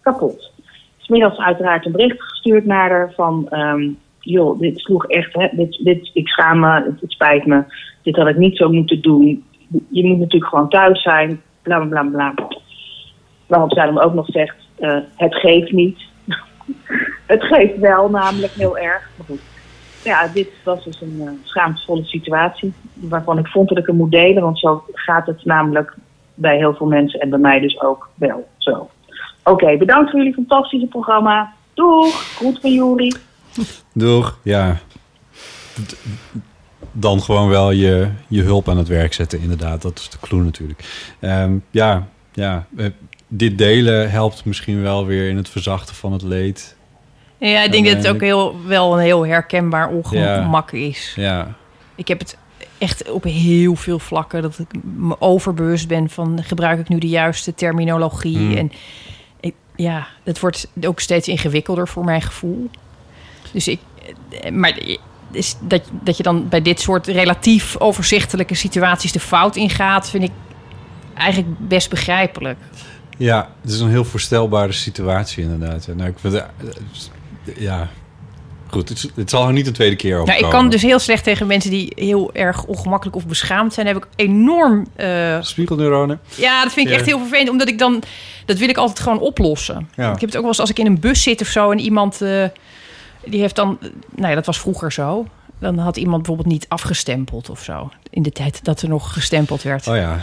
kapot. Smiddags uiteraard een bericht gestuurd naar haar van... ehm, joh, dit sloeg echt, hè, dit, dit, ik schaam me, het, het spijt me. Dit had ik niet zo moeten doen. Je moet natuurlijk gewoon thuis zijn, bla bla bla bla. Waarop zij dan ook nog zegt, eh, het geeft niet. Het geeft wel namelijk heel erg. Maar goed. Ja, dit was dus een uh, schaamtevolle situatie. Waarvan ik vond dat ik hem moet delen. Want zo gaat het namelijk bij heel veel mensen en bij mij dus ook wel zo. Oké, bedankt voor jullie fantastische programma. Doeg, groet van Juri. Doeg, ja. Dan gewoon wel je, je hulp aan het werk zetten, inderdaad. Dat is de clue natuurlijk. Ehm, ja, ja. Eh, dit delen helpt misschien wel weer in het verzachten van het leed. Ja, ik denk dat het ook heel, wel een heel herkenbaar ongemak is. Ja, Ik heb het echt op heel veel vlakken dat ik me overbewust ben van gebruik ik nu de juiste terminologie. Hmm. En ik, ja, het wordt ook steeds ingewikkelder voor mijn gevoel. Dus ik, eh, maar is dat, dat je dan bij dit soort relatief overzichtelijke situaties de fout ingaat, vind ik eigenlijk best begrijpelijk. Ja, het is een heel voorstelbare situatie inderdaad. Nou, ik vind, eh, ja, goed. Het, het zal er niet de tweede keer over Nou, ik kan dus heel slecht tegen mensen die heel erg ongemakkelijk of beschaamd zijn. Daar heb ik enorm... eh, Spiegelneuronen. ja, dat vind ik Ja. echt heel vervelend. Omdat ik dan... Dat wil ik altijd gewoon oplossen. Ja. Ik heb het ook wel eens als ik in een bus zit of zo... en iemand eh, die heeft dan... Nou ja, dat was vroeger zo. Dan had iemand bijvoorbeeld niet afgestempeld of zo. In de tijd dat er nog gestempeld werd. Oh ja.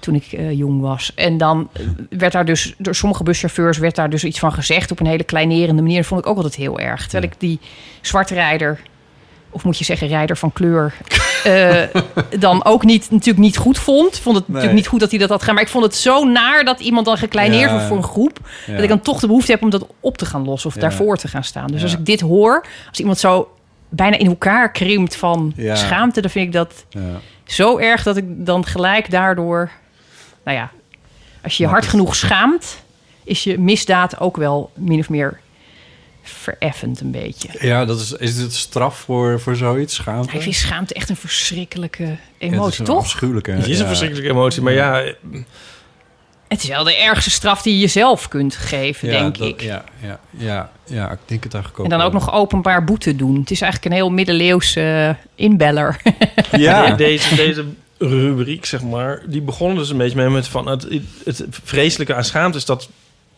Toen ik eh, jong was. En dan eh, werd daar dus door sommige buschauffeurs werd daar dus iets van gezegd op een hele kleinerende manier. Dat vond ik ook altijd heel erg. Terwijl ik die zwartrijder, of moet je zeggen rijder van kleur, eh, dan ook niet natuurlijk niet goed vond. Vond het natuurlijk niet goed dat hij dat had gedaan. Maar ik vond het zo naar dat iemand dan gekleineerd Ja. wordt voor een groep. Ja. Dat ik dan toch de behoefte heb om dat op te gaan lossen of Ja. daarvoor te gaan staan. Dus als ik dit hoor, als iemand zo bijna in elkaar krimpt van schaamte, dan vind ik dat zo erg dat ik dan gelijk daardoor... Nou ja, als je je hard genoeg schaamt... is je misdaad ook wel min of meer vereffend een beetje. Ja, dat is, is dit straf voor, voor zoiets? Schaamte? Ik vind schaamte echt een verschrikkelijke Ja, het emotie, is een toch? afschuwelijke. Het is een ja. verschrikkelijke emotie, maar ja... Het is wel de ergste straf die je jezelf kunt geven, Ja, denk dat- ik. Ja, ja, ja, ja, ik denk het eigenlijk ook. En dan ook wel. nog openbaar boete doen. Het is eigenlijk een heel middeleeuwse eh, inbeller. Ja. Deze, deze rubriek, zeg maar, die begonnen dus een beetje mee met van het, het vreselijke aan schaamte is dat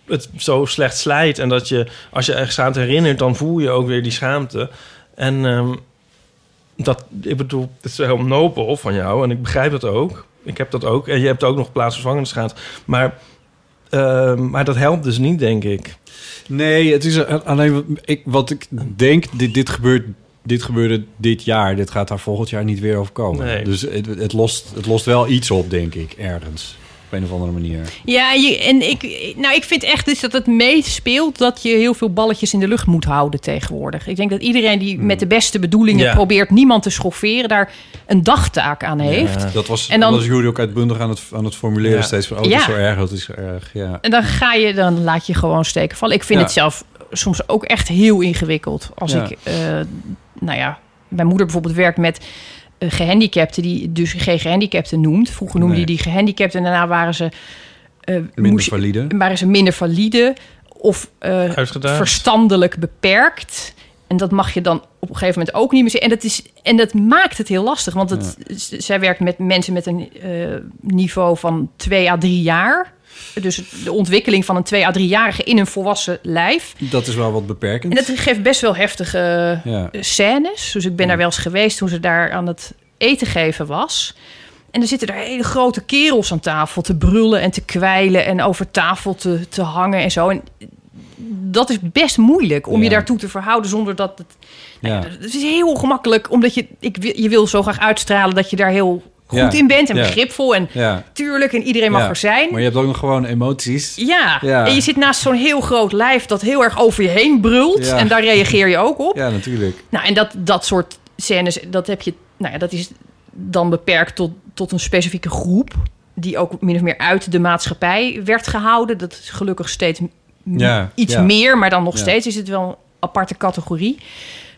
het zo slecht slijt. En dat je, als je echt schaamte herinnert, dan voel je ook weer die schaamte. En ehm, dat, ik bedoel, het is heel nobel van jou en ik begrijp dat ook. Ik heb dat ook. En je hebt ook nog plaatsvervangende schaamte. Maar, ehm, maar dat helpt dus niet, denk ik. Nee, het is a- alleen wat ik, wat ik denk, dit, dit, gebeurt, dit gebeurde dit jaar. Dit gaat daar volgend jaar niet weer overkomen. Nee. Dus het, het, lost, het lost wel iets op, denk ik, ergens. Op een of andere manier. Ja, je, en ik, nou, ik vind echt dus dat het meespeelt dat je heel veel balletjes in de lucht moet houden tegenwoordig. Ik denk dat iedereen die met de beste bedoelingen Ja. probeert niemand te schofferen, daar een dagtaak aan heeft. Dat was, En dan- dat was Jury ook uitbundig aan het, aan het formuleren Ja. steeds van... Oh, het is Ja. zo erg, het is zo erg, ja. En dan ga je, dan laat je gewoon steken vallen. Ik vind Ja. het zelf soms ook echt heel ingewikkeld. Als Ja. ik, eh, nou ja, mijn moeder bijvoorbeeld werkt met eh, gehandicapten, die dus geen gehandicapten noemt. Vroeger noemde Nee. je die gehandicapten en daarna waren ze... eh, Minder moest valide. waren ze minder valide of eh, verstandelijk beperkt. En dat mag je dan op een gegeven moment ook niet meer zeggen. En dat, is, en dat maakt het heel lastig. Want het, zij werkt met mensen met een eh, niveau van 2 à 3 jaar. Dus de ontwikkeling van een 2 à 3-jarige in een volwassen lijf. Dat is wel wat beperkend. En dat geeft best wel heftige Ja. eh, scènes. Dus ik ben daar wel eens geweest toen ze daar aan het eten geven was. En er zitten daar hele grote kerels aan tafel te brullen en te kwijlen en over tafel te, te hangen en zo. En dat is best moeilijk om Ja. je daartoe te verhouden zonder dat het. Nou ja. Ja. Het is heel ongemakkelijk, omdat je, ik, je wil zo graag uitstralen dat je daar heel goed in bent en begripvol en tuurlijk en iedereen mag er zijn. Maar je hebt ook nog gewoon emoties. Ja. Ja. en je zit naast zo'n heel groot lijf dat heel erg over je heen brult. En daar reageer je ook op. Ja, natuurlijk. Nou, en dat, dat soort scènes, dat heb je, nou ja, dat is dan beperkt tot, tot een specifieke groep. Die ook min of meer uit de maatschappij werd gehouden. Dat is gelukkig steeds Ja, iets ja. meer, maar dan nog Ja. steeds is het wel een aparte categorie.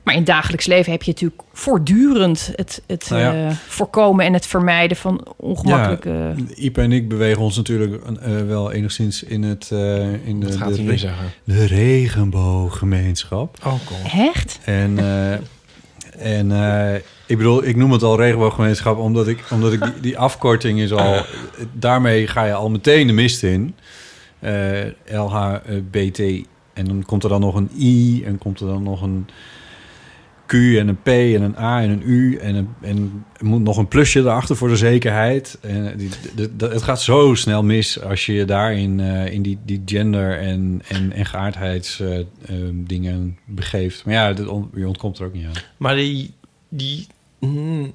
Maar in het dagelijks leven heb je natuurlijk voortdurend het, het Nou ja. eh, voorkomen en het vermijden van ongemakkelijke. Ipe en ik bewegen ons natuurlijk eh, wel enigszins in het... eh, in de, gaat de, zeggen? de regenbooggemeenschap. Oh, kom. Echt? En, eh, en eh, ik bedoel, ik noem het al regenbooggemeenschap... omdat ik, omdat ik die, die afkorting is al... daarmee ga je al meteen de mist in. Eh LHBT. En dan komt er dan nog een I... en komt er dan nog een... Q en een P en een A en een U en, een, en moet nog een plusje erachter voor de zekerheid. En die, de- het gaat zo snel mis als je je daarin eh, in die, die gender en, en, en geaardheids eh, eh, begeeft. Maar ja, dat je ontkomt er ook niet aan. Maar die, die mm,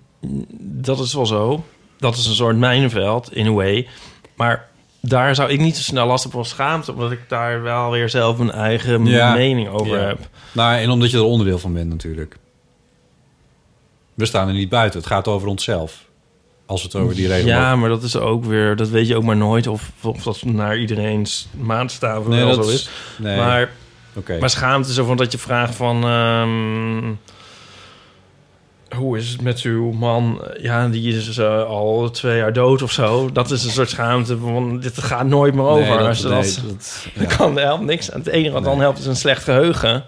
dat is wel zo. Dat is een soort mijnenveld, in a way. Maar daar zou ik niet zo snel last van schaamte... omdat ik daar wel weer zelf een eigen Ja. mening over Ja. heb. Nou, en omdat je er onderdeel van bent natuurlijk. We staan er niet buiten. Het gaat over onszelf. Als het over die regenboog... Ja, maar dat is ook weer... Dat weet je ook maar nooit of, of dat naar iedereen's maatstaven Nee, wel dat zo is- nee. Maar, Oké. maar schaamte zo van dat je vraagt van... ehm, hoe is het met uw man? Ja, die is eh, al twee jaar dood of zo. Dat is een soort schaamte van, dit gaat nooit meer over. Nee, dat- nee, dat, kan helpt niks. Het enige wat dan helpt is een slecht geheugen.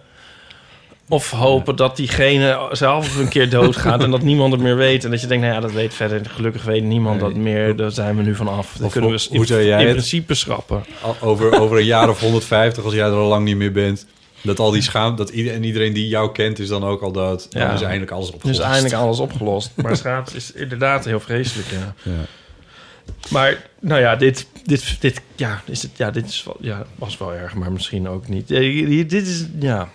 Of hopen dat diegene zelf een keer doodgaat en dat niemand het meer weet. En dat je denkt, nou ja, dat weet verder. Gelukkig weet niemand dat meer. Daar zijn we nu van af. Dat Of kunnen we in, hoe zou jij in het? principe schrappen. Over, over een jaar of 150, als jij er al lang niet meer bent. Dat al die schaamte, dat ieder, en iedereen die jou kent, is dan ook al dood. Dan Ja. is eindelijk alles Dus opgelost. eindelijk alles opgelost. Maar schaamte is inderdaad heel vreselijk, ja. Ja. Maar, nou ja, dit, dit, dit, ja, is het, ja, dit is ja, was wel erg, maar misschien ook niet. Dit is, ja,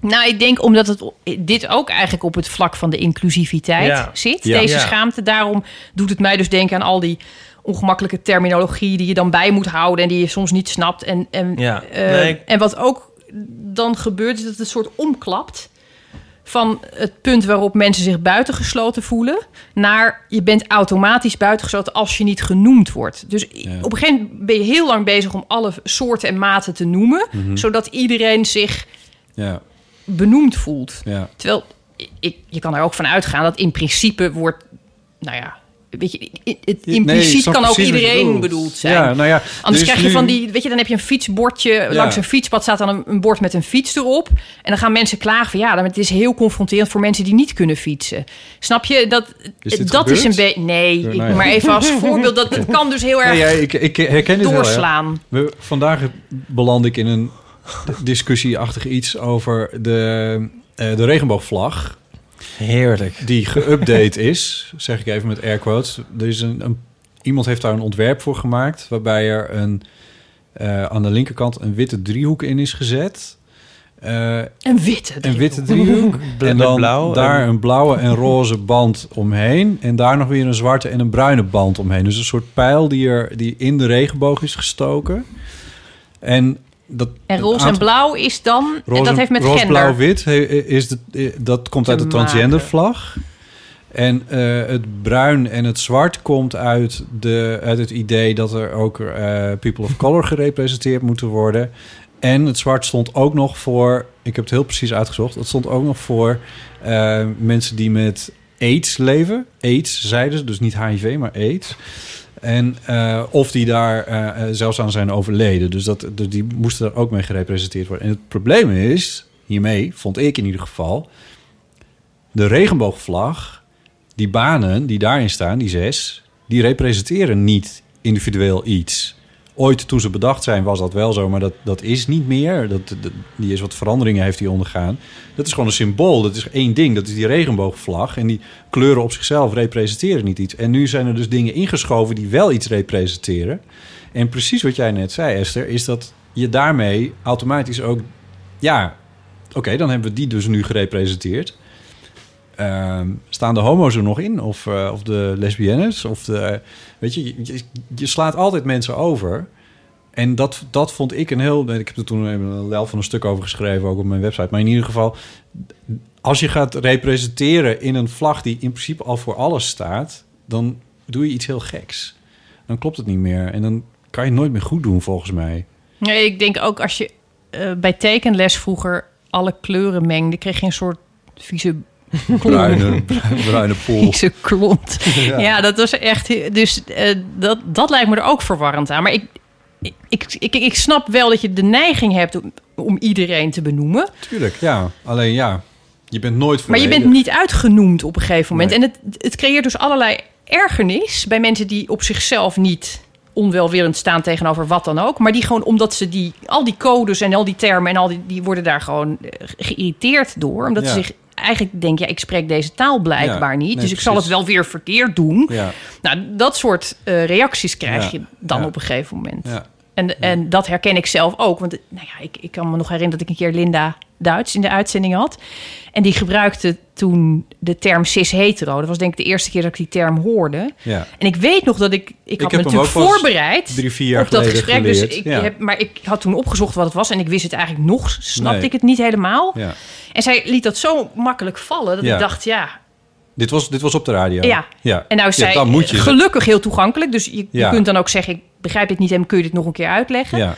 Nou, ik denk omdat het dit ook eigenlijk op het vlak van de inclusiviteit Ja. zit, Ja. deze Ja. schaamte. Daarom doet het mij dus denken aan al die ongemakkelijke terminologie die je dan bij moet houden en die je soms niet snapt. En, en, Ja. eh, Nee. en wat ook dan gebeurt, is dat het een soort omklapt van het punt waarop mensen zich buitengesloten voelen, naar je bent automatisch buitengesloten als je niet genoemd wordt. Dus op een gegeven moment ben je heel lang bezig om alle soorten en maten te noemen, Mhm. zodat iedereen zich Ja, benoemd voelt. ja. Terwijl ik, je kan er ook van uitgaan dat in principe wordt, nou ja, weet je, het impliciet kan ook iedereen bedoeld zijn. Ja, nou ja, Anders er krijg je nu- van die, weet je, dan heb je een fietsbordje langs een fietspad staat dan een, een bord met een fiets erop, en dan gaan mensen klagen van ja, dan, het is heel confronterend voor mensen die niet kunnen fietsen. Snap je dat? Is dat is een beetje, nee, Nou ik, maar even als voorbeeld dat het kan dus heel erg Nee, ja, ik, ik herken wel. doorslaan. ja. We, vandaag beland ik in een discussieachtig iets over de, eh, de regenboogvlag. Heerlijk. Die geüpdate is, zeg ik even met air quotes. Er is een, een, iemand heeft daar een ontwerp voor gemaakt... waarbij er een, eh, aan de linkerkant een witte driehoek in is gezet... Eh, Een witte. een witte driehoek. En dan blauw daar en- een blauwe en roze band omheen. En daar nog weer een zwarte en een bruine band omheen. Dus een soort pijl die, er, die in de regenboog is gestoken. En, dat, En roze en blauw is dan, en Roze, dat heeft met roze, gender. blauw, wit. he- Is de, dat komt uit de transgendervlag. En eh, het bruin en het zwart komt uit, de, uit het idee dat er ook eh, people of color gerepresenteerd moeten worden. En het zwart stond ook nog voor, ik heb het heel precies uitgezocht, het stond ook nog voor eh, mensen die met AIDS leven. AIDS zeiden ze, dus niet HIV, maar AIDS. En eh, of die daar eh, eh, zelfs aan zijn overleden. Dus dat, die moesten er ook mee gerepresenteerd worden. En het probleem is, hiermee vond ik in ieder geval, de regenboogvlag, die banen die daarin staan, die zes, die representeren niet individueel iets. Ooit toen ze bedacht zijn was dat wel zo, maar dat, dat is niet meer. Dat, die is wat veranderingen heeft die ondergaan. Dat is gewoon een symbool. Dat is één ding. Dat is die regenboogvlag. En die kleuren op zichzelf representeren niet iets. En nu zijn er dus dingen ingeschoven die wel iets representeren. En precies wat jij net zei, Esther, is dat je daarmee automatisch ook... Ja, oké, dan hebben we die dus nu gerepresenteerd. Ehm, staan de homo's er nog in? Of, eh, of de lesbiennes? Of de, weet je, je, slaat altijd mensen over. En dat, dat vond ik een heel... Ik heb er toen een lel van een stuk over geschreven, ook op mijn website. Maar in ieder geval, als je gaat representeren in een vlag die in principe al voor alles staat... dan doe je iets heel geks. Dan klopt het niet meer. En dan kan je het nooit meer goed doen, volgens mij. Nee, ik denk ook als je eh, bij tekenles vroeger alle kleuren mengde, kreeg je een soort vieze Bruine, bruine pool. vieze klont. Ja. dat was echt. Dus eh, dat, dat lijkt me er ook verwarrend aan. Maar ik, ik, ik, ik, snap wel dat je de neiging hebt om, om iedereen te benoemen. Tuurlijk, ja. Alleen ja, je bent nooit Maar je volledig. bent niet uitgenoemd op een gegeven moment. Nee. En het, het creëert dus allerlei ergernis bij mensen die op zichzelf niet onwelwillend staan tegenover wat dan ook. Maar die gewoon omdat ze die, al die codes en al die termen en al die, die worden daar gewoon eh, geïrriteerd door. Omdat Ja. ze zich eigenlijk denken, ja, ik spreek deze taal blijkbaar Ja, niet. nee, dus ik zal het wel weer verkeerd doen. Ja, Nou, dat soort eh, reacties krijg je dan op een gegeven moment. ja. En, en dat herken ik zelf ook. Want nou ja, ik, ik kan me nog herinneren dat ik een keer Linda Duits in de uitzending had. En die gebruikte toen de term cis-hetero. Dat was denk ik de eerste keer dat ik die term hoorde. ja. En ik weet nog dat ik... Ik had me natuurlijk voorbereid drie, vier jaar op dat geleden gesprek. Dus ik Ja. heb, maar ik had toen opgezocht wat het was. En ik wist het eigenlijk nog, snapte Nee. ik het niet helemaal. ja. En zij liet dat zo makkelijk vallen dat ik dacht, ja... Dit, was, dit was op de radio? Ja. ja. En nou is Ja, zij dan moet je. gelukkig heel toegankelijk. Dus je, kunt dan ook zeggen, ik begrijp dit niet en kun je dit nog een keer uitleggen. Ja,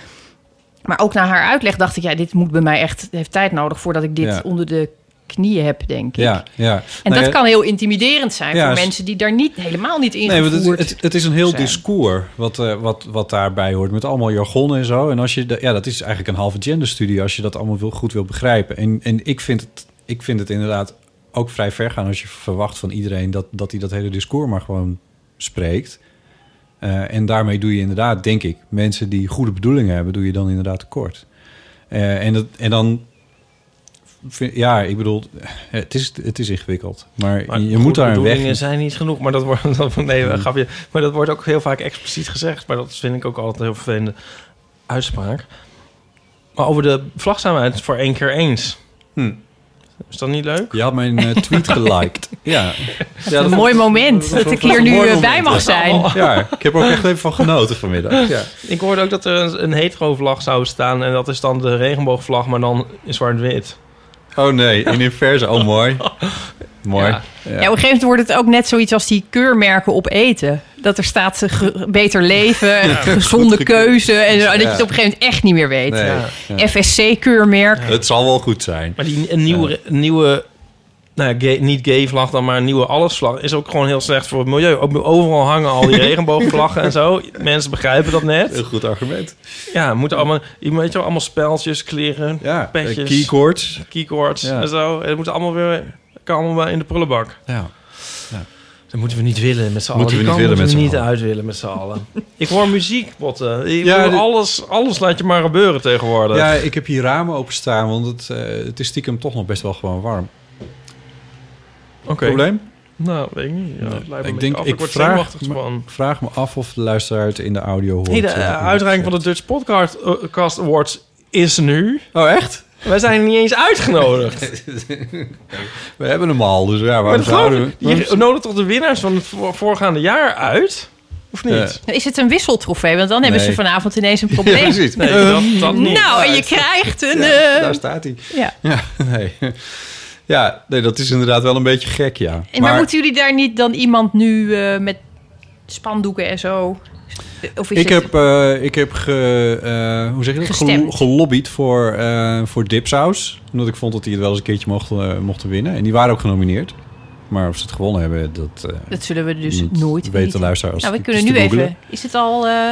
Maar ook na haar uitleg dacht ik, ja, dit moet bij mij echt, heeft tijd nodig voordat ik dit Ja. onder de knieën heb, denk ik. Ja, ja. En Nou dat ja, kan heel intimiderend zijn Ja, voor mensen die daar niet, helemaal niet in Nee, want het, het, het is een heel zijn. discours wat, eh, wat, wat daarbij hoort. Met allemaal jargon en zo. En als je, de- ja, dat is eigenlijk een halve genderstudie als je dat allemaal wil, goed wil begrijpen. En, en ik, vind het, ik vind het inderdaad ook vrij ver gaan als je verwacht van iedereen dat, dat hij dat hele discours maar gewoon spreekt. Eh, en daarmee doe je inderdaad, denk ik, mensen die goede bedoelingen hebben, doe je dan inderdaad tekort. Eh, en, dat, en dan, vind- ja, ik bedoel, het is, het is ingewikkeld. Maar, Maar je moet daar een weg bedoelingen in- zijn niet genoeg. Maar dat wordt, dat, nee, Hmm. grapje. Maar dat wordt ook heel vaak expliciet gezegd. Maar dat vind ik ook altijd een heel vervelende uitspraak. Maar over de vlag zijn we het voor één keer eens. Hm. Is dat niet leuk? Je had mijn eh, tweet geliked. Ja. ja een mooi moment dat ik hier nu eh, bij mag zijn. Ja, ik heb er ook echt even van genoten vanmiddag. Ja. Ik hoorde ook dat er een, een hetero-vlag zou staan. En dat is dan de regenboogvlag, maar dan in zwart-wit. Oh nee, in inverse. Oh, mooi. Mooi. Ja. Ja. Ja, op een gegeven moment wordt het ook net zoiets als die keurmerken op eten. Dat er staat eh, ge- beter leven, gezonde goed keuze. En zo, dat je het op een gegeven moment echt niet meer weet. Nee, ja. FSC-keurmerk. Het zal wel goed zijn. Maar die een nieuwe, nieuwe nou gay- niet gay vlag dan, maar een nieuwe allesvlag is ook gewoon heel slecht voor het milieu. Ook overal hangen al die regenboogvlaggen en zo. Mensen begrijpen dat net. Een goed argument. Ja, moeten allemaal, je weet je wel, allemaal speltjes, kleren, Ja, petjes, keycords. keycords Ja. en zo. En het moet allemaal weer, kan allemaal in de prullenbak. Ja. Dat moeten we niet willen met z'n allen. Moeten we niet willen met niet uit willen met z'n allen. Ik hoor muziek, botten. Ik Ja, alles, alles laat je maar gebeuren tegenwoordig. Ja, ik heb hier ramen openstaan, want het, eh, het is stiekem toch nog best wel gewoon warm. Oké. Probleem? Nou, weet ik niet. Ja, lijkt me ik denk, af. ik, word vraag, me, van. ik vraag me af of de luisteraar het in de audio hoort. Hey, de eh, uitreiking van de Dutch Podcast Cast Awards is nu. Oh, echt? Wij zijn niet eens uitgenodigd. We hebben hem al, dus ja, waarom zouden we... Je nodigt toch de winnaars van het voor- voorgaande jaar uit? Of niet? Ja. Is het een wisseltrofee? Want dan hebben Nee. ze vanavond ineens een probleem. Ja, precies. Nee, dat, dat niet. nou, en je krijgt een... Ja, eh, daar staat hij. ja. Ja, nee. Ja, nee, dat is inderdaad wel een beetje gek, ja. En maar, moeten jullie daar niet dan iemand nu eh, met spandoeken en zo? Of is ik, het... heb, eh, ik heb ge, eh, hoe zeg je dat? Gestemd. Gelo- gelobbyd voor, eh voor Dipsaus. Omdat ik vond dat die het wel eens een keertje mochten, eh, mochten winnen. En die waren ook genomineerd. Maar of ze het gewonnen hebben, dat, eh, Dat zullen we dus niet nooit weten luisteraars. Nou, we kunnen nu googlen. even... Is het al... eh,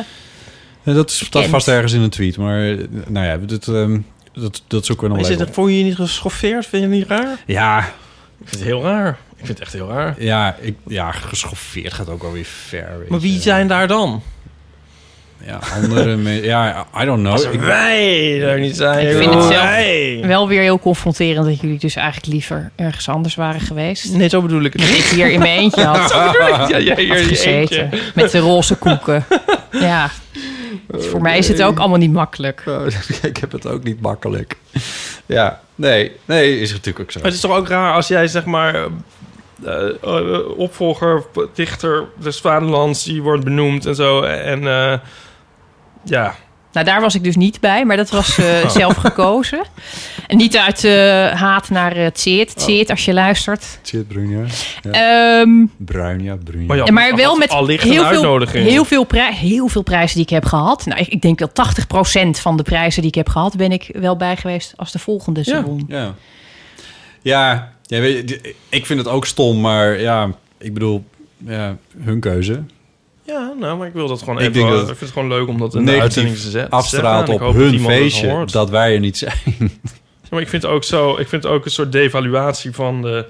Eh, dat staat vast ergens in een tweet. Maar eh, nou ja, dat, ehm, dat, dat zoeken we nog Is wel voel je je niet geschoffeerd? Vind je het niet raar? Ja, Ik vind het heel raar. Ik vind het echt heel raar. ja, ik, ja, geschoffeerd gaat ook alweer ver. Maar wie je. zijn daar dan? Ja, andere mensen. Ja, I don't know. Als Ik- wij er niet zijn. Ik vind het zelf wij. wel weer heel confronterend dat jullie dus eigenlijk liever ergens anders waren geweest. Nee, zo bedoel ik het Dat niet. ik hier in mijn eentje had, Zo bedoel ik het. Ja, jij hier had in je gezeten. eentje. Met de roze koeken. Ja. Voor mij is het ook allemaal niet makkelijk. Oh, ik heb het ook niet makkelijk. Ja, nee, nee, is natuurlijk ook zo. Maar het is toch ook raar als jij zeg maar eh, eh, opvolger, dichter des vaderlands, die wordt benoemd en zo. En eh, ja, Nou, daar was ik dus niet bij, maar dat was eh, Oh. zelf gekozen. En niet uit eh, haat naar het Tseert. Oh. Tseert, als je luistert. Shit, Brunja. Ja. Ehm, Bruin, ja, Brunja. Maar ja, Ja, maar wel met heel veel, uitnodiging. heel, veel prij- heel veel prijzen die ik heb gehad. Nou, ik, ik denk wel 80% van de prijzen die ik heb gehad... ben ik wel bij geweest als de volgende ze Ja. Ja. Ja, ja weet je, ik vind het ook stom, maar ja, ik bedoel, ja, hun keuze. Ja, nou, maar ik wil dat gewoon Ik even. denk Ik, dat vind het gewoon leuk om dat in de uitzending te zetten. afstraalt op dat hun feestje dat wij er niet zijn. Ja, maar ik vind ook zo, ik vind ook een soort devaluatie van de.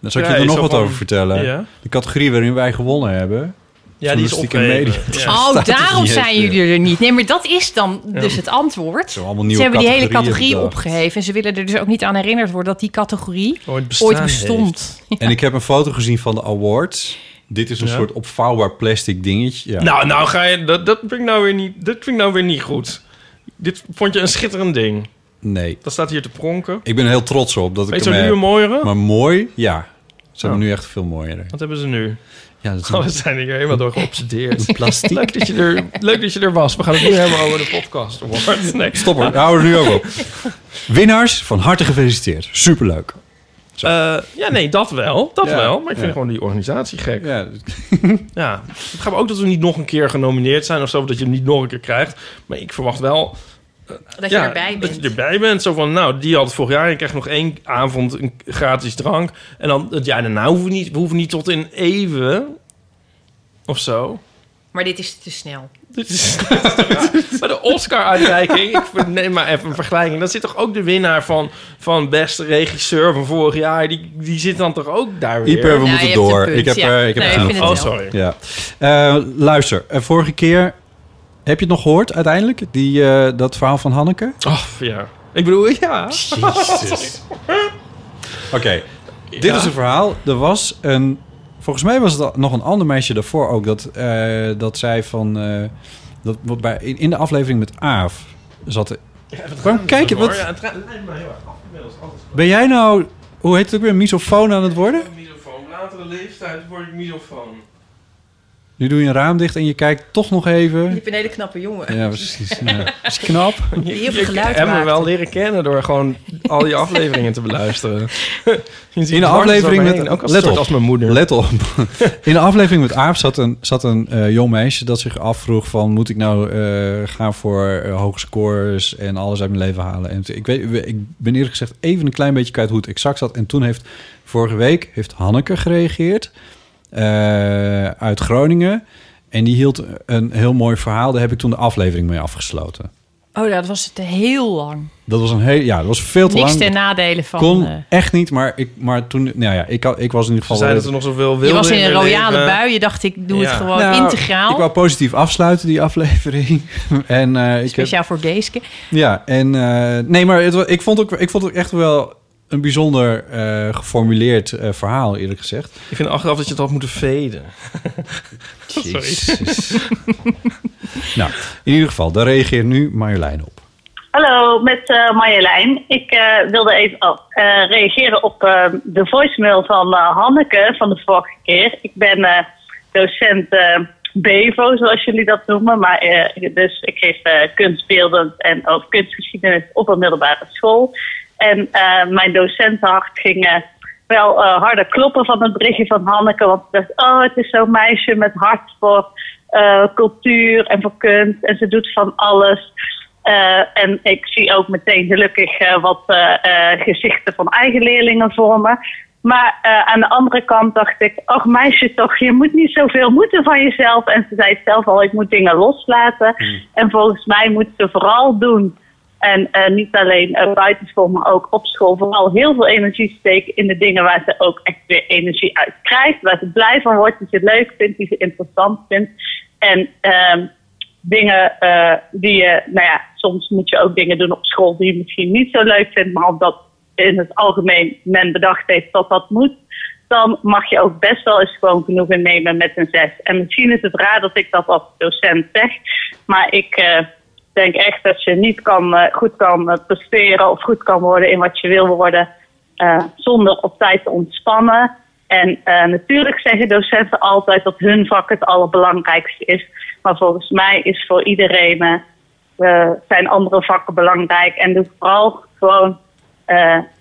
Daar zal ik Ja, je er nog wat van- over vertellen. Ja, De categorie waarin wij gewonnen hebben. ja die is media. Ja. Oh, daarom zijn jullie er niet. Nee, maar dat is dan Ja. dus het antwoord. Zo allemaal Ze nieuwe hebben die hele categorie bedacht. opgeheven. En ze willen er dus ook niet aan herinnerd worden dat die categorie Ooit, bestond. En ik heb een foto gezien van de awards. Dit is een Ja. soort opvouwbaar plastic dingetje. Ja. Nou, nou ga je. Dat, dat vind ik nou weer niet. Dat vind ik nou weer niet goed. Dit vond je een schitterend ding. Nee. Dat staat hier te pronken. Ik ben er heel trots op dat ik Weet je hem nu een mooiere? Maar mooi, ja. Ze hebben Oh. nu echt veel mooier. Wat hebben ze nu? Ja, dat is Oh, we zijn hier helemaal door geobsedeerd. plastic. leuk, dat je er, leuk dat je er was. We gaan het nu hebben over de podcast award. Nee. Stop er, hou er nu ook op. Winnaars, van harte gefeliciteerd. Superleuk. Eh, ja, nee, dat wel. Dat Ja, wel. Maar ik vind ja. gewoon die organisatie gek. Ja, Ja. Het gaat me ook dat we niet nog een keer genomineerd zijn of zo. Dat je hem niet nog een keer krijgt. Maar ik verwacht wel Dat je erbij Dat bent. je erbij bent. Zo van, nou, die had het vorig jaar. Je krijgt nog één avond een gratis drank. En dan het jaar daarna hoeven we niet, we hoeven niet tot in even of zo. Maar dit is te snel. Maar de Oscar-uitreiking, ik neem maar even een vergelijking. Dan zit toch ook de winnaar van, van beste regisseur van vorig jaar. Die, die zit dan toch ook daar weer. Ieper, we Nou, moeten door. Ik heb, ja. eh, ik heb Nee, ik Oh, sorry. Ja. Eh, luister, eh, vorige keer... Heb je het nog gehoord uiteindelijk? Die, eh, dat verhaal van Hanneke? Oh, ja. Ik bedoel, ja. Oké, dit Ja. is een verhaal. Er was een... Volgens mij was het nog een ander meisje daarvoor ook... dat, eh, dat zei van... eh, dat, wat bij, in, de aflevering met Aaf zat... er- Waarom kijk je? Wat, Ja, het gaat- lijkt me heel erg af inmiddels. Alles ben jij nou... Hoe heet het ook weer? Misofoon aan het worden? Misofoon. Latere leeftijd word ik misofoon. Nu doe je een raam dicht en je kijkt toch nog Je even... hebt een hele knappe jongen. Ja, precies. Ja. Dat is knap. Me maakt. wel leren kennen door gewoon al die afleveringen te beluisteren. Je ziet In de dwars aflevering met... Ook als, let op. als mijn moeder. Let op. In de aflevering met Aaf zat een, zat een eh, jong meisje dat zich afvroeg van... moet ik nou eh, gaan voor eh, hoge scores en alles uit mijn leven halen? En ik, weet, ik ben eerlijk gezegd even een klein beetje kwijt hoe het exact zat. En toen heeft vorige week heeft Hanneke gereageerd uit Groningen. En die hield een heel mooi verhaal. Daar heb ik toen de aflevering mee afgesloten. Oh, ja, dat was het heel lang. Dat was een heel, ja, dat was veel te Niks lang. ten nadele van... kon eh, echt niet, maar ik, maar toen, nou ja, ik, had- ik was in ieder Ze geval. zeiden dat er nog zoveel wilde je was in een royale leven. bui. Je dacht, ik doe Ja. het gewoon Nou, integraal. Ik wou positief afsluiten, die aflevering. en, eh, ik heb, Speciaal voor Geeske. ja, en eh, nee, maar het, ik, vond ook, ik vond het echt wel een bijzonder eh, geformuleerd eh, verhaal, eerlijk gezegd. Ik vind achteraf dat je het had moeten veden. Jezus. nou, in ieder geval, daar reageert nu Marjolein op. Hallo, met eh Marjolein. Ik eh, wilde even oh, eh, reageren op eh, de voicemail van eh, Hanneke van de vorige keer. Ik ben eh, docent eh, BEVO, zoals jullie dat noemen. Maar, eh, dus ik geef eh kunstbeeldend en ook kunstgeschiedenis op een middelbare school. En eh, mijn docentenhart ging eh, wel eh, harder kloppen van het berichtje van Hanneke. Want ik dacht, oh, het is zo'n meisje met hart voor cultuur en voor kunst. En ze doet van alles. En ik zie ook meteen gelukkig wat gezichten van eigen leerlingen voor me. Maar aan de andere kant dacht ik, ach meisje toch, je moet niet zoveel moeten van jezelf. En ze zei zelf al, ik moet dingen loslaten. En volgens mij moet ze vooral doen. En eh, niet alleen uh, buitenschool, maar ook op school. Vooral heel veel energie steken in de dingen waar ze ook echt weer energie uit krijgt. Waar ze blij van wordt, die ze leuk vindt, die ze interessant vindt. En ehm dingen eh, die je, nou ja, soms moet je ook dingen doen op school die je misschien niet zo leuk vindt, maar omdat in het algemeen men bedacht heeft dat dat moet, dan mag je ook best wel eens gewoon genoegen nemen met een zes. En misschien is het raar dat ik dat als docent zeg, maar ik eh, denk echt dat je niet kan, eh, goed kan eh, presteren of goed kan worden in wat je wil worden eh, zonder op tijd te ontspannen. En natuurlijk zeggen docenten altijd dat hun vak het allerbelangrijkste is. Maar volgens mij is voor iedereen zijn andere vakken belangrijk. En doe vooral gewoon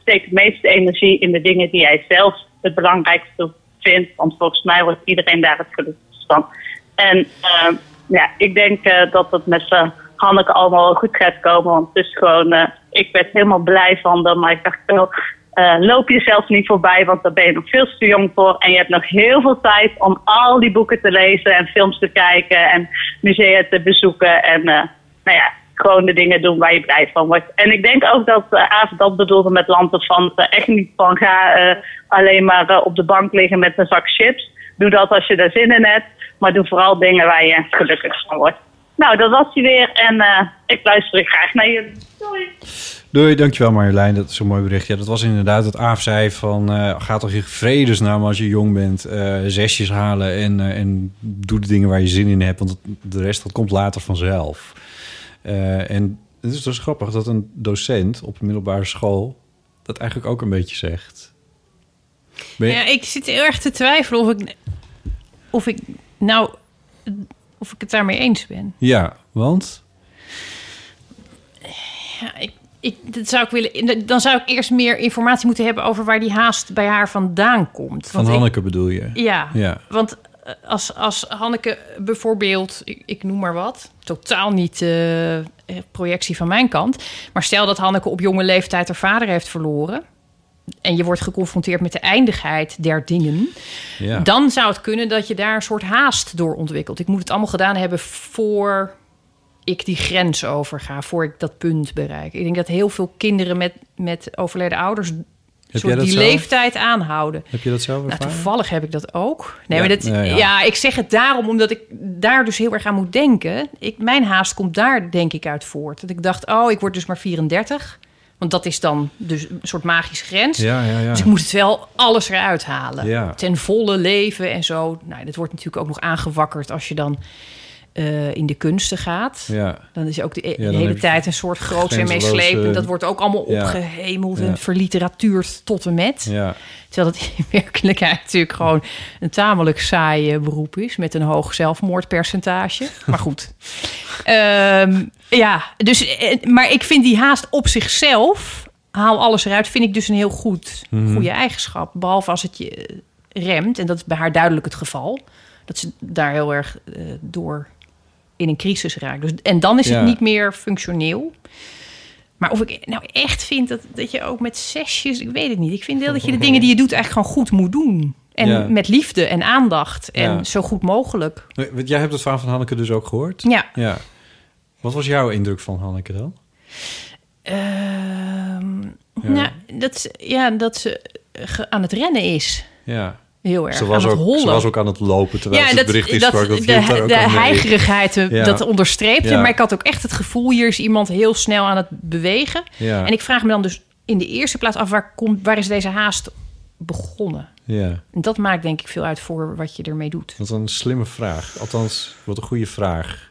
steek de meeste energie in de dingen die jij zelf het belangrijkste vindt. Want volgens mij wordt iedereen daar het gelukkigst van. En ja, ik denk dat het met Hanneke allemaal goed gaat komen. Want het is gewoon, eh, ik werd helemaal blij van haar. Maar ik dacht wel, uh, loop jezelf niet voorbij, want daar ben je nog veel te jong voor. En je hebt nog heel veel tijd om al die boeken te lezen en films te kijken en musea te bezoeken. En uh, nou ja, gewoon de dingen doen waar je blij van wordt. En ik denk ook dat uh, dat bedoelde met Landen van echt niet van ga alleen maar op de bank liggen met een zak chips. Doe dat als je daar zin in hebt, maar doe vooral dingen waar je gelukkig van wordt. Nou, dat was hij weer en ik luister graag naar je. Doei! Doei, dankjewel Marjolein. Dat is een mooi bericht. Ja, dat was inderdaad wat Aaf zei van... Uh, ga toch je vredesnaam als je jong bent uh, zesjes halen... En, uh, en doe de dingen waar je zin in hebt. Want de rest dat komt later vanzelf. en het is dus grappig dat een docent op een middelbare school... dat eigenlijk ook een beetje zegt. Je... Ja, ik zit heel erg te twijfelen of ik... of ik nou... of ik het daarmee eens ben. Ja, want... Ja, ik, ik, dat zou ik willen, dan zou ik eerst meer informatie moeten hebben over waar die haast bij haar vandaan komt. Van want Hanneke ik, bedoel je? Ja, ja. want als, als Hanneke bijvoorbeeld, ik, ik noem maar wat, totaal niet eh, eh, projectie van mijn kant, maar stel dat Hanneke op jonge leeftijd haar vader heeft verloren en je wordt geconfronteerd met de eindigheid der dingen, Ja. dan zou het kunnen dat je daar een soort haast door ontwikkelt. Ik moet het allemaal gedaan hebben voor ik die grens overga, voor ik dat punt bereik. Ik denk dat heel veel kinderen met, met overleden ouders soort die zelf? leeftijd aanhouden. Heb je dat zelf Nou, ervaren? toevallig heb ik dat ook. Nee, Ja, maar dat, ja. ik zeg het daarom omdat ik daar dus heel erg aan moet denken. Ik, mijn haast komt daar denk ik uit voort. Dat ik dacht, oh, ik word dus maar 34. Want dat is dan dus een soort magische grens. Ja, ja, ja. Dus ik moet het wel alles eruit halen. Ten volle leven en zo. Nou, dat wordt natuurlijk ook nog aangewakkerd als je dan eh, in de kunsten gaat. Ja. Dan is ook de, heb hele tijd een soort groots en meeslepend. Dat wordt ook allemaal Ja. opgehemeld en verliteratuurd tot en met. Ja. Terwijl het in werkelijkheid natuurlijk gewoon een tamelijk saai eh, beroep is. Met een hoog zelfmoordpercentage. Maar goed. Ehm, ja, dus, eh, maar ik vind die haast op zichzelf, haal alles eruit, vind ik dus een heel goed, Mhm. goede eigenschap. Behalve als het je remt. En dat is bij haar duidelijk het geval. Dat ze daar heel erg door in een crisis raakt. Dus, en dan is Ja. het niet meer functioneel. Maar of ik nou echt vind dat, dat je ook met zesjes... Ik weet het niet. Ik vind wel dat je de dingen die je doet eigenlijk gewoon goed moet doen. En Ja. met liefde en aandacht. En Ja. zo goed mogelijk. Jij hebt het verhaal van Hanneke dus ook gehoord? Ja. ja. Wat was jouw indruk van Hanneke dan? Ehm, Ja. Nou, dat, ja, dat ze aan het rennen is. Ja. Heel erg. Ze was, aan ook, hollen. ze was ook aan het lopen terwijl ze het bericht is dat. Dat de, heigerigheid, eh, Ja. dat onderstreepte. Ja. Maar ik had ook echt het gevoel, hier is iemand heel snel aan het bewegen. Ja. En ik vraag me dan dus in de eerste plaats af, waar, komt, waar is deze haast begonnen? Ja, En dat maakt denk ik veel uit voor wat je ermee doet. dat is een slimme vraag. Althans, wat een goede vraag.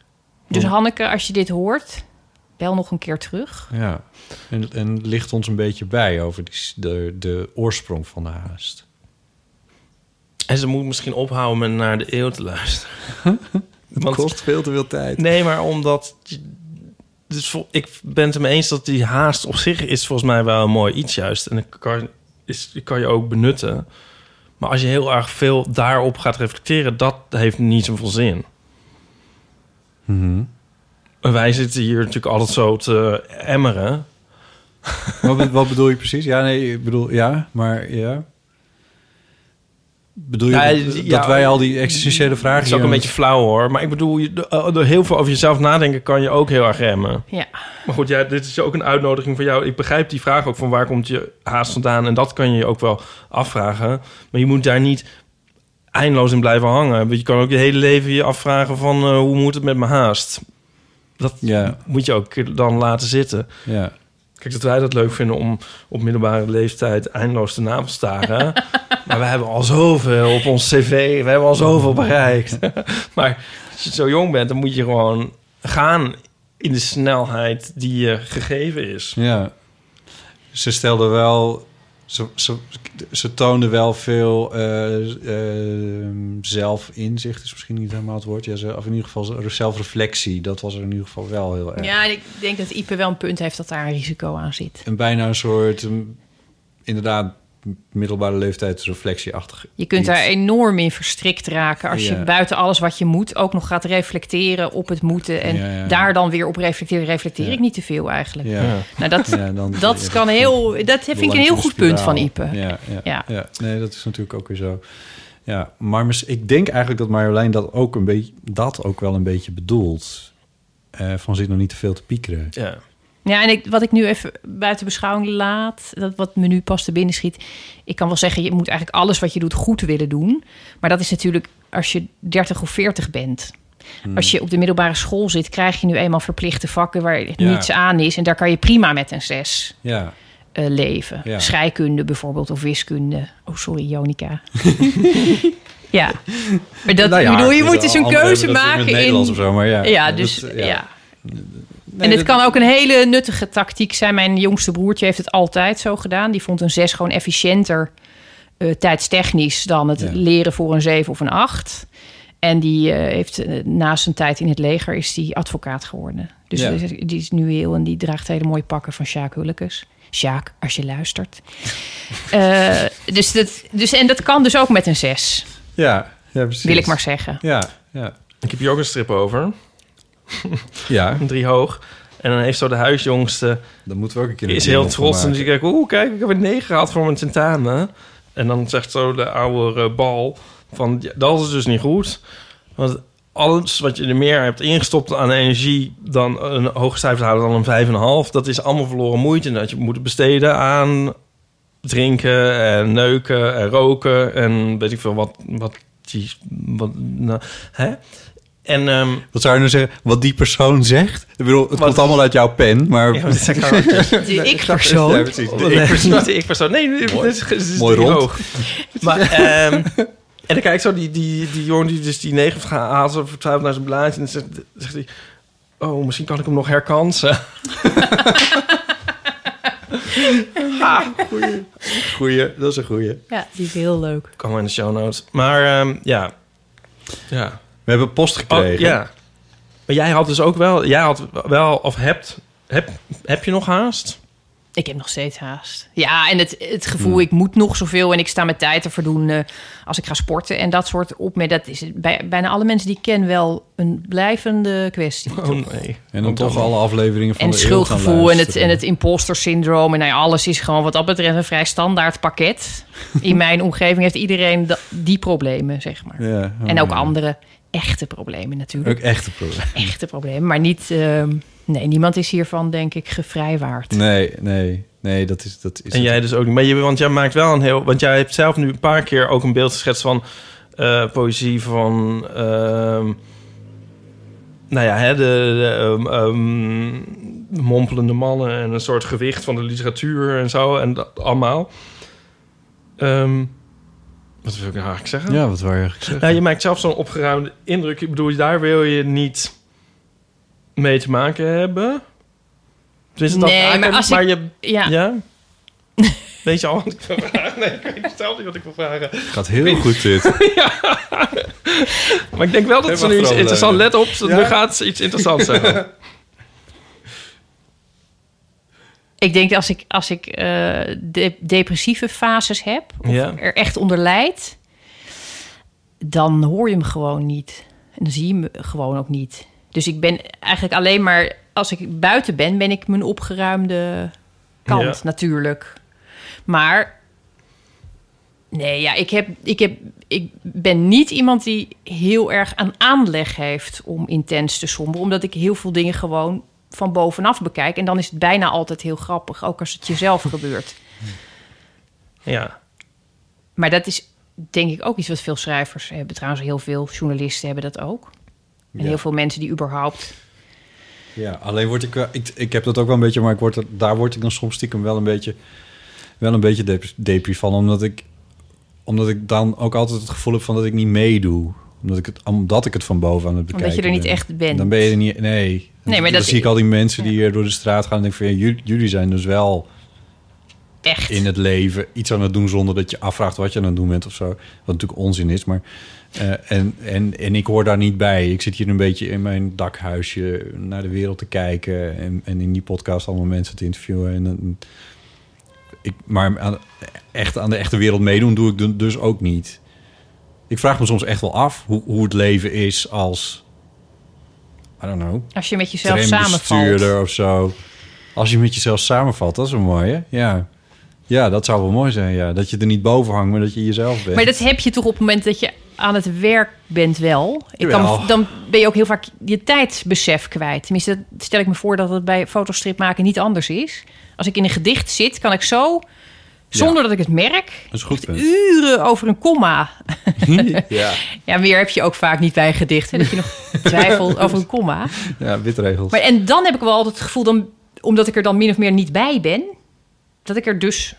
Dus Hanneke, als je dit hoort, bel nog een keer terug. Ja. En, en licht ons een beetje bij over die, de, de oorsprong van de haast. En ze moet misschien ophouden met naar de eeuw te luisteren. Het Want- kost veel te veel tijd. Nee, maar omdat... Dus ik ben het ermee eens dat die haast op zich is volgens mij wel een mooi iets juist. En ik kan, is, die kan je ook benutten. Maar als je heel erg veel daarop gaat reflecteren... dat heeft niet zoveel zin. En wij zitten hier natuurlijk altijd zo te emmeren. wat, wat bedoel je precies? Ja, nee, ik bedoel, ja, maar ja. Bedoel je Ja, dat, ja, dat wij al die existentiële vragen... Het is ook een beetje flauw hoor. Maar ik bedoel, door door heel veel over jezelf nadenken... kan je ook heel erg remmen. Ja. Maar goed, ja, dit is ook een uitnodiging voor jou. Ik begrijp die vraag ook van waar komt je haast vandaan. En dat kan je je ook wel afvragen. Maar je moet daar niet eindeloos in blijven hangen. Want Je kan ook je hele leven je afvragen van eh, hoe moet het met mijn haast? Dat Ja. moet je ook dan laten zitten. Ja. Kijk, dat wij dat leuk vinden om op middelbare leeftijd eindeloos te navelstaren. maar we hebben al zoveel op ons cv. We hebben al zoveel bereikt. maar als je zo jong bent, dan moet je gewoon gaan in de snelheid die je gegeven is. Ja. Ze stelde wel... Ze, ze, ze toonde wel veel eh, eh, zelfinzicht, is misschien niet helemaal het woord. Ja, ze, of in ieder geval zelfreflectie. Dat was er in ieder geval wel heel erg. Ja, ik denk dat Ipe wel een punt heeft dat daar een risico aan zit. En bijna een soort, mm, inderdaad, middelbare leeftijd reflectieachtig. Je kunt iets. daar enorm in verstrikt raken als Ja. je buiten alles wat je moet ook nog gaat reflecteren op het moeten en Ja, ja, ja. daar dan weer op reflecteren. Reflecteer Ja. ik niet te veel eigenlijk. Ja. Nou, dat, Ja, dan- dat ja, kan heel, dat vind ik een heel goed punt van Ipe. Ja, ja, Ja. ja. nee, dat is natuurlijk ook weer zo. Ja, maar ik denk eigenlijk dat Marjolein dat ook een beetje, dat ook wel een beetje bedoelt. Eh, van zit nog niet te veel te piekeren. Ja. Ja, en ik, wat ik nu even buiten beschouwing laat, dat wat me nu pas te binnen schiet. Ik kan wel zeggen, je moet eigenlijk alles wat je doet goed willen doen. Maar dat is natuurlijk als je 30 of 40 bent. Hmm. Als je op de middelbare school zit, krijg je nu eenmaal verplichte vakken waar Ja. niets aan is. En daar kan je prima met een 6 Ja, eh, leven. Ja. Scheikunde bijvoorbeeld of wiskunde. Oh, sorry, Jonica. ja, maar dat, Nou bedoel, je moet dus een keuze maken in... Nederlands of zo, maar ja. Dat- dus ja. Nee, en het dat- kan ook een hele nuttige tactiek zijn. Mijn jongste broertje heeft het altijd zo gedaan. Die vond een 6 gewoon efficiënter eh, tijdstechnisch dan het Ja. leren voor een 7 of een 8. En die eh, heeft eh, na zijn tijd in het leger is die advocaat geworden. Dus Ja. die is nu heel en die draagt hele mooie pakken van Sjaak Hullekes. Sjaak, als je luistert. Eh, dus dat, dus, en dat kan dus ook met een 6. Ja, Ja, precies. Wil ik maar zeggen. Ja, ja. Ik heb hier ook een strip over. Ja, Drie hoog. En dan heeft zo de huisjongste... dan moeten we ook een keer is heel trots. En die kijkt, oeh, kijk, ik heb een 9 gehad voor mijn tentamen. En dan zegt zo de oude eh, bal van, ja, dat is dus niet goed. Want alles wat je er meer hebt ingestopt aan energie... dan een hoog cijfer halen dan een 5,5... dat is allemaal verloren moeite. En dat je moet besteden aan drinken en neuken en roken... en weet ik veel wat... wat die, wat, nou, hè? En ehm, Wat zou je nou zeggen? Wat die persoon zegt? Ik bedoel, het Wat- komt allemaal uit jouw pen, maar... ja, maar. De ik-persoon. Ja, precies. De ik-persoon. niet de ik-persoon. Nee, dit Mooi. is, dit Mooi rond. hoog. Maar, ehm, en dan kijkt zo die, die, die jongen die dus die negen gaat haalt, zo vertwijfeld naar zijn blaadje. En dan zegt, zegt hij, oh, misschien kan ik hem nog herkansen. Goeie, dat is een goeie. Ja, die is heel leuk. Kan wel in de show notes. Maar ehm, ja. Ja. We hebben post Oh, gekregen. ja. Maar jij had dus ook wel, jij had wel, of hebt, heb, heb je nog haast? Ik heb nog steeds haast. Ja, en het, het gevoel, Hmm. ik moet nog zoveel en ik sta mijn tijd te verdoen eh, als ik ga sporten. En dat soort opmerkingen, dat is bij bijna alle mensen die ik ken wel een blijvende kwestie. Oh nee. En dan toch alle afleveringen van En de schuldgevoel gaan en het, en het imposter syndroom. En nou ja, alles is gewoon wat dat betreft een vrij standaard pakket. In mijn omgeving heeft iedereen die problemen, zeg maar. Ja, oh, en ook ja. andere echte problemen natuurlijk. Ook echte probleem. Echte problemen, maar niet... ehm, nee, niemand is hiervan, denk ik, gevrijwaard. Nee, nee, nee, dat is... Dat is En jij dus ook niet. Maar je, want jij maakt wel een heel. Want jij hebt zelf nu een paar keer ook een beeld geschetst van eh, poëzie van. ehm, nou ja, hè, de, de ehm, mompelende mannen en een soort gewicht van de literatuur en zo en dat allemaal. Ehm, wat wil ik nou eigenlijk zeggen? Ja, wat wou je eigenlijk zeggen? Nou, je maakt zelf zo'n opgeruimde indruk. Ik bedoel, daar wil je niet mee te maken hebben. Nee, raken, maar als maar ik- je... Ja. Ja? Weet je al wat ik wil vragen? Nee, ik weet zelf niet wat ik wil vragen. Gaat heel goed dit. Maar ik denk wel dat ze nu iets Helemaal interessant... Let op, Ja? nu gaat ze iets interessants zeggen. Ik denk als ik, als ik eh, de, depressieve fases heb, of Ja. er echt onder lijd, dan hoor je hem gewoon niet. En dan zie je me gewoon ook niet. Dus ik ben eigenlijk alleen maar, als ik buiten ben, ben ik mijn opgeruimde kant Ja. natuurlijk. Maar nee, ja, ik, heb, ik, heb, ik ben niet iemand die heel erg aan aanleg heeft om intens te somberen, omdat ik heel veel dingen gewoon van bovenaf bekijk. En dan is het bijna altijd heel grappig, ook als het jezelf gebeurt. Ja. Maar dat is denk ik ook iets wat veel schrijvers hebben. Trouwens, heel veel journalisten hebben dat ook. En Ja. heel veel mensen die überhaupt... Ja, alleen word ik wel... Ik, ik heb dat ook wel een beetje, maar ik word er, daar word ik dan soms stiekem wel een beetje... Wel een beetje dep- depri van, omdat ik... Omdat ik dan ook altijd het gevoel heb van dat ik niet meedoe. Omdat ik het, omdat ik het van boven aan het bekijken Omdat je er niet ben. echt bent. Dan ben je er niet... Nee. Nee, maar dan dat- zie ik al die mensen die hier door de straat gaan... en denk van, ja, jullie, jullie zijn dus wel Echt. in het leven iets aan het doen... zonder dat je afvraagt wat je aan het doen bent of zo. Wat natuurlijk onzin is, maar... eh, en, en, en ik hoor daar niet bij. Ik zit hier een beetje in mijn dakhuisje naar de wereld te kijken... en, en in die podcast allemaal mensen te interviewen. En, ik, maar aan, echt aan de echte wereld meedoen doe ik du- dus ook niet. Ik vraag me soms echt wel af hoe, hoe het leven is als... I don't know Als je met jezelf samenvalt. trambestuurder of zo. Als je met jezelf samenvalt, dat is een mooie. Ja. ja, dat zou wel mooi zijn. Ja. Dat je er niet boven hangt, maar dat je jezelf bent. Maar dat heb je toch op het moment dat je aan het werk bent wel. Ik kan, dan ben je ook heel vaak je tijdsbesef kwijt. Tenminste, dat stel ik me voor dat het bij fotostrip maken niet anders is. Als ik in een gedicht zit, kan ik zo, zonder dat ik het merk... Dat is goed. uren over een komma. ja. Ja, meer heb je ook vaak niet bij een gedicht. Hè, dat je nog twijfelt over een komma. ja, witregels. Maar, en dan heb ik wel altijd het gevoel, dan, omdat ik er dan min of meer niet bij ben... dat ik er dus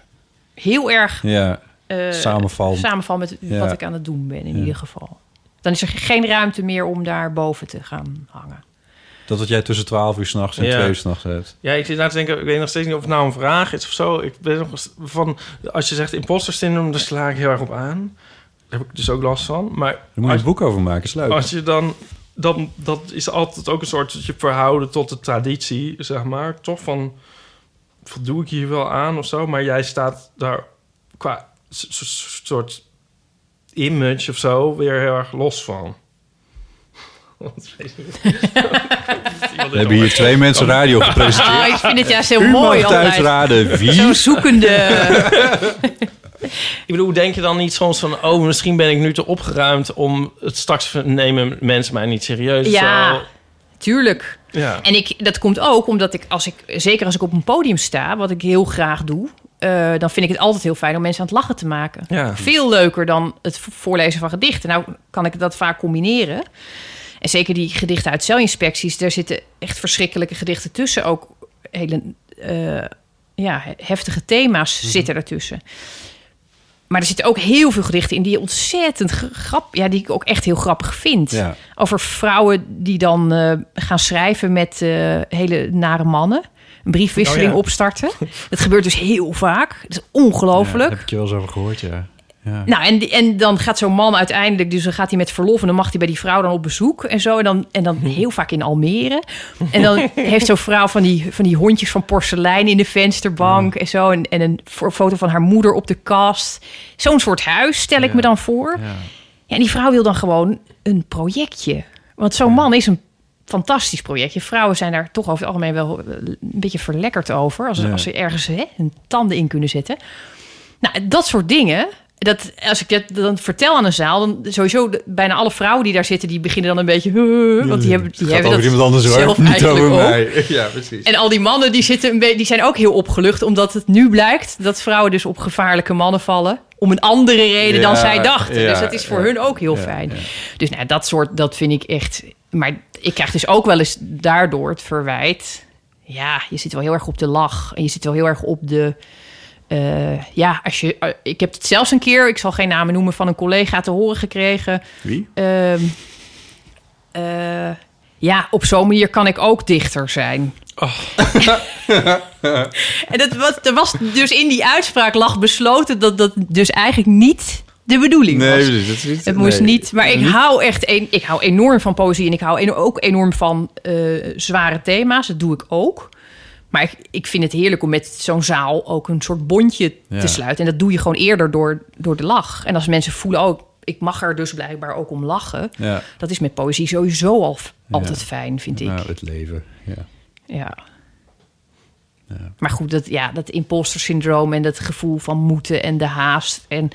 heel erg Ja, eh, Samenval. samenval met Ja. wat ik aan het doen ben in ieder geval. Dan is er geen ruimte meer om daar boven te gaan hangen. Dat wat jij tussen 12 uur s'nachts en Ja. 2 uur s'nachts hebt. Ja, ik zit na te denken, ik weet nog steeds niet of het nou een vraag is of zo. Ik ben nog van, als je zegt imposter syndroom, daar sla ik heel erg op aan. Daar heb ik dus ook last van. Maar Daar moet je als, een boek over maken, is leuk. als je dan, dan, dat is altijd ook een soort je verhouden tot de traditie, zeg maar. Toch van, voldoe ik hier wel aan of zo? Maar jij staat daar qua soort image of zo weer heel erg los van. We hebben hier twee mensen radio gepresenteerd. Ah, ik vind het juist heel U mooi mag thuis altijd. raden wie. Zo'n zoekende... Ik bedoel, hoe denk je dan niet soms van... oh, misschien ben ik nu te opgeruimd... om het straks nemen mensen mij niet serieus. Ja, Zo, tuurlijk. ja. En ik, dat komt ook omdat ik, als ik, zeker als ik op een podium sta, wat ik heel graag doe, eh, dan vind ik het altijd heel fijn om mensen aan het lachen te maken. Ja. Veel leuker dan het vo- voorlezen van gedichten. Nou kan ik dat vaak combineren. En zeker die gedichten uit celinspecties, daar zitten echt verschrikkelijke gedichten tussen. Ook hele eh, ja, heftige thema's zitten ertussen. Maar er zitten ook heel veel gedichten in die ontzettend gra- grap, ja, die ik ook echt heel grappig vind. Ja. Over vrouwen die dan eh, gaan schrijven met eh, hele nare mannen. Een briefwisseling Oh ja. opstarten. Dat gebeurt dus heel vaak. Dat is Ja, ongelooflijk. daar heb ik je wel eens over gehoord, ja. Ja. Nou, en, en dan gaat zo'n man uiteindelijk, dus dan gaat hij met verlof en dan mag hij bij die vrouw dan op bezoek en zo. En dan, en dan heel vaak in Almere. En dan heeft zo'n vrouw van die, van die hondjes van porselein in de vensterbank en zo. En, en een fo- foto van haar moeder op de kast. Zo'n soort huis stel ik Ja. me dan voor. Ja. Ja, en die vrouw wil dan gewoon een projectje. Want zo'n man is een fantastisch projectje. Vrouwen zijn daar toch over het algemeen wel eh, een beetje verlekkerd over. Als, als ze ergens hè, hun tanden in kunnen zetten. Nou, dat soort dingen. Dat, als ik dat dan vertel aan een zaal, dan sowieso de- bijna alle vrouwen die daar zitten, die beginnen dan een beetje. Want die hebben, die gaat hebben over dat iemand anders hoor, zelf niet eigenlijk over mij. Ja, precies. En al die mannen die zitten een die zijn ook heel opgelucht, omdat het nu blijkt dat vrouwen dus op gevaarlijke mannen vallen. Om een andere reden dan zij dachten. ja, dus dat is voor ja, hun ook heel fijn. Dus nou, dat soort, dat vind ik echt. Maar ik krijg dus ook wel eens daardoor het verwijt. Ja, je zit wel heel erg op de lach. En je zit wel heel erg op de. Eh, ja, als je. eh, ik heb het zelfs een keer, ik zal geen namen noemen, van een collega te horen gekregen. Wie? Ehm, eh, ja, op zo'n manier kan ik ook dichter zijn. en dat was, er was dus in die uitspraak lag besloten dat dat dus eigenlijk niet de bedoeling Nee, was. precies, dat is niet- Het moest nee. niet. Maar ik Niet- hou echt een, ik hou enorm van poëzie en ik hou ook enorm van zware thema's. Dat doe ik ook. Maar ik, ik vind het heerlijk om met zo'n zaal ook een soort bondje Ja. te sluiten. En dat doe je gewoon eerder door, door de lach. En als mensen voelen, oh, ik mag er dus blijkbaar ook om lachen. Ja. Dat is met poëzie sowieso al Ja. altijd fijn, vind ik. Nou, het leven, ja. Ja. Maar goed, dat, ja, dat imposter syndroom en dat gevoel van moeten en de haast en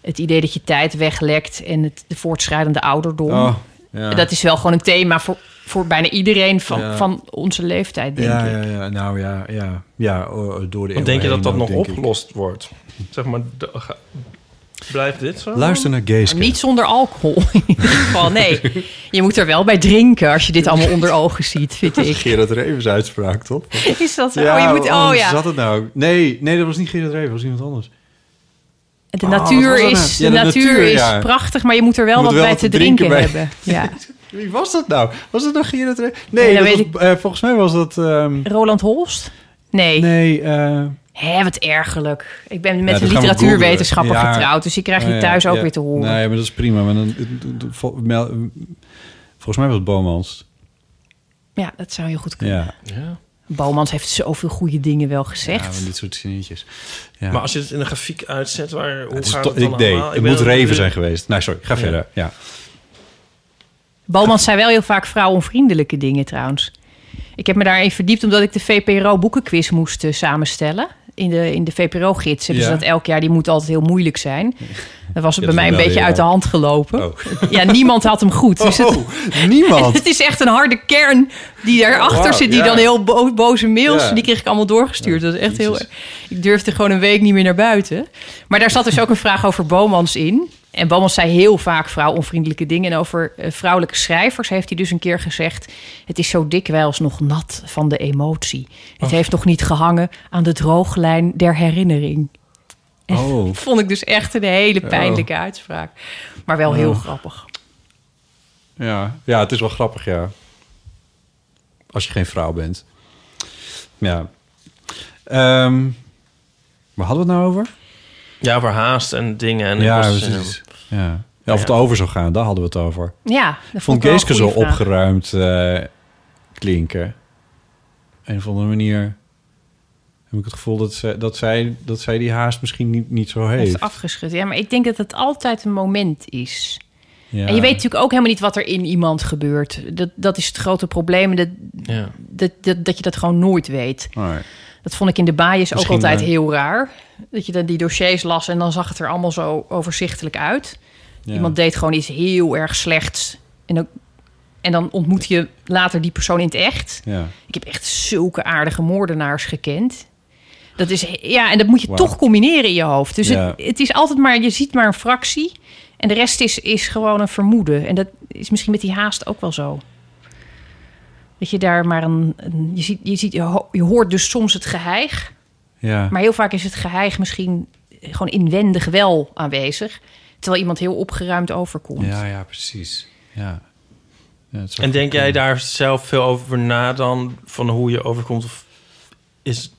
het idee dat je tijd weglekt en het, de voortschrijdende ouderdom. Oh, ja. Dat is wel gewoon een thema voor, voor bijna iedereen van, Ja. van onze leeftijd, denk ja, ik. ja, ja, nou ja, ja, ja, oh, door de Want denk je dat dat nog ik. opgelost wordt? Zeg maar, de- ga- blijft dit zo? Luister naar Geeske. Niet zonder alcohol in ieder geval, nee. Je moet er wel bij drinken als je dit allemaal onder ogen ziet, vind ik. Gerard Revens uitspraak, toch? Is dat zo? oh, je moet, oh hoe ja. zat het nou? Nee, nee, dat was niet Gerard Revens, dat was iemand anders. De Oh, natuur, wat was dat is, nou? de Ja, de natuur, natuur, is ja. prachtig, maar je moet er wel Je moet wat wel bij wat te drinken drinken, bij. hebben. Ja. Wie was dat nou? Was nou Gerard Revens? Nee, Nee, dat dat weet was, eh, volgens mij was dat... ehm, Roland Holst? Nee. nee, eh, Hè, wat ergerlijk. Ik ben Ja, met dat een literatuurwetenschapper. Ja. getrouwd, dus ik krijg oh je ja, thuis ook ja. weer te horen. Nee, maar dat is prima. Maar dan, volgens mij was het Bomans. Ja, dat zou heel goed kunnen. Ja. Ja. Bomans heeft zoveel goede dingen wel ja, gezegd. van dit soort zinnetjes. Ja. Maar als je het in een grafiek uitzet, waar, hoe het is gaat to- het dan ik, allemaal? het moet Reven zijn geweest. Nee, sorry. Ga Ja. verder. Ja. Bomans zei wel heel vaak vrouwenvriendelijke dingen trouwens. Ik heb me daarin verdiept omdat ik de VPRO boekenquiz moest eh, samenstellen. In de, in de VPRO-gids hebben ze dat elk jaar. Die moet altijd heel moeilijk zijn. Dan was het Ja, bij mij dat een beetje uit de hand gelopen. Oh. Ja, niemand had hem goed. Dus het, Oh, niemand. het is echt een harde kern die daarachter Wauw, zit. Die ja. dan heel bo- boze mails, die kreeg ik allemaal doorgestuurd. dat is echt heel... Ik durfde gewoon een week niet meer naar buiten. Maar daar zat dus ook een vraag over Bomans in. En Bomans zei heel vaak vrouwonvriendelijke dingen. En over eh, vrouwelijke schrijvers heeft hij dus een keer gezegd... het is zo dikwijls nog nat van de emotie. Het heeft nog niet gehangen aan de drooglijn der herinnering. Oh. Vond ik dus echt een hele pijnlijke uitspraak. Maar wel heel Oh. grappig. Ja. ja, het is wel grappig, ja. Als je geen vrouw bent. Ja. Ehm, waar hadden we het nou over? Ja, over haast en dingen. En ja, precies. Ja. ja, of het over zou gaan, daar hadden we het over. Ja, dat vond vond ik Geeske zo vraag. opgeruimd eh, klinken. Een of andere manier. heb ik het gevoel dat, ze, dat, zij, dat zij die haast misschien niet, niet zo Heeft heeft. afgeschud. Ja, maar ik denk dat het altijd een moment is. Ja. En je weet natuurlijk ook helemaal niet wat er in iemand gebeurt. Dat, dat is het grote probleem. Dat, Ja. dat, dat, dat je dat gewoon nooit weet. Dat vond ik in de baaiers ook altijd eh, heel raar. Dat je dan die dossiers las en dan zag het er allemaal zo overzichtelijk uit. Ja. Iemand deed gewoon iets heel erg slechts. En dan, en dan ontmoet je later die persoon in het echt. Ja. Ik heb echt zulke aardige moordenaars gekend. Dat is, ja, en dat moet je toch combineren in je hoofd. Dus Ja. het, het is altijd maar, je ziet maar een fractie. En de rest is, is gewoon een vermoeden. En dat is misschien met die haast ook wel zo. Dat je daar maar een. een- je, ziet, je, ziet, je, ho- je hoort dus soms het geheig. Ja. Maar heel vaak is het geheig misschien gewoon inwendig wel aanwezig. Terwijl iemand heel opgeruimd overkomt. ja, ja, precies. Ja. En denk jij daar zelf veel over na dan? Van hoe je overkomt? Of is,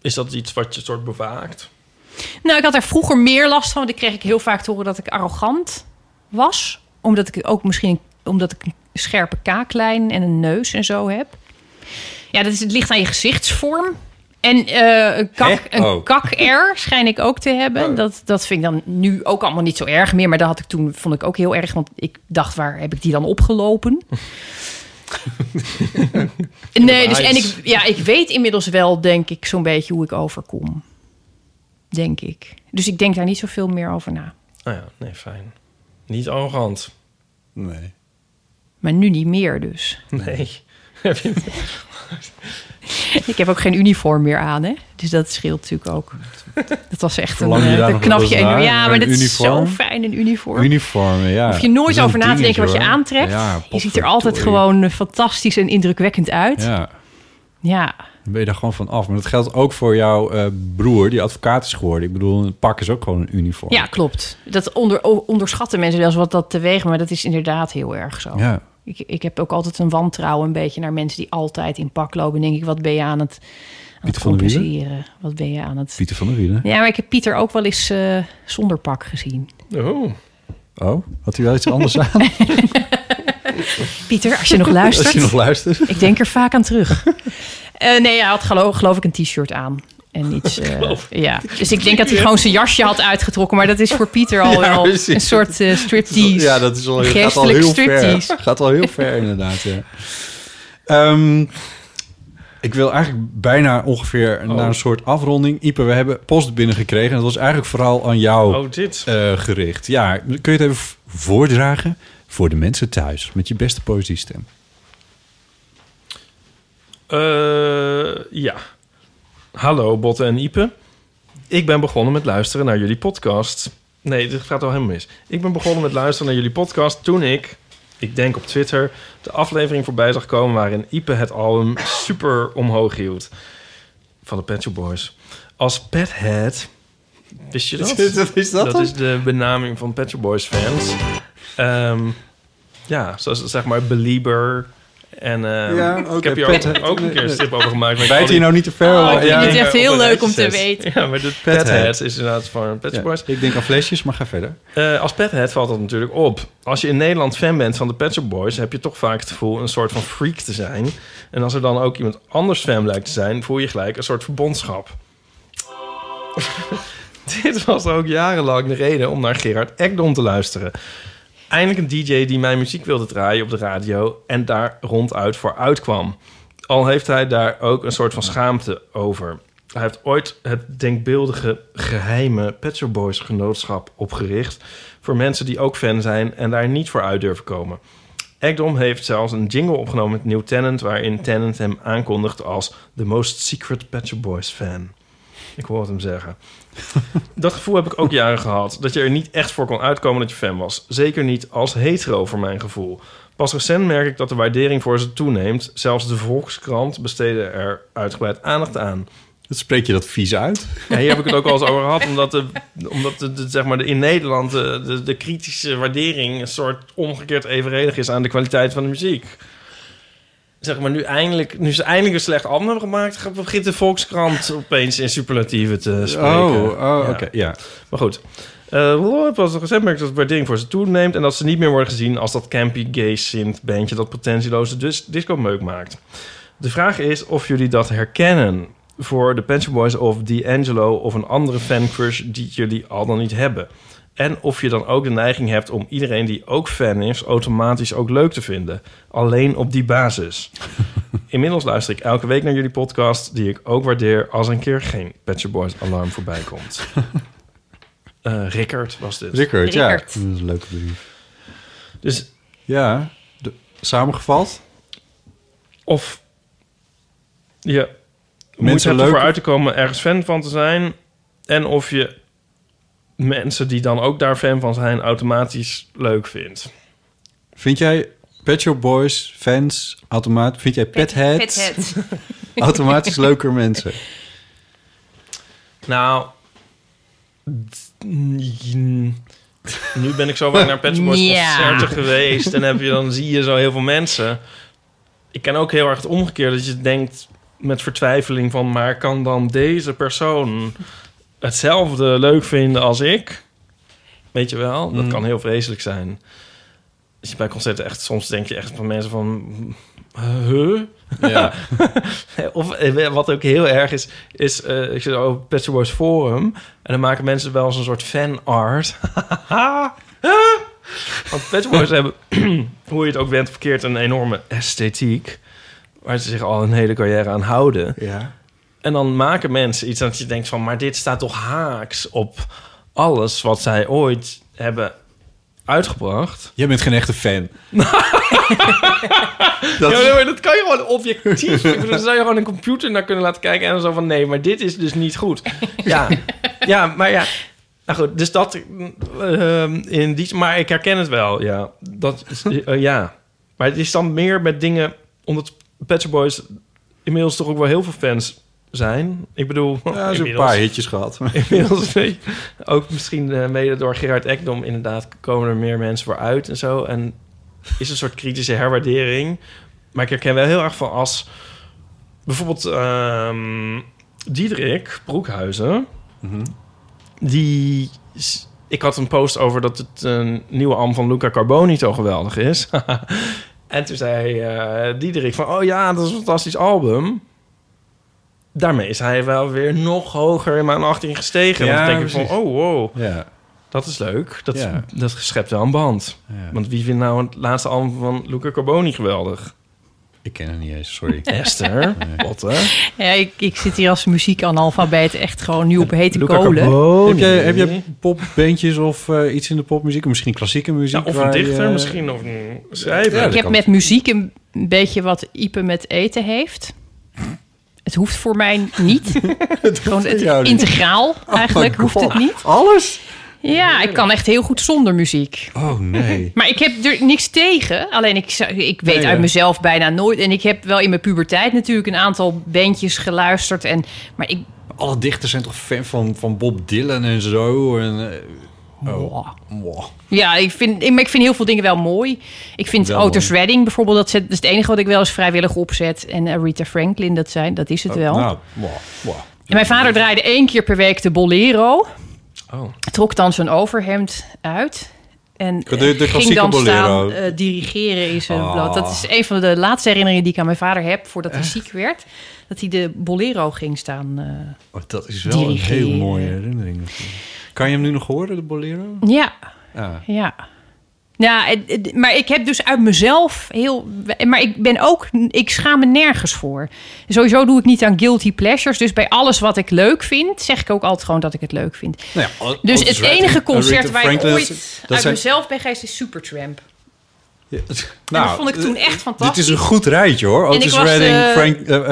is dat iets wat je soort bewaakt? Nou, ik had daar vroeger meer last van. Want ik kreeg ik heel vaak te horen dat ik arrogant was. Omdat ik ook misschien omdat ik een scherpe kaaklijn en een neus en zo heb. Ja, dat is, het ligt aan je gezichtsvorm. En eh, een kak, Hè? een Oh. kak-air schijn ik ook te hebben. Dat, dat vind ik dan nu ook allemaal niet zo erg meer. Maar dat had ik toen, vond ik ook heel erg. Want ik dacht, waar heb ik die dan opgelopen? nee, dus en ik, ja, ik weet inmiddels wel, denk ik, zo'n beetje hoe ik overkom. Denk ik. Dus ik denk daar niet zoveel meer over na. Nou ja, nee, fijn. Niet arrogant. Nee. Maar nu niet meer dus. Nee. Ik heb ook geen uniform meer aan, hè? Dus dat scheelt natuurlijk ook. Dat was echt een, eh, een knapje. Ja, maar dat is zo uniform? fijn, een uniform. Uniformen, ja. Hoef je nooit over na te denken wat je aantrekt. Ja, je ziet er altijd gewoon eh, fantastisch en indrukwekkend uit. Ja, Ja, ja. dan ben je daar gewoon van af. Maar dat geldt ook voor jouw eh, broer, die advocaat is geworden. Ik bedoel, een pak is ook gewoon een uniform. klopt. Dat onder, onderschatten mensen wel eens wat dat teweeg, maar dat is inderdaad heel erg zo. Ja. Ik, ik heb ook altijd een wantrouwen een beetje naar mensen die altijd in pak lopen. Dan denk ik, wat ben je aan het, aan het Pieter compenseren? Wat ben je aan het... Pieter van der Wielen. Ja, maar ik heb Pieter ook wel eens eh, zonder pak gezien. Oh. Oh, had hij wel iets anders aan? Pieter, als je nog luistert. Als je nog luistert. Ik denk er vaak aan terug. Eh, nee, hij had geloof, geloof ik een t-shirt aan. En iets, eh, ja. Dus ik denk dat hij gewoon zijn jasje had uitgetrokken. Maar dat is voor Pieter al Ja, wel precies. een soort eh, striptease. Ja, dat is al, gaat al heel ver. Gaat al heel ver, inderdaad. Ja. Ehm, ik wil eigenlijk bijna ongeveer Oh. naar een soort afronding. Ipe, we hebben post binnengekregen. En dat was eigenlijk vooral aan jou Oh, dit. eh, gericht. Ja, kun je het even voordragen voor de mensen thuis? Met je beste poëziestem. Eh, ja. Hallo Botte en Ipe. Ik ben begonnen met luisteren naar jullie podcast. Nee, dit gaat al helemaal mis. Ik ben begonnen met luisteren naar jullie podcast toen ik, ik denk op Twitter, de aflevering voorbij zag komen waarin Ipe het album super omhoog hield. Van de Pet Shop Boys. Als Pethead, wist je dat? is dat Dat is de benaming van Pet Shop Boys fans. Ehm, ja, zoals zeg maar Belieber. En Ja, ik heb hier Pet- ook, ook een keer een strip over gemaakt. Bijt hier nou niet te ver? Oh, vind ja, het echt op heel leuk om te weten. Ja, maar de Pethead. Is inderdaad van Pet Shop Ja, Boys. ik denk aan flesjes, maar ga verder. Eh, als pethead valt dat natuurlijk op. Als je in Nederland fan bent van de Pet Shop Boys... heb je toch vaak het gevoel een soort van freak te zijn. En als er dan ook iemand anders fan blijkt te zijn... voel je gelijk een soort verbondschap. Dit was ook jarenlang de reden om naar Gerard Ekdom te luisteren. Eindelijk een DJ die mijn muziek wilde draaien op de radio... en daar ronduit voor uitkwam. Al heeft hij daar ook een soort van schaamte over. Hij heeft ooit het denkbeeldige geheime Pet Boys genootschap opgericht... voor mensen die ook fan zijn en daar niet voor uit durven komen. Ekdom heeft zelfs een jingle opgenomen met New Tennant... waarin Tennant hem aankondigt als the most secret Pet Boys fan. Ik hoor het hem zeggen. Dat gevoel heb ik ook jaren gehad. Dat je er niet echt voor kon uitkomen dat je fan was. Zeker niet als hetero voor mijn gevoel. Pas recent merk ik dat de waardering voor ze toeneemt. Zelfs de Volkskrant besteedde er uitgebreid aandacht aan. Dat spreek je dat vies uit? Ja, hier heb ik het ook al eens over gehad. Omdat, de, omdat de, de- zeg maar de, in Nederland de, de, de kritische waardering... een soort omgekeerd evenredig is aan de kwaliteit van de muziek. Zeg maar, nu, eindelijk, nu ze eindelijk een slecht album hebben gemaakt... begint de Volkskrant opeens in superlatieven te spreken. Oh, oh Ja. oké. Ja. Maar goed. Uh, pas recent merk ik dat de waardering voor ze toeneemt... en dat ze niet meer worden gezien als dat campy gay synth bandje... dat potentieloze dis disco meuk maakt. De vraag is of jullie dat herkennen. voor de Pet Shop Boys of D'Angelo of een andere fancrush die jullie al dan niet hebben. En of je dan ook de neiging hebt om iedereen die ook fan is automatisch ook leuk te vinden. Alleen op die basis. Inmiddels luister ik elke week naar jullie podcast, die ik ook waardeer als een keer geen Pet Shop Boys alarm voorbij komt. Eh Rickert was dit. Rickert, ja. Rickert. Dat is een leuke brief. Dus Ja, de, samengevat. of je Mensen hebt leuk- ervoor uit te komen ergens fan van te zijn. En of je mensen die dan ook daar fan van zijn automatisch leuk vindt. Vind jij Pet Shop Boys fans automatisch... Vind jij petheads Pethead. automatisch leuker mensen? Nou, nu ben ik zo vaak naar Pet Shop Boys Ja. concerten geweest en heb je, dan zie je zo heel veel mensen. Ik ken ook heel erg het omgekeerde dat je denkt met vertwijfeling van, maar kan dan deze persoon hetzelfde leuk vinden als ik? Weet je wel, dat Mm. kan heel vreselijk zijn. Als je bij concerten echt, soms denk je echt van mensen van, huh? Ja. Of eh, wat ook heel erg is, is eh ik zit op Pet Boys Forum en dan maken mensen wel eens een soort fanart. Want Pet Boys hebben, hoe je het ook bent verkeerd, een enorme esthetiek waar ze zich al een hele carrière aan houden. ja. En dan maken mensen iets dat je denkt van, maar dit staat toch haaks op alles wat zij ooit hebben uitgebracht. Jij bent geen echte fan. dat, Ja, nee, maar dat kan je gewoon objectief. ik bedoel, dan zou je gewoon een computer naar kunnen laten kijken en dan zo van nee, maar dit is dus niet goed. Ja, ja maar ja. Nou goed, dus dat ehm, in die, maar ik herken het wel. Ja, dat is, eh, ja. Maar het is dan meer met dingen, omdat Pet Boys inmiddels toch ook wel heel veel fans zijn. Ik bedoel, ja, ze hebben een paar hitjes gehad. Inmiddels ook misschien eh, mede door Gerard Ekdom inderdaad komen er meer mensen voor uit en zo. En is een soort kritische herwaardering. Maar ik herken wel heel erg van als bijvoorbeeld ehm Diederik Broekhuizen. Die... s- Ik had een post over dat het een nieuwe album van Luca Carboni zo geweldig is. en toen zei eh Diederik van... Oh ja, dat is een fantastisch album. Daarmee is hij wel weer nog hoger in mijn achting gestegen. Ja, Want dan denk ik precies. van, oh wow, Ja. dat is leuk. Dat, Ja. dat schept wel een band. ja. Want wie vindt nou het laatste album van Luca Carboni geweldig? Ik ken het niet eens, sorry. Esther, Botte. Ja, ik, ik zit hier als muziekanalfabeet echt gewoon nu op hete Luca kolen. Carboni. heb, jij, heb jij popbandjes of eh, iets in de popmuziek? Misschien klassieke muziek? Ja, of een je- dichter misschien, of een schrijver. Ja, Ik heb met muziek een beetje wat Ipe met eten heeft. Het hoeft voor mij niet. Gewoon het jou niet. integraal eigenlijk hoeft het niet. Alles? Ja, ik kan echt heel goed zonder muziek. Oh, nee. Maar ik heb er niks tegen. Alleen ik, zou- ik weet Nee, uit ja. mezelf bijna nooit. En ik heb wel in mijn puberteit natuurlijk een aantal bandjes geluisterd. En, maar ik... Alle dichters zijn toch fan van, van Bob Dylan en zo? En, eh, oh. Wow. Ja, ik vind, ik, ik vind heel veel dingen wel mooi. Ik vind Wel Otis mooi. Redding bijvoorbeeld, dat, zet, dat is het enige wat ik wel eens vrijwillig opzet. En Aretha Franklin, dat, zijn, dat is het wel. Nou, wow, wow. En mijn vader draaide één keer per week de bolero. Oh. Trok dan zijn overhemd uit. En De- de eh, ging klassieke dan bolero. staan eh, dirigeren in zijn Ah. blad. Dat is een van de laatste herinneringen die ik aan mijn vader heb... voordat hij ziek werd. Dat hij de bolero ging staan. eh. Oh, dat is wel een heel mooie herinnering. natuurlijk. Kan je hem nu nog horen, de bolero? Ja, Ja. ja. Maar ik heb dus uit mezelf heel... Maar ik ben ook... Ik schaam me nergens voor. Sowieso doe ik niet aan guilty pleasures. Dus bij alles wat ik leuk vind... zeg ik ook altijd gewoon dat ik het leuk vind. Nou ja, Dus het enige concert waar ik ooit uit zijn- mezelf ben geweest is Supertramp. Ja, dat vond ik toen echt Dit fantastisch. is een goed rijtje hoor. Otis Redding, eh, Frank, eh, eh,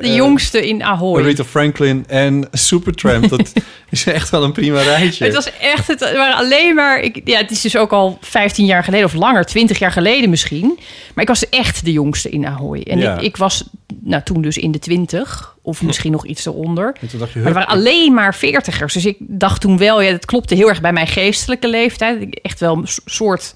De eh, jongste in Ahoy. Aretha Franklin en Supertramp. Dat is echt wel een prima rijtje. Het was echt, het waren alleen maar, ik, ja, het is dus ook al 15 jaar geleden of langer, 20 jaar geleden misschien. Maar ik was echt de jongste in Ahoy. En Ja. ik, ik was nou, toen dus in de 20 of misschien nog iets eronder. En toen dacht je, Maar er waren alleen maar veertigers. Dus ik dacht toen wel, ja, dat klopte heel erg bij mijn geestelijke leeftijd. Ik Echt wel een soort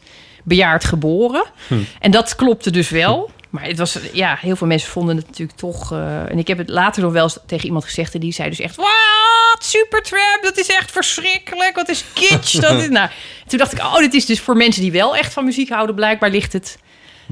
bejaard geboren. Hm. En dat klopte dus wel. Maar het was, ja, heel veel mensen vonden het natuurlijk toch... eh, en ik heb het later nog wel eens tegen iemand gezegd... en die zei dus echt... Wat? Supertramp, dat is echt verschrikkelijk. Wat is kitsch. Dat is, nou, toen dacht ik, oh, dit is dus voor mensen die wel echt van muziek houden... blijkbaar ligt het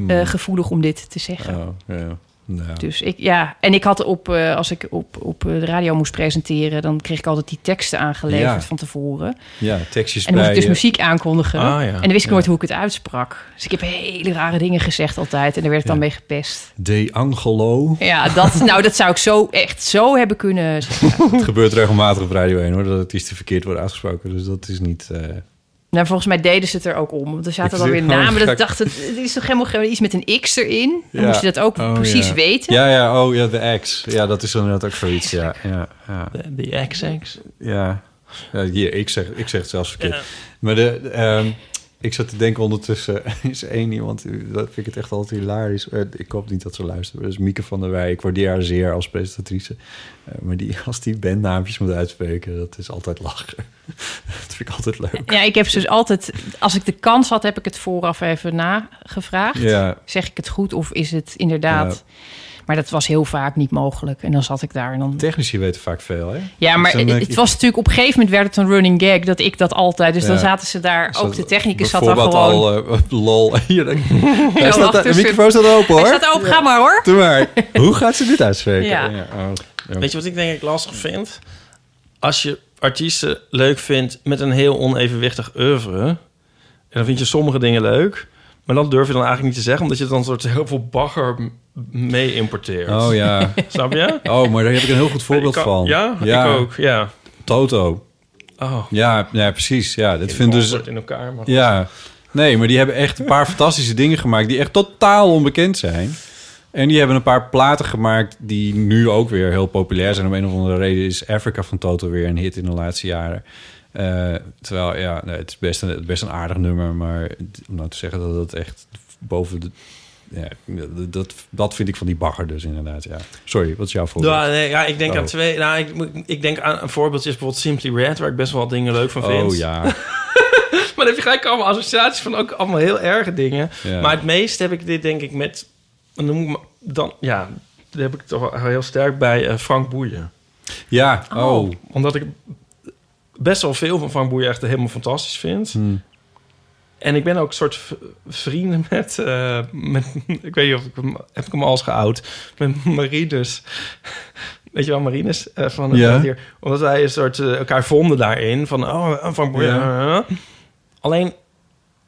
eh, gevoelig om dit te zeggen. Oh, ja. Nou, Dus ik, ja, en ik had op, eh, als ik op, op eh, de radio moest presenteren, dan kreeg ik altijd die teksten aangeleverd Ja. van tevoren. ja, tekstjes En dan moest bij... ik dus eh, muziek aankondigen. Ah, ja. En dan wist ik Ja. nooit hoe ik het uitsprak. Dus ik heb hele rare dingen gezegd altijd. En daar werd ik dan Ja. mee gepest. De Angelo. Ja, dat, nou, dat zou ik zo echt zo hebben kunnen zeggen. Het gebeurt regelmatig op Radio 1 hoor, dat het iets te verkeerd wordt uitgesproken. Dus dat is niet... Nou, volgens mij deden ze het er ook om. Want er zaten dan weer namen. gewoon Dat ik dacht, het, het is toch helemaal geen iets met een X erin? Dan Ja. moest je dat ook Oh, precies ja. weten. Ja, ja, oh ja, de X. Ja, dat is inderdaad ook zoiets. Ja, ja, ja. De, de XX. ja. ja hier, ik, zeg, ik zeg het zelfs verkeerd. Maar de, de, ehm, ik zat te denken ondertussen, is één iemand, dat vind ik het echt altijd hilarisch. Eh, Ik hoop niet dat ze luisteren. Dat is Mieke van der Wij. Ik waardeer haar zeer als presentatrice. Eh, maar die, als die bandnaampjes moet uitspreken, dat is altijd lachen. dat vind ik altijd leuk. Ja, ik heb ze dus altijd... Als ik de kans had, heb ik het vooraf even nagevraagd. Ja. Zeg ik het goed of is het inderdaad... Maar dat was heel vaak niet mogelijk. En dan zat ik daar en dan... Technici weten vaak veel, hè? Ja, maar Dus het ik- was natuurlijk op een gegeven moment werd het een running gag dat ik dat altijd. Dus dan zaten ze daar, Zat- ook de technicus zat daar gewoon. al, eh, lol. Hier, dan- Hij staat, de microfoon staat open, hoor. Hij staat open, ga maar hoor. Doe maar. Hoe gaat ze dit uitspreken? Ja. oh, ja. Weet je wat ik denk ik lastig vind? Als je artiesten leuk vindt met een heel onevenwichtig oeuvre... en dan vind je sommige dingen leuk... maar dat durf je dan eigenlijk niet te zeggen... omdat je dan soort heel veel bagger mee importeert. Oh ja. Snap je? Oh, maar daar heb ik een heel goed voorbeeld kan- van. Ja? ik ook, ja. Toto. Oh, Ja, ja precies. Ja, dit vind dus... dus... in elkaar. Maar Ja. Nee, maar die hebben echt een paar fantastische dingen gemaakt... die echt totaal onbekend zijn. En die hebben een paar platen gemaakt... die nu ook weer heel populair zijn. Om een of andere reden is Africa van Toto weer een hit in de laatste jaren. Eh, terwijl, ja, nee, het is best een, best een aardig nummer... maar om nou te zeggen dat het echt boven de... Ja, dat, dat vind ik van die bagger dus inderdaad, ja. Sorry, wat is jouw voorbeeld? Ja, nee, ja, ik denk Oh. aan twee. Nou, ik, ik denk aan een voorbeeldje is bijvoorbeeld Simply Red, waar ik best wel wat dingen leuk van vind. oh ja. Maar dan heb je gelijk allemaal associaties van ook allemaal heel erge dingen. Ja. Maar het meest heb ik dit denk ik met. Noem ik dan, ja, daar heb ik toch wel heel sterk bij eh, Frank Boeien. Ja, oh. Omdat ik best wel veel van Frank Boeien echt helemaal fantastisch vind. Hm. En ik ben ook een soort vrienden met, eh, met... Ik weet niet of ik hem... Heb ik hem al eens geout? Met Marinus. Weet je wel, Marinus eh, van het Ja. hier. Omdat wij een soort eh, elkaar vonden daarin. Van, oh, Frank Boeien. Ja. Alleen,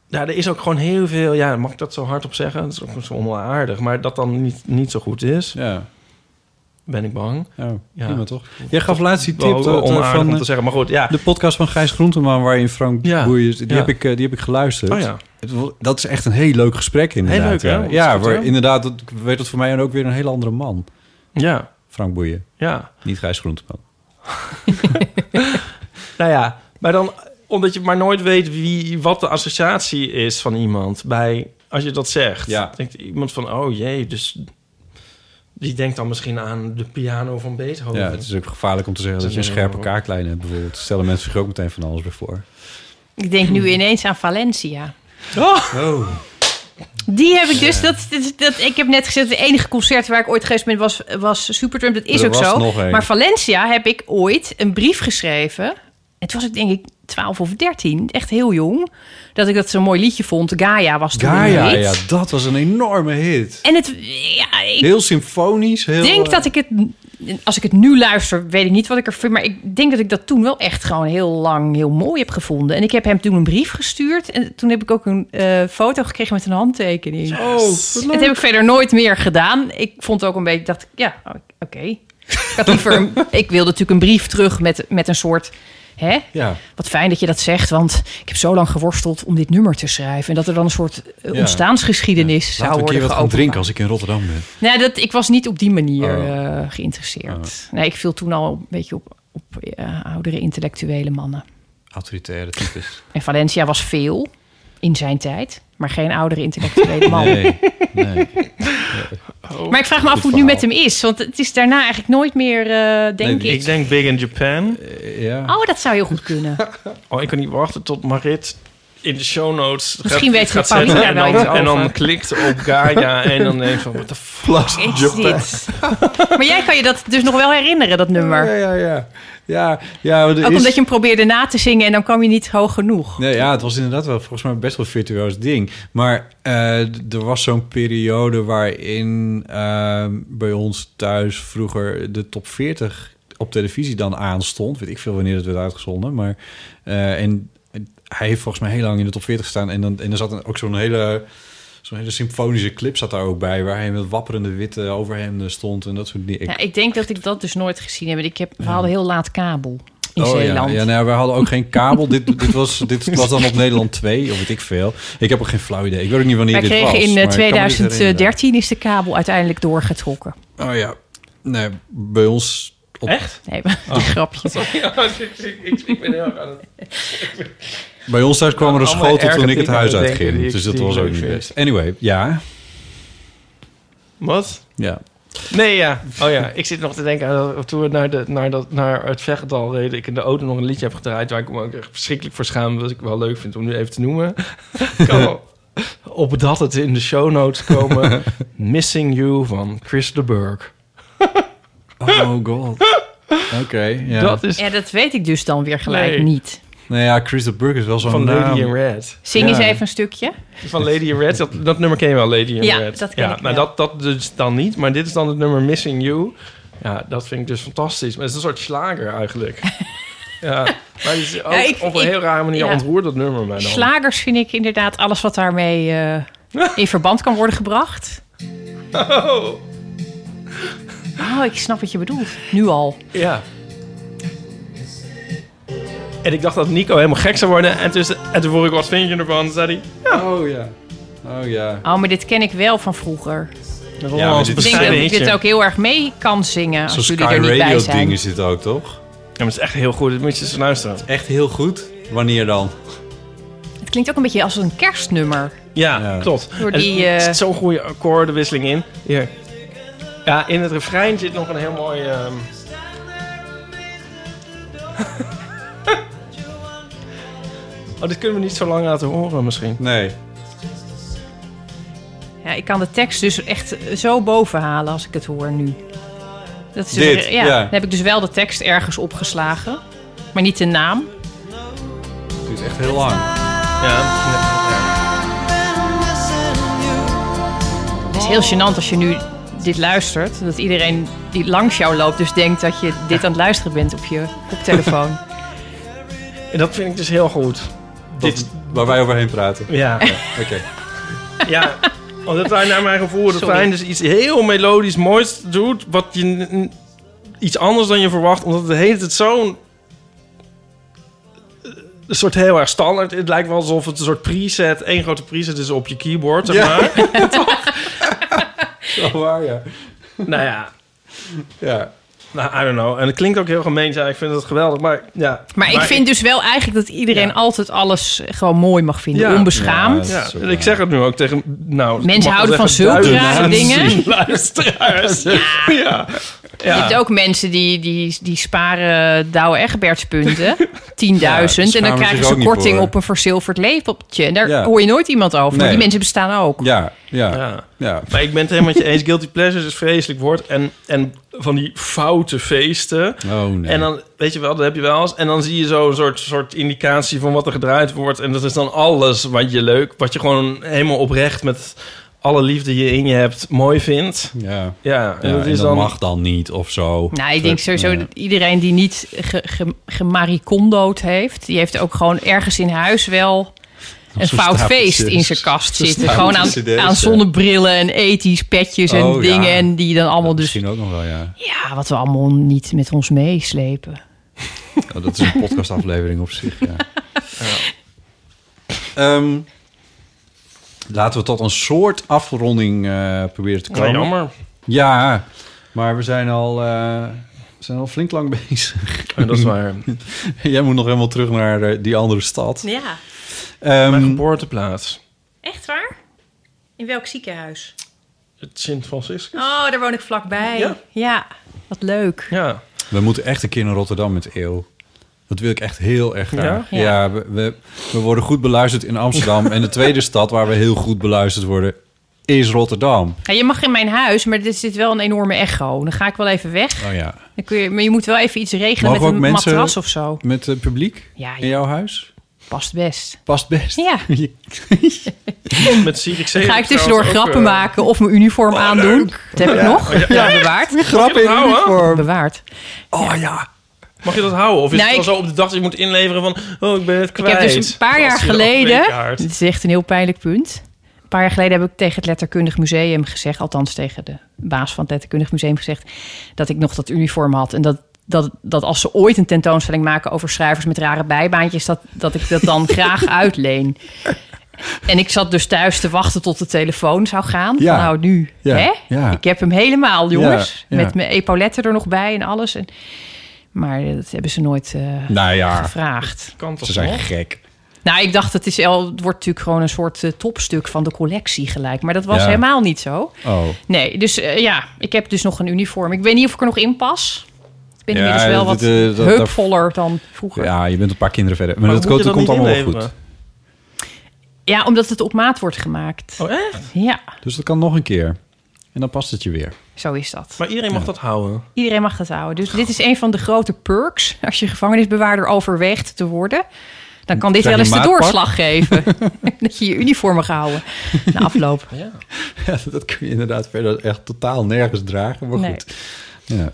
ja, er is ook gewoon heel veel... Ja, mag ik dat zo hard op zeggen? Dat is ook zo onaardig. Maar dat dan niet, niet zo goed is, Ja, ben ik bang. oh, Ja. prima toch? Jij gaf laatst die tip eh, van om eh, te zeggen. Maar goed, ja. de podcast van Gijs Groenteman... waarin Frank Ja, Boeien... Die, ja. heb ik, eh, die heb ik geluisterd. Oh ja. Dat is echt een heel leuk gesprek inderdaad. leuk, hè? ja, waar, inderdaad, dat werd het voor mij ook weer een heel andere man. Ja, Frank Boeien, ja. niet Gijs Groenteman. Nou ja, maar dan omdat je maar nooit weet wie, wat de associatie is van iemand bij als je dat zegt. Ja. Denkt iemand van, oh jee, dus die denkt dan misschien aan de piano van Beethoven. Ja, het is ook gevaarlijk om te zeggen dat je een scherpe kaaklijn hebt bijvoorbeeld. Stellen mensen zich ook meteen van alles bij voor. Ik denk nu ineens aan Valencia. Oh. Die heb ik dus, dat, dat, dat, ik heb net gezegd, het enige concert waar ik ooit geweest ben was, was Supertramp. Dat is Er ook was zo. nog een. Maar Valencia heb ik ooit een brief geschreven. En toen was ik denk ik 12 of 13, echt heel jong. Dat ik dat zo'n mooi liedje vond. Gaia was toen Gaia, een hit. ja, dat was een enorme hit. En het, ja, ik Heel symfonisch. Heel, denk eh, dat ik het, als ik het nu luister, weet ik niet wat ik er vind. Maar ik denk dat ik dat toen wel echt gewoon heel lang heel mooi heb gevonden. En ik heb hem toen een brief gestuurd. En toen heb ik ook een eh, foto gekregen met een handtekening. Oh, Dat heb ik verder nooit meer gedaan. Ik vond ook een beetje, dacht ik, ja, oké. Ik had liever, ik wilde natuurlijk een brief terug met, met een soort, hè? Ja, Wat fijn dat je dat zegt, want ik heb zo lang geworsteld om dit nummer te schrijven. En dat er dan een soort eh, Ja. ontstaansgeschiedenis zou we een worden keer wat gaan drinken als ik in Rotterdam ben. Nee, dat, ik was niet op die manier Oh. eh, geïnteresseerd. Nee, ik viel toen al een beetje op, op eh, oudere intellectuele mannen. Autoritaire types. En Valencia was veel in zijn tijd, maar geen oudere intellectuele man. Nee, nee. Maar ik vraag me af hoe het nu met hem is, want het is daarna eigenlijk nooit meer, eh, denk Nee, ik. Ik denk Big in Japan. Eh, ja. Oh, dat zou heel goed kunnen. Oh, ik kan niet wachten tot Marit in de show notes Misschien weet gaat zetten en dan, en dan klikt op Gaia en dan denkt van, wat de fuck Is dit? maar jij kan je dat dus nog wel herinneren, dat nummer. Ja, ja, ja. Ja, ja Ook is- omdat je hem probeerde na te zingen en dan kwam je niet hoog genoeg. Nee, ja, het was inderdaad wel volgens mij best wel een virtuoos ding. Maar eh, er was zo'n periode waarin eh, bij ons thuis vroeger de top 40 op televisie dan aanstond. Weet ik veel wanneer het werd uitgezonden. Maar, eh, en hij heeft volgens mij heel lang in de top 40 gestaan. En, dan, en er zat ook zo'n hele, zo'n hele symfonische clip zat daar ook bij... waar hij met wapperende witte overhemden stond en dat soort dingen. Ja, ik denk dat ik dat dus nooit gezien heb. Ik heb we hadden heel laat kabel in Oh, Zeeland. Ja, ja nou, wij hadden ook geen kabel. dit, dit, was, dit was dan op Nederland 2, of weet ik veel. Ik heb ook geen flauw idee. Ik weet ook niet wanneer Wij dit kregen was. in maar eh, ik. 2013 is de kabel uiteindelijk doorgetrokken. Oh ja. Nee, bij ons... Op... Echt? Nee, die grapje. Ja, ik, ik, ik, ik ben heel erg aan het... Bij ons thuis kwam er een schotel toen ik het huis uitging. Dus dat was ook niet vind. best. Anyway, ja. Wat? Ja. Nee, ja. Oh ja, ik zit nog te denken aan dat- toen we naar, de, naar, dat, naar het Vechtdal reden. Ik in de auto nog een liedje heb gedraaid waar ik me ook echt verschrikkelijk voor schaam. Wat ik wel leuk vind om nu even te noemen. kan wel op dat het in de show notes komen. Missing You van Chris de Burg. Oh god. Oké, ja. Dat is Ja, dat weet ik dus dan weer gelijk Nee. niet. Nou ja, Chris de Burg is wel zo'n van naam. Lady in Red. Zing eens even een stukje. Van Lady in Red. Dat, dat nummer ken je wel, Lady in Ja, Red. dat ken ja, ik wel. dat, dat dus dan niet. Maar dit is dan het nummer Missing You. Ja, dat vind ik dus fantastisch. Maar het is een soort slager eigenlijk. ja, maar het is ook Ja, ik- op een ik- heel rare manier ja. ontroert dat nummer mij dan. Slagers vind ik inderdaad alles wat daarmee eh, in verband kan worden gebracht. Oh, Oh, ik snap wat je bedoelt. Nu al. ja. En ik dacht dat Nico helemaal gek zou worden. En, tussen, en toen vroeg ik, wat vind je ervan? Toen zei hij, Oh ja. Oh ja. Oh, maar dit ken ik wel van vroeger. Ja, ja, maar dit Ik is denk dat ik dit hitje. ook heel erg mee kan zingen Zo'n als Sky jullie er niet bij Radio zijn. ding is dit ook, toch? Ja, maar het is echt heel goed. Dat moet je eens luisteren. Echt heel goed. Wanneer dan? Het klinkt ook een beetje als een kerstnummer. Ja, Ja. klopt. Door En die, er eh, zit zo'n goede akkoordenwisseling in. Hier. Ja, in het refrein zit nog een heel mooi... ehm, oh, dit kunnen we niet zo lang laten horen misschien. Nee. Ja, ik kan de tekst dus echt zo boven halen als ik het hoor nu. Dat is dus- Dit, ja, ja. Dan heb ik dus wel de tekst ergens opgeslagen. Maar niet de naam. Het is echt heel lang. Ja, ja. Het is heel gênant als je nu dit luistert. Dat iedereen die langs jou loopt dus denkt dat je dit aan het luisteren bent op je koptelefoon. En dat vind ik dus heel goed. Dit, waar wij overheen praten. ja, Oké. ja. Omdat hij naar mijn gevoel het refrein dus iets heel melodisch moois doet. Wat je iets anders dan je verwacht. Omdat het hele tijd zo'n eh, een soort heel erg standaard. Het lijkt wel alsof het een soort preset, één grote preset is op je keyboard, zeg Ja. maar. Zo waar, ja. nou ja, Ja. Nou, I don't know. En het klinkt ook heel gemeen, ja, ik vind het geweldig. Maar ja. Maar ik vind dus wel eigenlijk dat iedereen Ja. altijd alles gewoon mooi mag vinden. Ja. Onbeschaamd. Ja, Ja, ik zeg het nu ook tegen, nou... Mensen houden van zulke rare dingen. luisteraars. Ja. Ja. Je hebt ook mensen die, die, die sparen Douwe Egbertspunten. 10.000. Ja, die en dan krijgen ze korting op een verzilverd lepeltje. En daar Ja. hoor je nooit iemand over. Maar die mensen bestaan ook. Ja, ja, ja. Ja. Maar ik ben het helemaal met je eens. Guilty pleasures is vreselijk woord. En, en van die foute feesten. Oh nee. En dan, weet je wel, dat heb je wel eens. En dan zie je zo'n soort, soort indicatie van wat er gedraaid wordt. En dat is dan alles wat je leuk, wat je gewoon helemaal oprecht met alle liefde je in je hebt, mooi vindt. ja. Ja, en Ja, dat en is dat dan... mag dan niet of zo. Nou, ik denk sowieso Ja. dat iedereen die niet ge, ge, gemaricondood heeft... die heeft ook gewoon ergens in huis wel een fout feest in zijn kast zitten. Gewoon aan, ja. zonnebrillen en ethisch petjes en Oh, ja. dingen. En die dan allemaal dus... Misschien ook nog wel, ja. Ja, wat we allemaal niet met ons meeslepen. Oh, dat is een podcastaflevering op zich, ja. Ehm, laten we tot een soort afronding eh, proberen te komen. jammer. Ja, maar we zijn al, eh, we zijn al flink lang bezig. Ja, dat is waar. Jij moet nog helemaal terug naar eh, die andere stad. Ja, Ehm, Mijn geboorteplaats. echt waar? In welk ziekenhuis? Het Sint Franciscus. Oh, daar woon ik vlakbij. Ja. Ja, wat leuk. Ja. we moeten echt een keer naar Rotterdam met Eeuw. Dat wil ik echt heel erg graag. Ja? Ja, Ja. we, we, we worden goed beluisterd in Amsterdam. en de tweede stad waar we heel goed beluisterd worden is Rotterdam. Ja, je mag in mijn huis, maar er zit wel een enorme echo. Dan ga ik wel even weg. Oh ja. Dan kun je, maar je moet wel even iets regelen Mogen met ook een mensen- matras of zo. Met het publiek Ja, in jouw huis? Past best. Past best. Ja. Met Dan ga ik tussendoor grappen maken of mijn uniform aandoen. Dat heb ik Ja. nog. Oh, ja. Ja, bewaard. Grappen in uniform. Bewaard. Oh ja. Mag je dat houden? Of is Nou, het ik- al zo op de dag dat je moet inleveren van... Oh, ik ben het Ik kwijt. heb dus een paar jaar geleden... Dit is echt een heel pijnlijk punt. Een paar jaar geleden heb ik tegen het Letterkundig Museum gezegd... althans tegen de baas van het Letterkundig Museum gezegd... dat ik nog dat uniform had. En dat, dat, dat als ze ooit een tentoonstelling maken... over schrijvers met rare bijbaantjes... dat, dat ik dat dan graag uitleen. En ik zat dus thuis te wachten tot de telefoon zou gaan. Ja. Van nou, nu. Ja, Hè? ja. Ik heb hem helemaal, jongens. Ja, ja. Met mijn epauletten er nog bij en alles. En, maar dat hebben ze nooit eh, Nou ja. gevraagd. Kan toch Ze zijn nog? gek. Nou, ik dacht, het, is al, het wordt natuurlijk gewoon een soort eh, topstuk van de collectie gelijk. Maar dat was Ja. helemaal niet zo. Oh. Nee, dus eh, ja, ik heb dus nog een uniform. Ik weet niet of ik er nog in pas. Ik ben Ja, inmiddels wel wat heupvoller dan vroeger. Ja. Ja, je bent een paar kinderen verder. Maar, Maar dat, dat komt allemaal inleveren? goed. omdat het op maat wordt gemaakt. Oh, echt? Ja, Dus dat kan nog een keer. En dan past het je weer. Zo is dat. Maar iedereen mag dat houden. Iedereen mag dat houden. Dus dit is een van de grote perks. Als je gevangenisbewaarder overweegt te worden... dan kan dit wel eens de doorslag geven. dat je je uniform mag houden na afloop. Ja. Ja, dat kun je inderdaad verder echt totaal nergens dragen. Maar Nee. goed. Ja.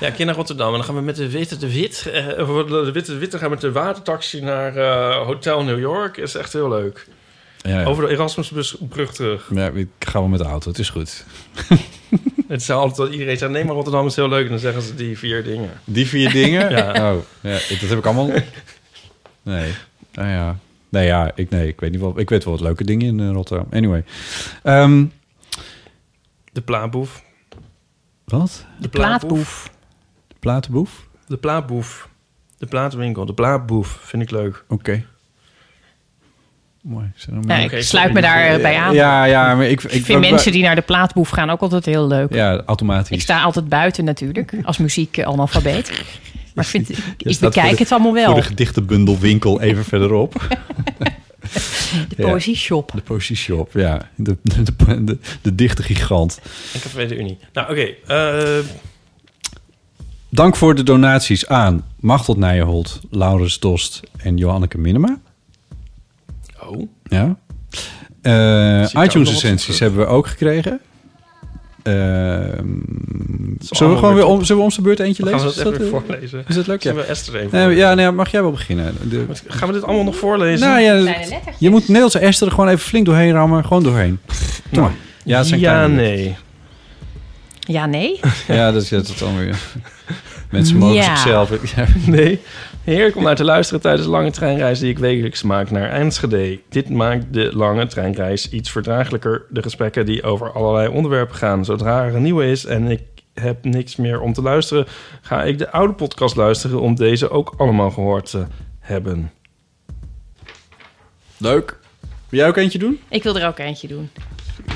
Ja, ik keer naar Rotterdam en dan gaan we met de witte de wit, eh, de witte de witte gaan we met de watertaxi naar eh, Hotel New York. Is echt heel leuk. Ja, ja. Over de Erasmusbrug terug. Ja, ik ga wel met de auto. Het is goed. Het is altijd dat iedereen zegt, nee, maar Rotterdam is heel leuk. En dan zeggen ze die vier dingen. Die vier dingen? Ja. Oh, ja, dat heb ik allemaal... Nee. Nou ja. Nee, ja, ik, nee, ik weet niet wel. Ik weet wel wat leuke dingen in eh, Rotterdam. Anyway. Ehm, De plaatboef. wat? De Plaatboef. De platenboef? De plaatboef. De plaatwinkel. De plaatboef. Vind ik leuk. Oké. Mooi. Zijn er Ja, meer? ik sluit me daarbij aan. Ja, ja, maar ik, ik, Ik vind mensen die naar de plaatboef gaan ook altijd heel leuk. Ja, automatisch. Ik sta altijd buiten natuurlijk, als muziek analfabeet. Maar ik, vind, ik bekijk de- het allemaal wel. Voor de gedichtenbundelwinkel even verderop. De poëzieshop. De poëzieshop, ja. De, de, de, de, de dichte gigant. En Café de Unie. Nou, oké. eh, Dank voor de donaties aan Machteld Nijenholt, Laurens Dost en Johanneke Minema. Ja. Eh, nog wat iTunes-recensies terug. hebben we ook gekregen. Ehm, zullen, we gewoon weer om, zullen we om zijn beurt eentje Gaan we lezen? dat Is even dat, weer eh, voorlezen? Is dat leuk? Ja. Zullen we Esther even Eh, ja, nee, mag jij wel beginnen? De, Gaan we dit allemaal nog voorlezen? nou ja, je moet als Esther er gewoon even flink doorheen rammen. Gewoon doorheen. Doe maar. Ja, het zijn ja nee. Ja, nee. Ja, dat is, is dan weer... Mensen mogen Ja. zichzelf... Ja. Nee. Heerlijk om naar te luisteren tijdens de lange treinreis die ik wekelijks maak naar Enschede. Dit maakt de lange treinreis iets verdraaglijker. De gesprekken die over allerlei onderwerpen gaan. Zodra er een nieuwe is en ik heb niks meer om te luisteren, ga ik de oude podcast luisteren om deze ook allemaal gehoord te hebben. Leuk. Wil jij ook eentje doen? Ik wil er ook eentje doen.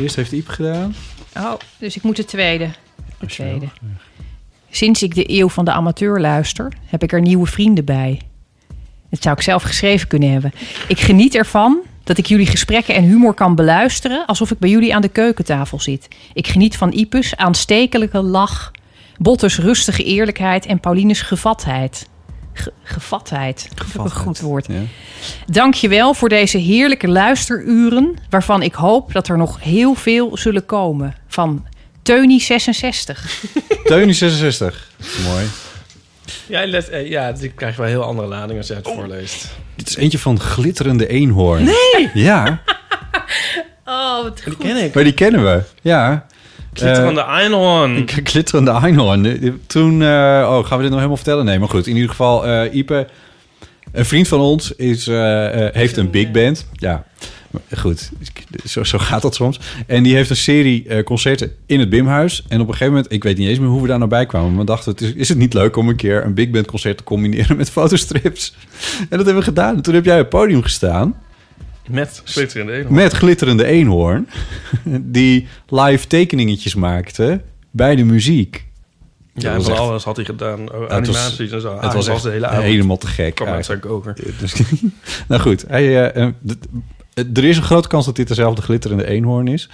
Eerst heeft Iep gedaan. Oh, dus ik moet de tweede. De tweede. Sinds ik de eeuw van de amateur luister, heb ik er nieuwe vrienden bij. Dat zou ik zelf geschreven kunnen hebben. Ik geniet ervan dat ik jullie gesprekken en humor kan beluisteren... alsof ik bij jullie aan de keukentafel zit. Ik geniet van Ipus aanstekelijke lach... Botters rustige eerlijkheid en Paulines gevatheid. Ge- gevatheid. Ook een goed woord. Ja. Dank je wel voor deze heerlijke luisteruren... waarvan ik hoop dat er nog heel veel zullen komen. Van Teunie 66. Teunie 66. Mooi. Ja, let, eh, ja, die krijgt wel heel andere lading als jij het voorleest. Dit is eentje van Glitterende Eenhoorn. Nee! Ja, Oh, wat Die ken ik. maar die kennen we. Ja. Glitterende Einhorn. K- Glitterende Einhorn. Toen... eh, oh, gaan we dit nog helemaal vertellen? Nee, maar goed. In ieder geval, eh Ipe... Een vriend van ons is, heeft een big band. Ja, goed. Zo, zo gaat dat soms. En die heeft een serie eh, concerten in het Bimhuis. En op een gegeven moment... Ik weet niet eens meer hoe we daar nou bij kwamen. Maar we dachten, is, is het niet leuk om een keer een big band concert te combineren met fotostrips? En dat hebben we gedaan. En toen heb jij op het podium gestaan. Met Glitterende Einhorn. Met glitterende eenhoorn. Die live tekeningetjes maakte bij de muziek. Ja, en was van echt- alles had hij gedaan. Oh, was- animaties en zo. Het Ah, was de hele avond. helemaal te gek. kwam uit eigenlijk. zijn koker. Dus, nou goed, hij, eh, Eh, Er is een grote kans dat dit dezelfde glitterende eenhoorn is.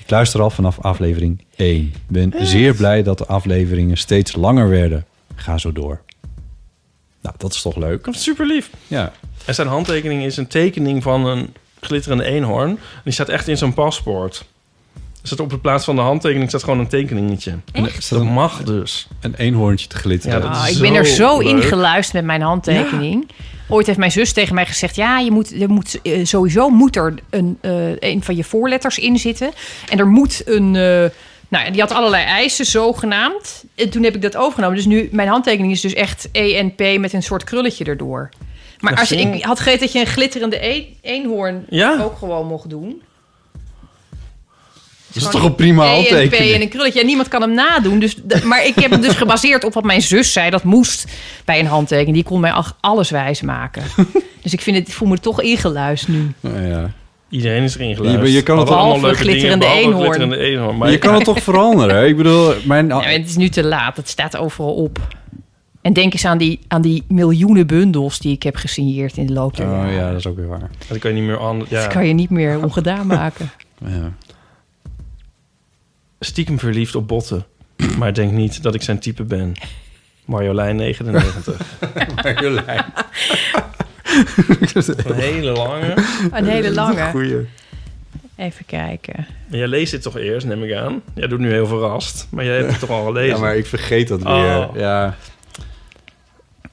Ik luister al vanaf aflevering 1. Ik ben zeer blij dat de afleveringen steeds langer werden. Ga zo door. Nou, dat is toch leuk? Super lief. Ja. En zijn handtekening is een tekening van een glitterende eenhoorn. Die staat echt in zijn paspoort. Op de plaats van de handtekening staat gewoon een tekeningetje. En Echt? dat mag dus. Een eenhoorntje te glitteren. Ja, dat Ah, ik ben er zo leuk. ingeluisterd met mijn handtekening. Ooit heeft mijn zus tegen mij gezegd: ja, je moet, er moet eh, sowieso moet er een, eh, een van je voorletters in zitten. En er moet een. eh, nou ja, die had allerlei eisen, zogenaamd. En toen heb ik dat overgenomen. Dus nu, mijn handtekening is dus echt ENP met een soort krulletje erdoor. Maar als je, ik had gegeten dat je een glitterende e- eenhoorn Ja. ook gewoon mocht doen. Dat is toch een prima handtekening? en een krulletje. En niemand kan hem nadoen. Dus, maar ik heb het dus gebaseerd op wat mijn zus zei. Dat moest bij een handtekening. Die kon mij alles wijs maken. dus ik, vind het, ik voel me toch ingeluisterd nu. Nou ja. Iedereen is erin Je- geluisterd. je kan het allemaal leuke glitterende dingen, behalve eenhoorn. glitterende eenhoorn. Maar je kan het toch veranderen? Ik bedoel, mijn... Ja, het is nu te laat. Het staat overal op. En denk eens aan die, aan die miljoenen bundels die ik heb gesigneerd in de loop der Oh jaren. ja, dat is ook weer waar. Dat kan je niet meer aan. Ja. Dat kan je niet meer ongedaan maken. Ja. Stiekem verliefd op botten. Maar denk niet dat ik zijn type ben. Marjolein 99. Marjolein. Een hele lange. Een hele lange. Goeie. Even kijken. Jij leest dit toch eerst, neem ik aan? Jij doet nu heel verrast. Maar jij hebt het toch al gelezen? Ja, maar ik vergeet dat weer. Oh. Ja.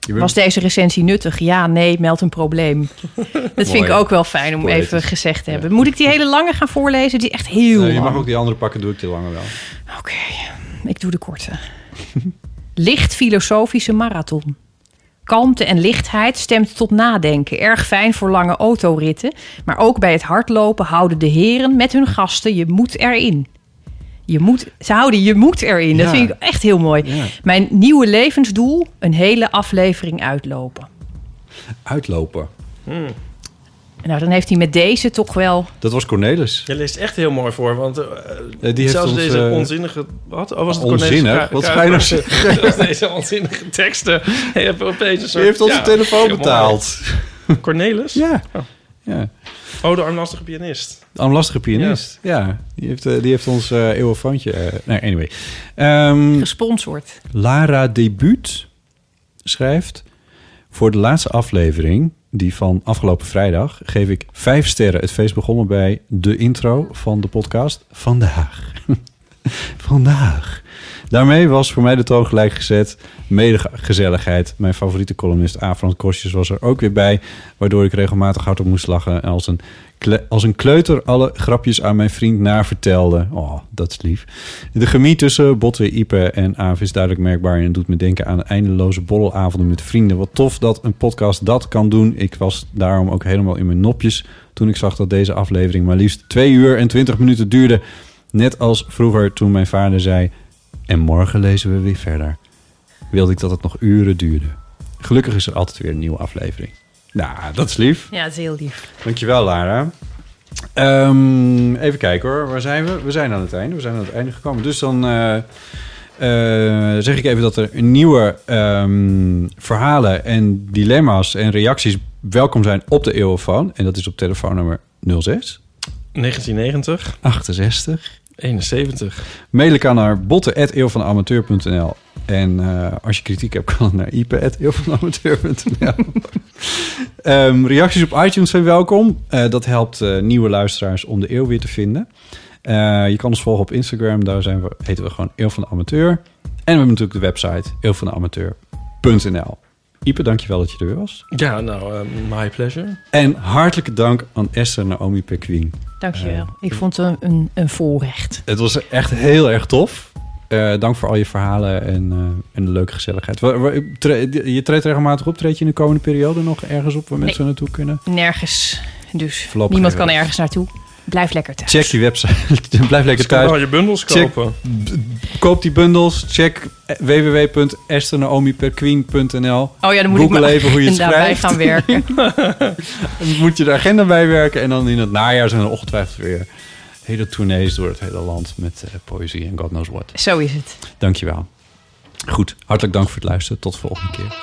Was deze recensie nuttig? Ja, nee, meld een probleem. Dat vind ik ook wel fijn om even gezegd te hebben. Moet ik die hele lange gaan voorlezen? Die is echt heel Nee, je lang. mag ook die andere pakken, doe ik die langer wel. Oké, ik doe de korte. Licht filosofische marathon. Kalmte en lichtheid stemt tot nadenken. Erg fijn voor lange autoritten. Maar ook bij het hardlopen houden de heren met hun gasten je moet erin. Je moet, ze houden je moet erin. Dat Ja. vind ik echt heel mooi. Ja. Mijn nieuwe levensdoel: een hele aflevering uitlopen. Uitlopen. Nou, dan heeft hij met deze toch wel. Dat was Cornelis. Jij leest echt heel mooi voor, want eh, die heeft zelfs ons, deze eh, onzinnige... Wat? Oh, was het Onzinnig? Cornelis Wat ga je nou? Zelfs deze onzinnige teksten. Je hebt opeens een soort... Die heeft onze telefoon betaald. mooi. Cornelis? Ja. Oh. ja. Oh, de armlastige pianist. De armlastige pianist. Ja. Die, heeft, eh, die heeft ons eh eeuwenfoontje... eh, nee, anyway. Ehm, Gesponsord. Lara Debuut schrijft... Voor de laatste aflevering, die van afgelopen vrijdag... geef ik vijf sterren. Het feest begonnen bij de intro van de podcast Vandaag. Vandaag. Daarmee was voor mij de toon gelijk gezet. Gezelligheid. Mijn favoriete columnist Afrand Kostjes was er ook weer bij. Waardoor ik regelmatig hard op moest lachen. En als een, als een kleuter alle grapjes aan mijn vriend naar vertelde. Oh, dat is lief. De chemie tussen Botte, Ipe en Aaf is duidelijk merkbaar. En doet me denken aan eindeloze borrelavonden met vrienden. Wat tof dat een podcast dat kan doen. Ik was daarom ook helemaal in mijn nopjes. Toen ik zag dat deze aflevering maar liefst 2 uur en 20 minuten duurde. Net als vroeger toen mijn vader zei... En morgen lezen we weer verder. Wilde ik dat het nog uren duurde. Gelukkig is er altijd weer een nieuwe aflevering. Nou, dat is lief. Ja, dat is heel lief. Dankjewel, Lara. Ehm, even kijken hoor. Waar zijn we? We zijn aan het einde. We zijn aan het einde gekomen. Dus dan eh, eh, zeg ik even dat er nieuwe ehm, verhalen en dilemma's en reacties welkom zijn op de Eeuwenfoon. En dat is op telefoonnummer 06 1990, 68 71. Mailen kan naar botten.eeuwvanamateur.nl En eh, als je kritiek hebt, kan het naar ipe.eeuwvanamateur.nl Ehm Reacties op iTunes zijn welkom. Eh, dat helpt eh, nieuwe luisteraars om de eeuw weer te vinden. Je kan ons volgen op Instagram. Daar zijn we, heten we gewoon Eeuw van de Amateur. En we hebben natuurlijk de website eeuwvandeamateur.nl Ipe, dankjewel dat je er weer was. Ja, nou, eh, my pleasure. En hartelijke dank aan Esther Naomi Perquin. Dankjewel. ik vond het een, een, een voorrecht. Het was echt heel erg tof. Eh, dank voor al je verhalen en, eh, en de leuke gezelligheid. Je treedt regelmatig op. Treed je in de komende periode nog ergens op waar Nee. mensen naartoe kunnen? Nergens. Dus niemand kan ergens naartool. Blijf lekker thuis. Check die website. Blijf lekker Dus kan thuis. wel je bundels Check- kopen. Koop die bundels. Check www.esternaomiperqueen.nl Oh ja, dan moet Google ik mijn even hoe je het agenda bij schrijft. gaan werken. Dan moet je de agenda bijwerken. En dan in het najaar zijn er ongetwijfeld weer hele tournees door het hele land met eh, poëzie en God knows what. Zo is het. Dankjewel. Goed, hartelijk dank voor het luisteren. Tot de volgende keer.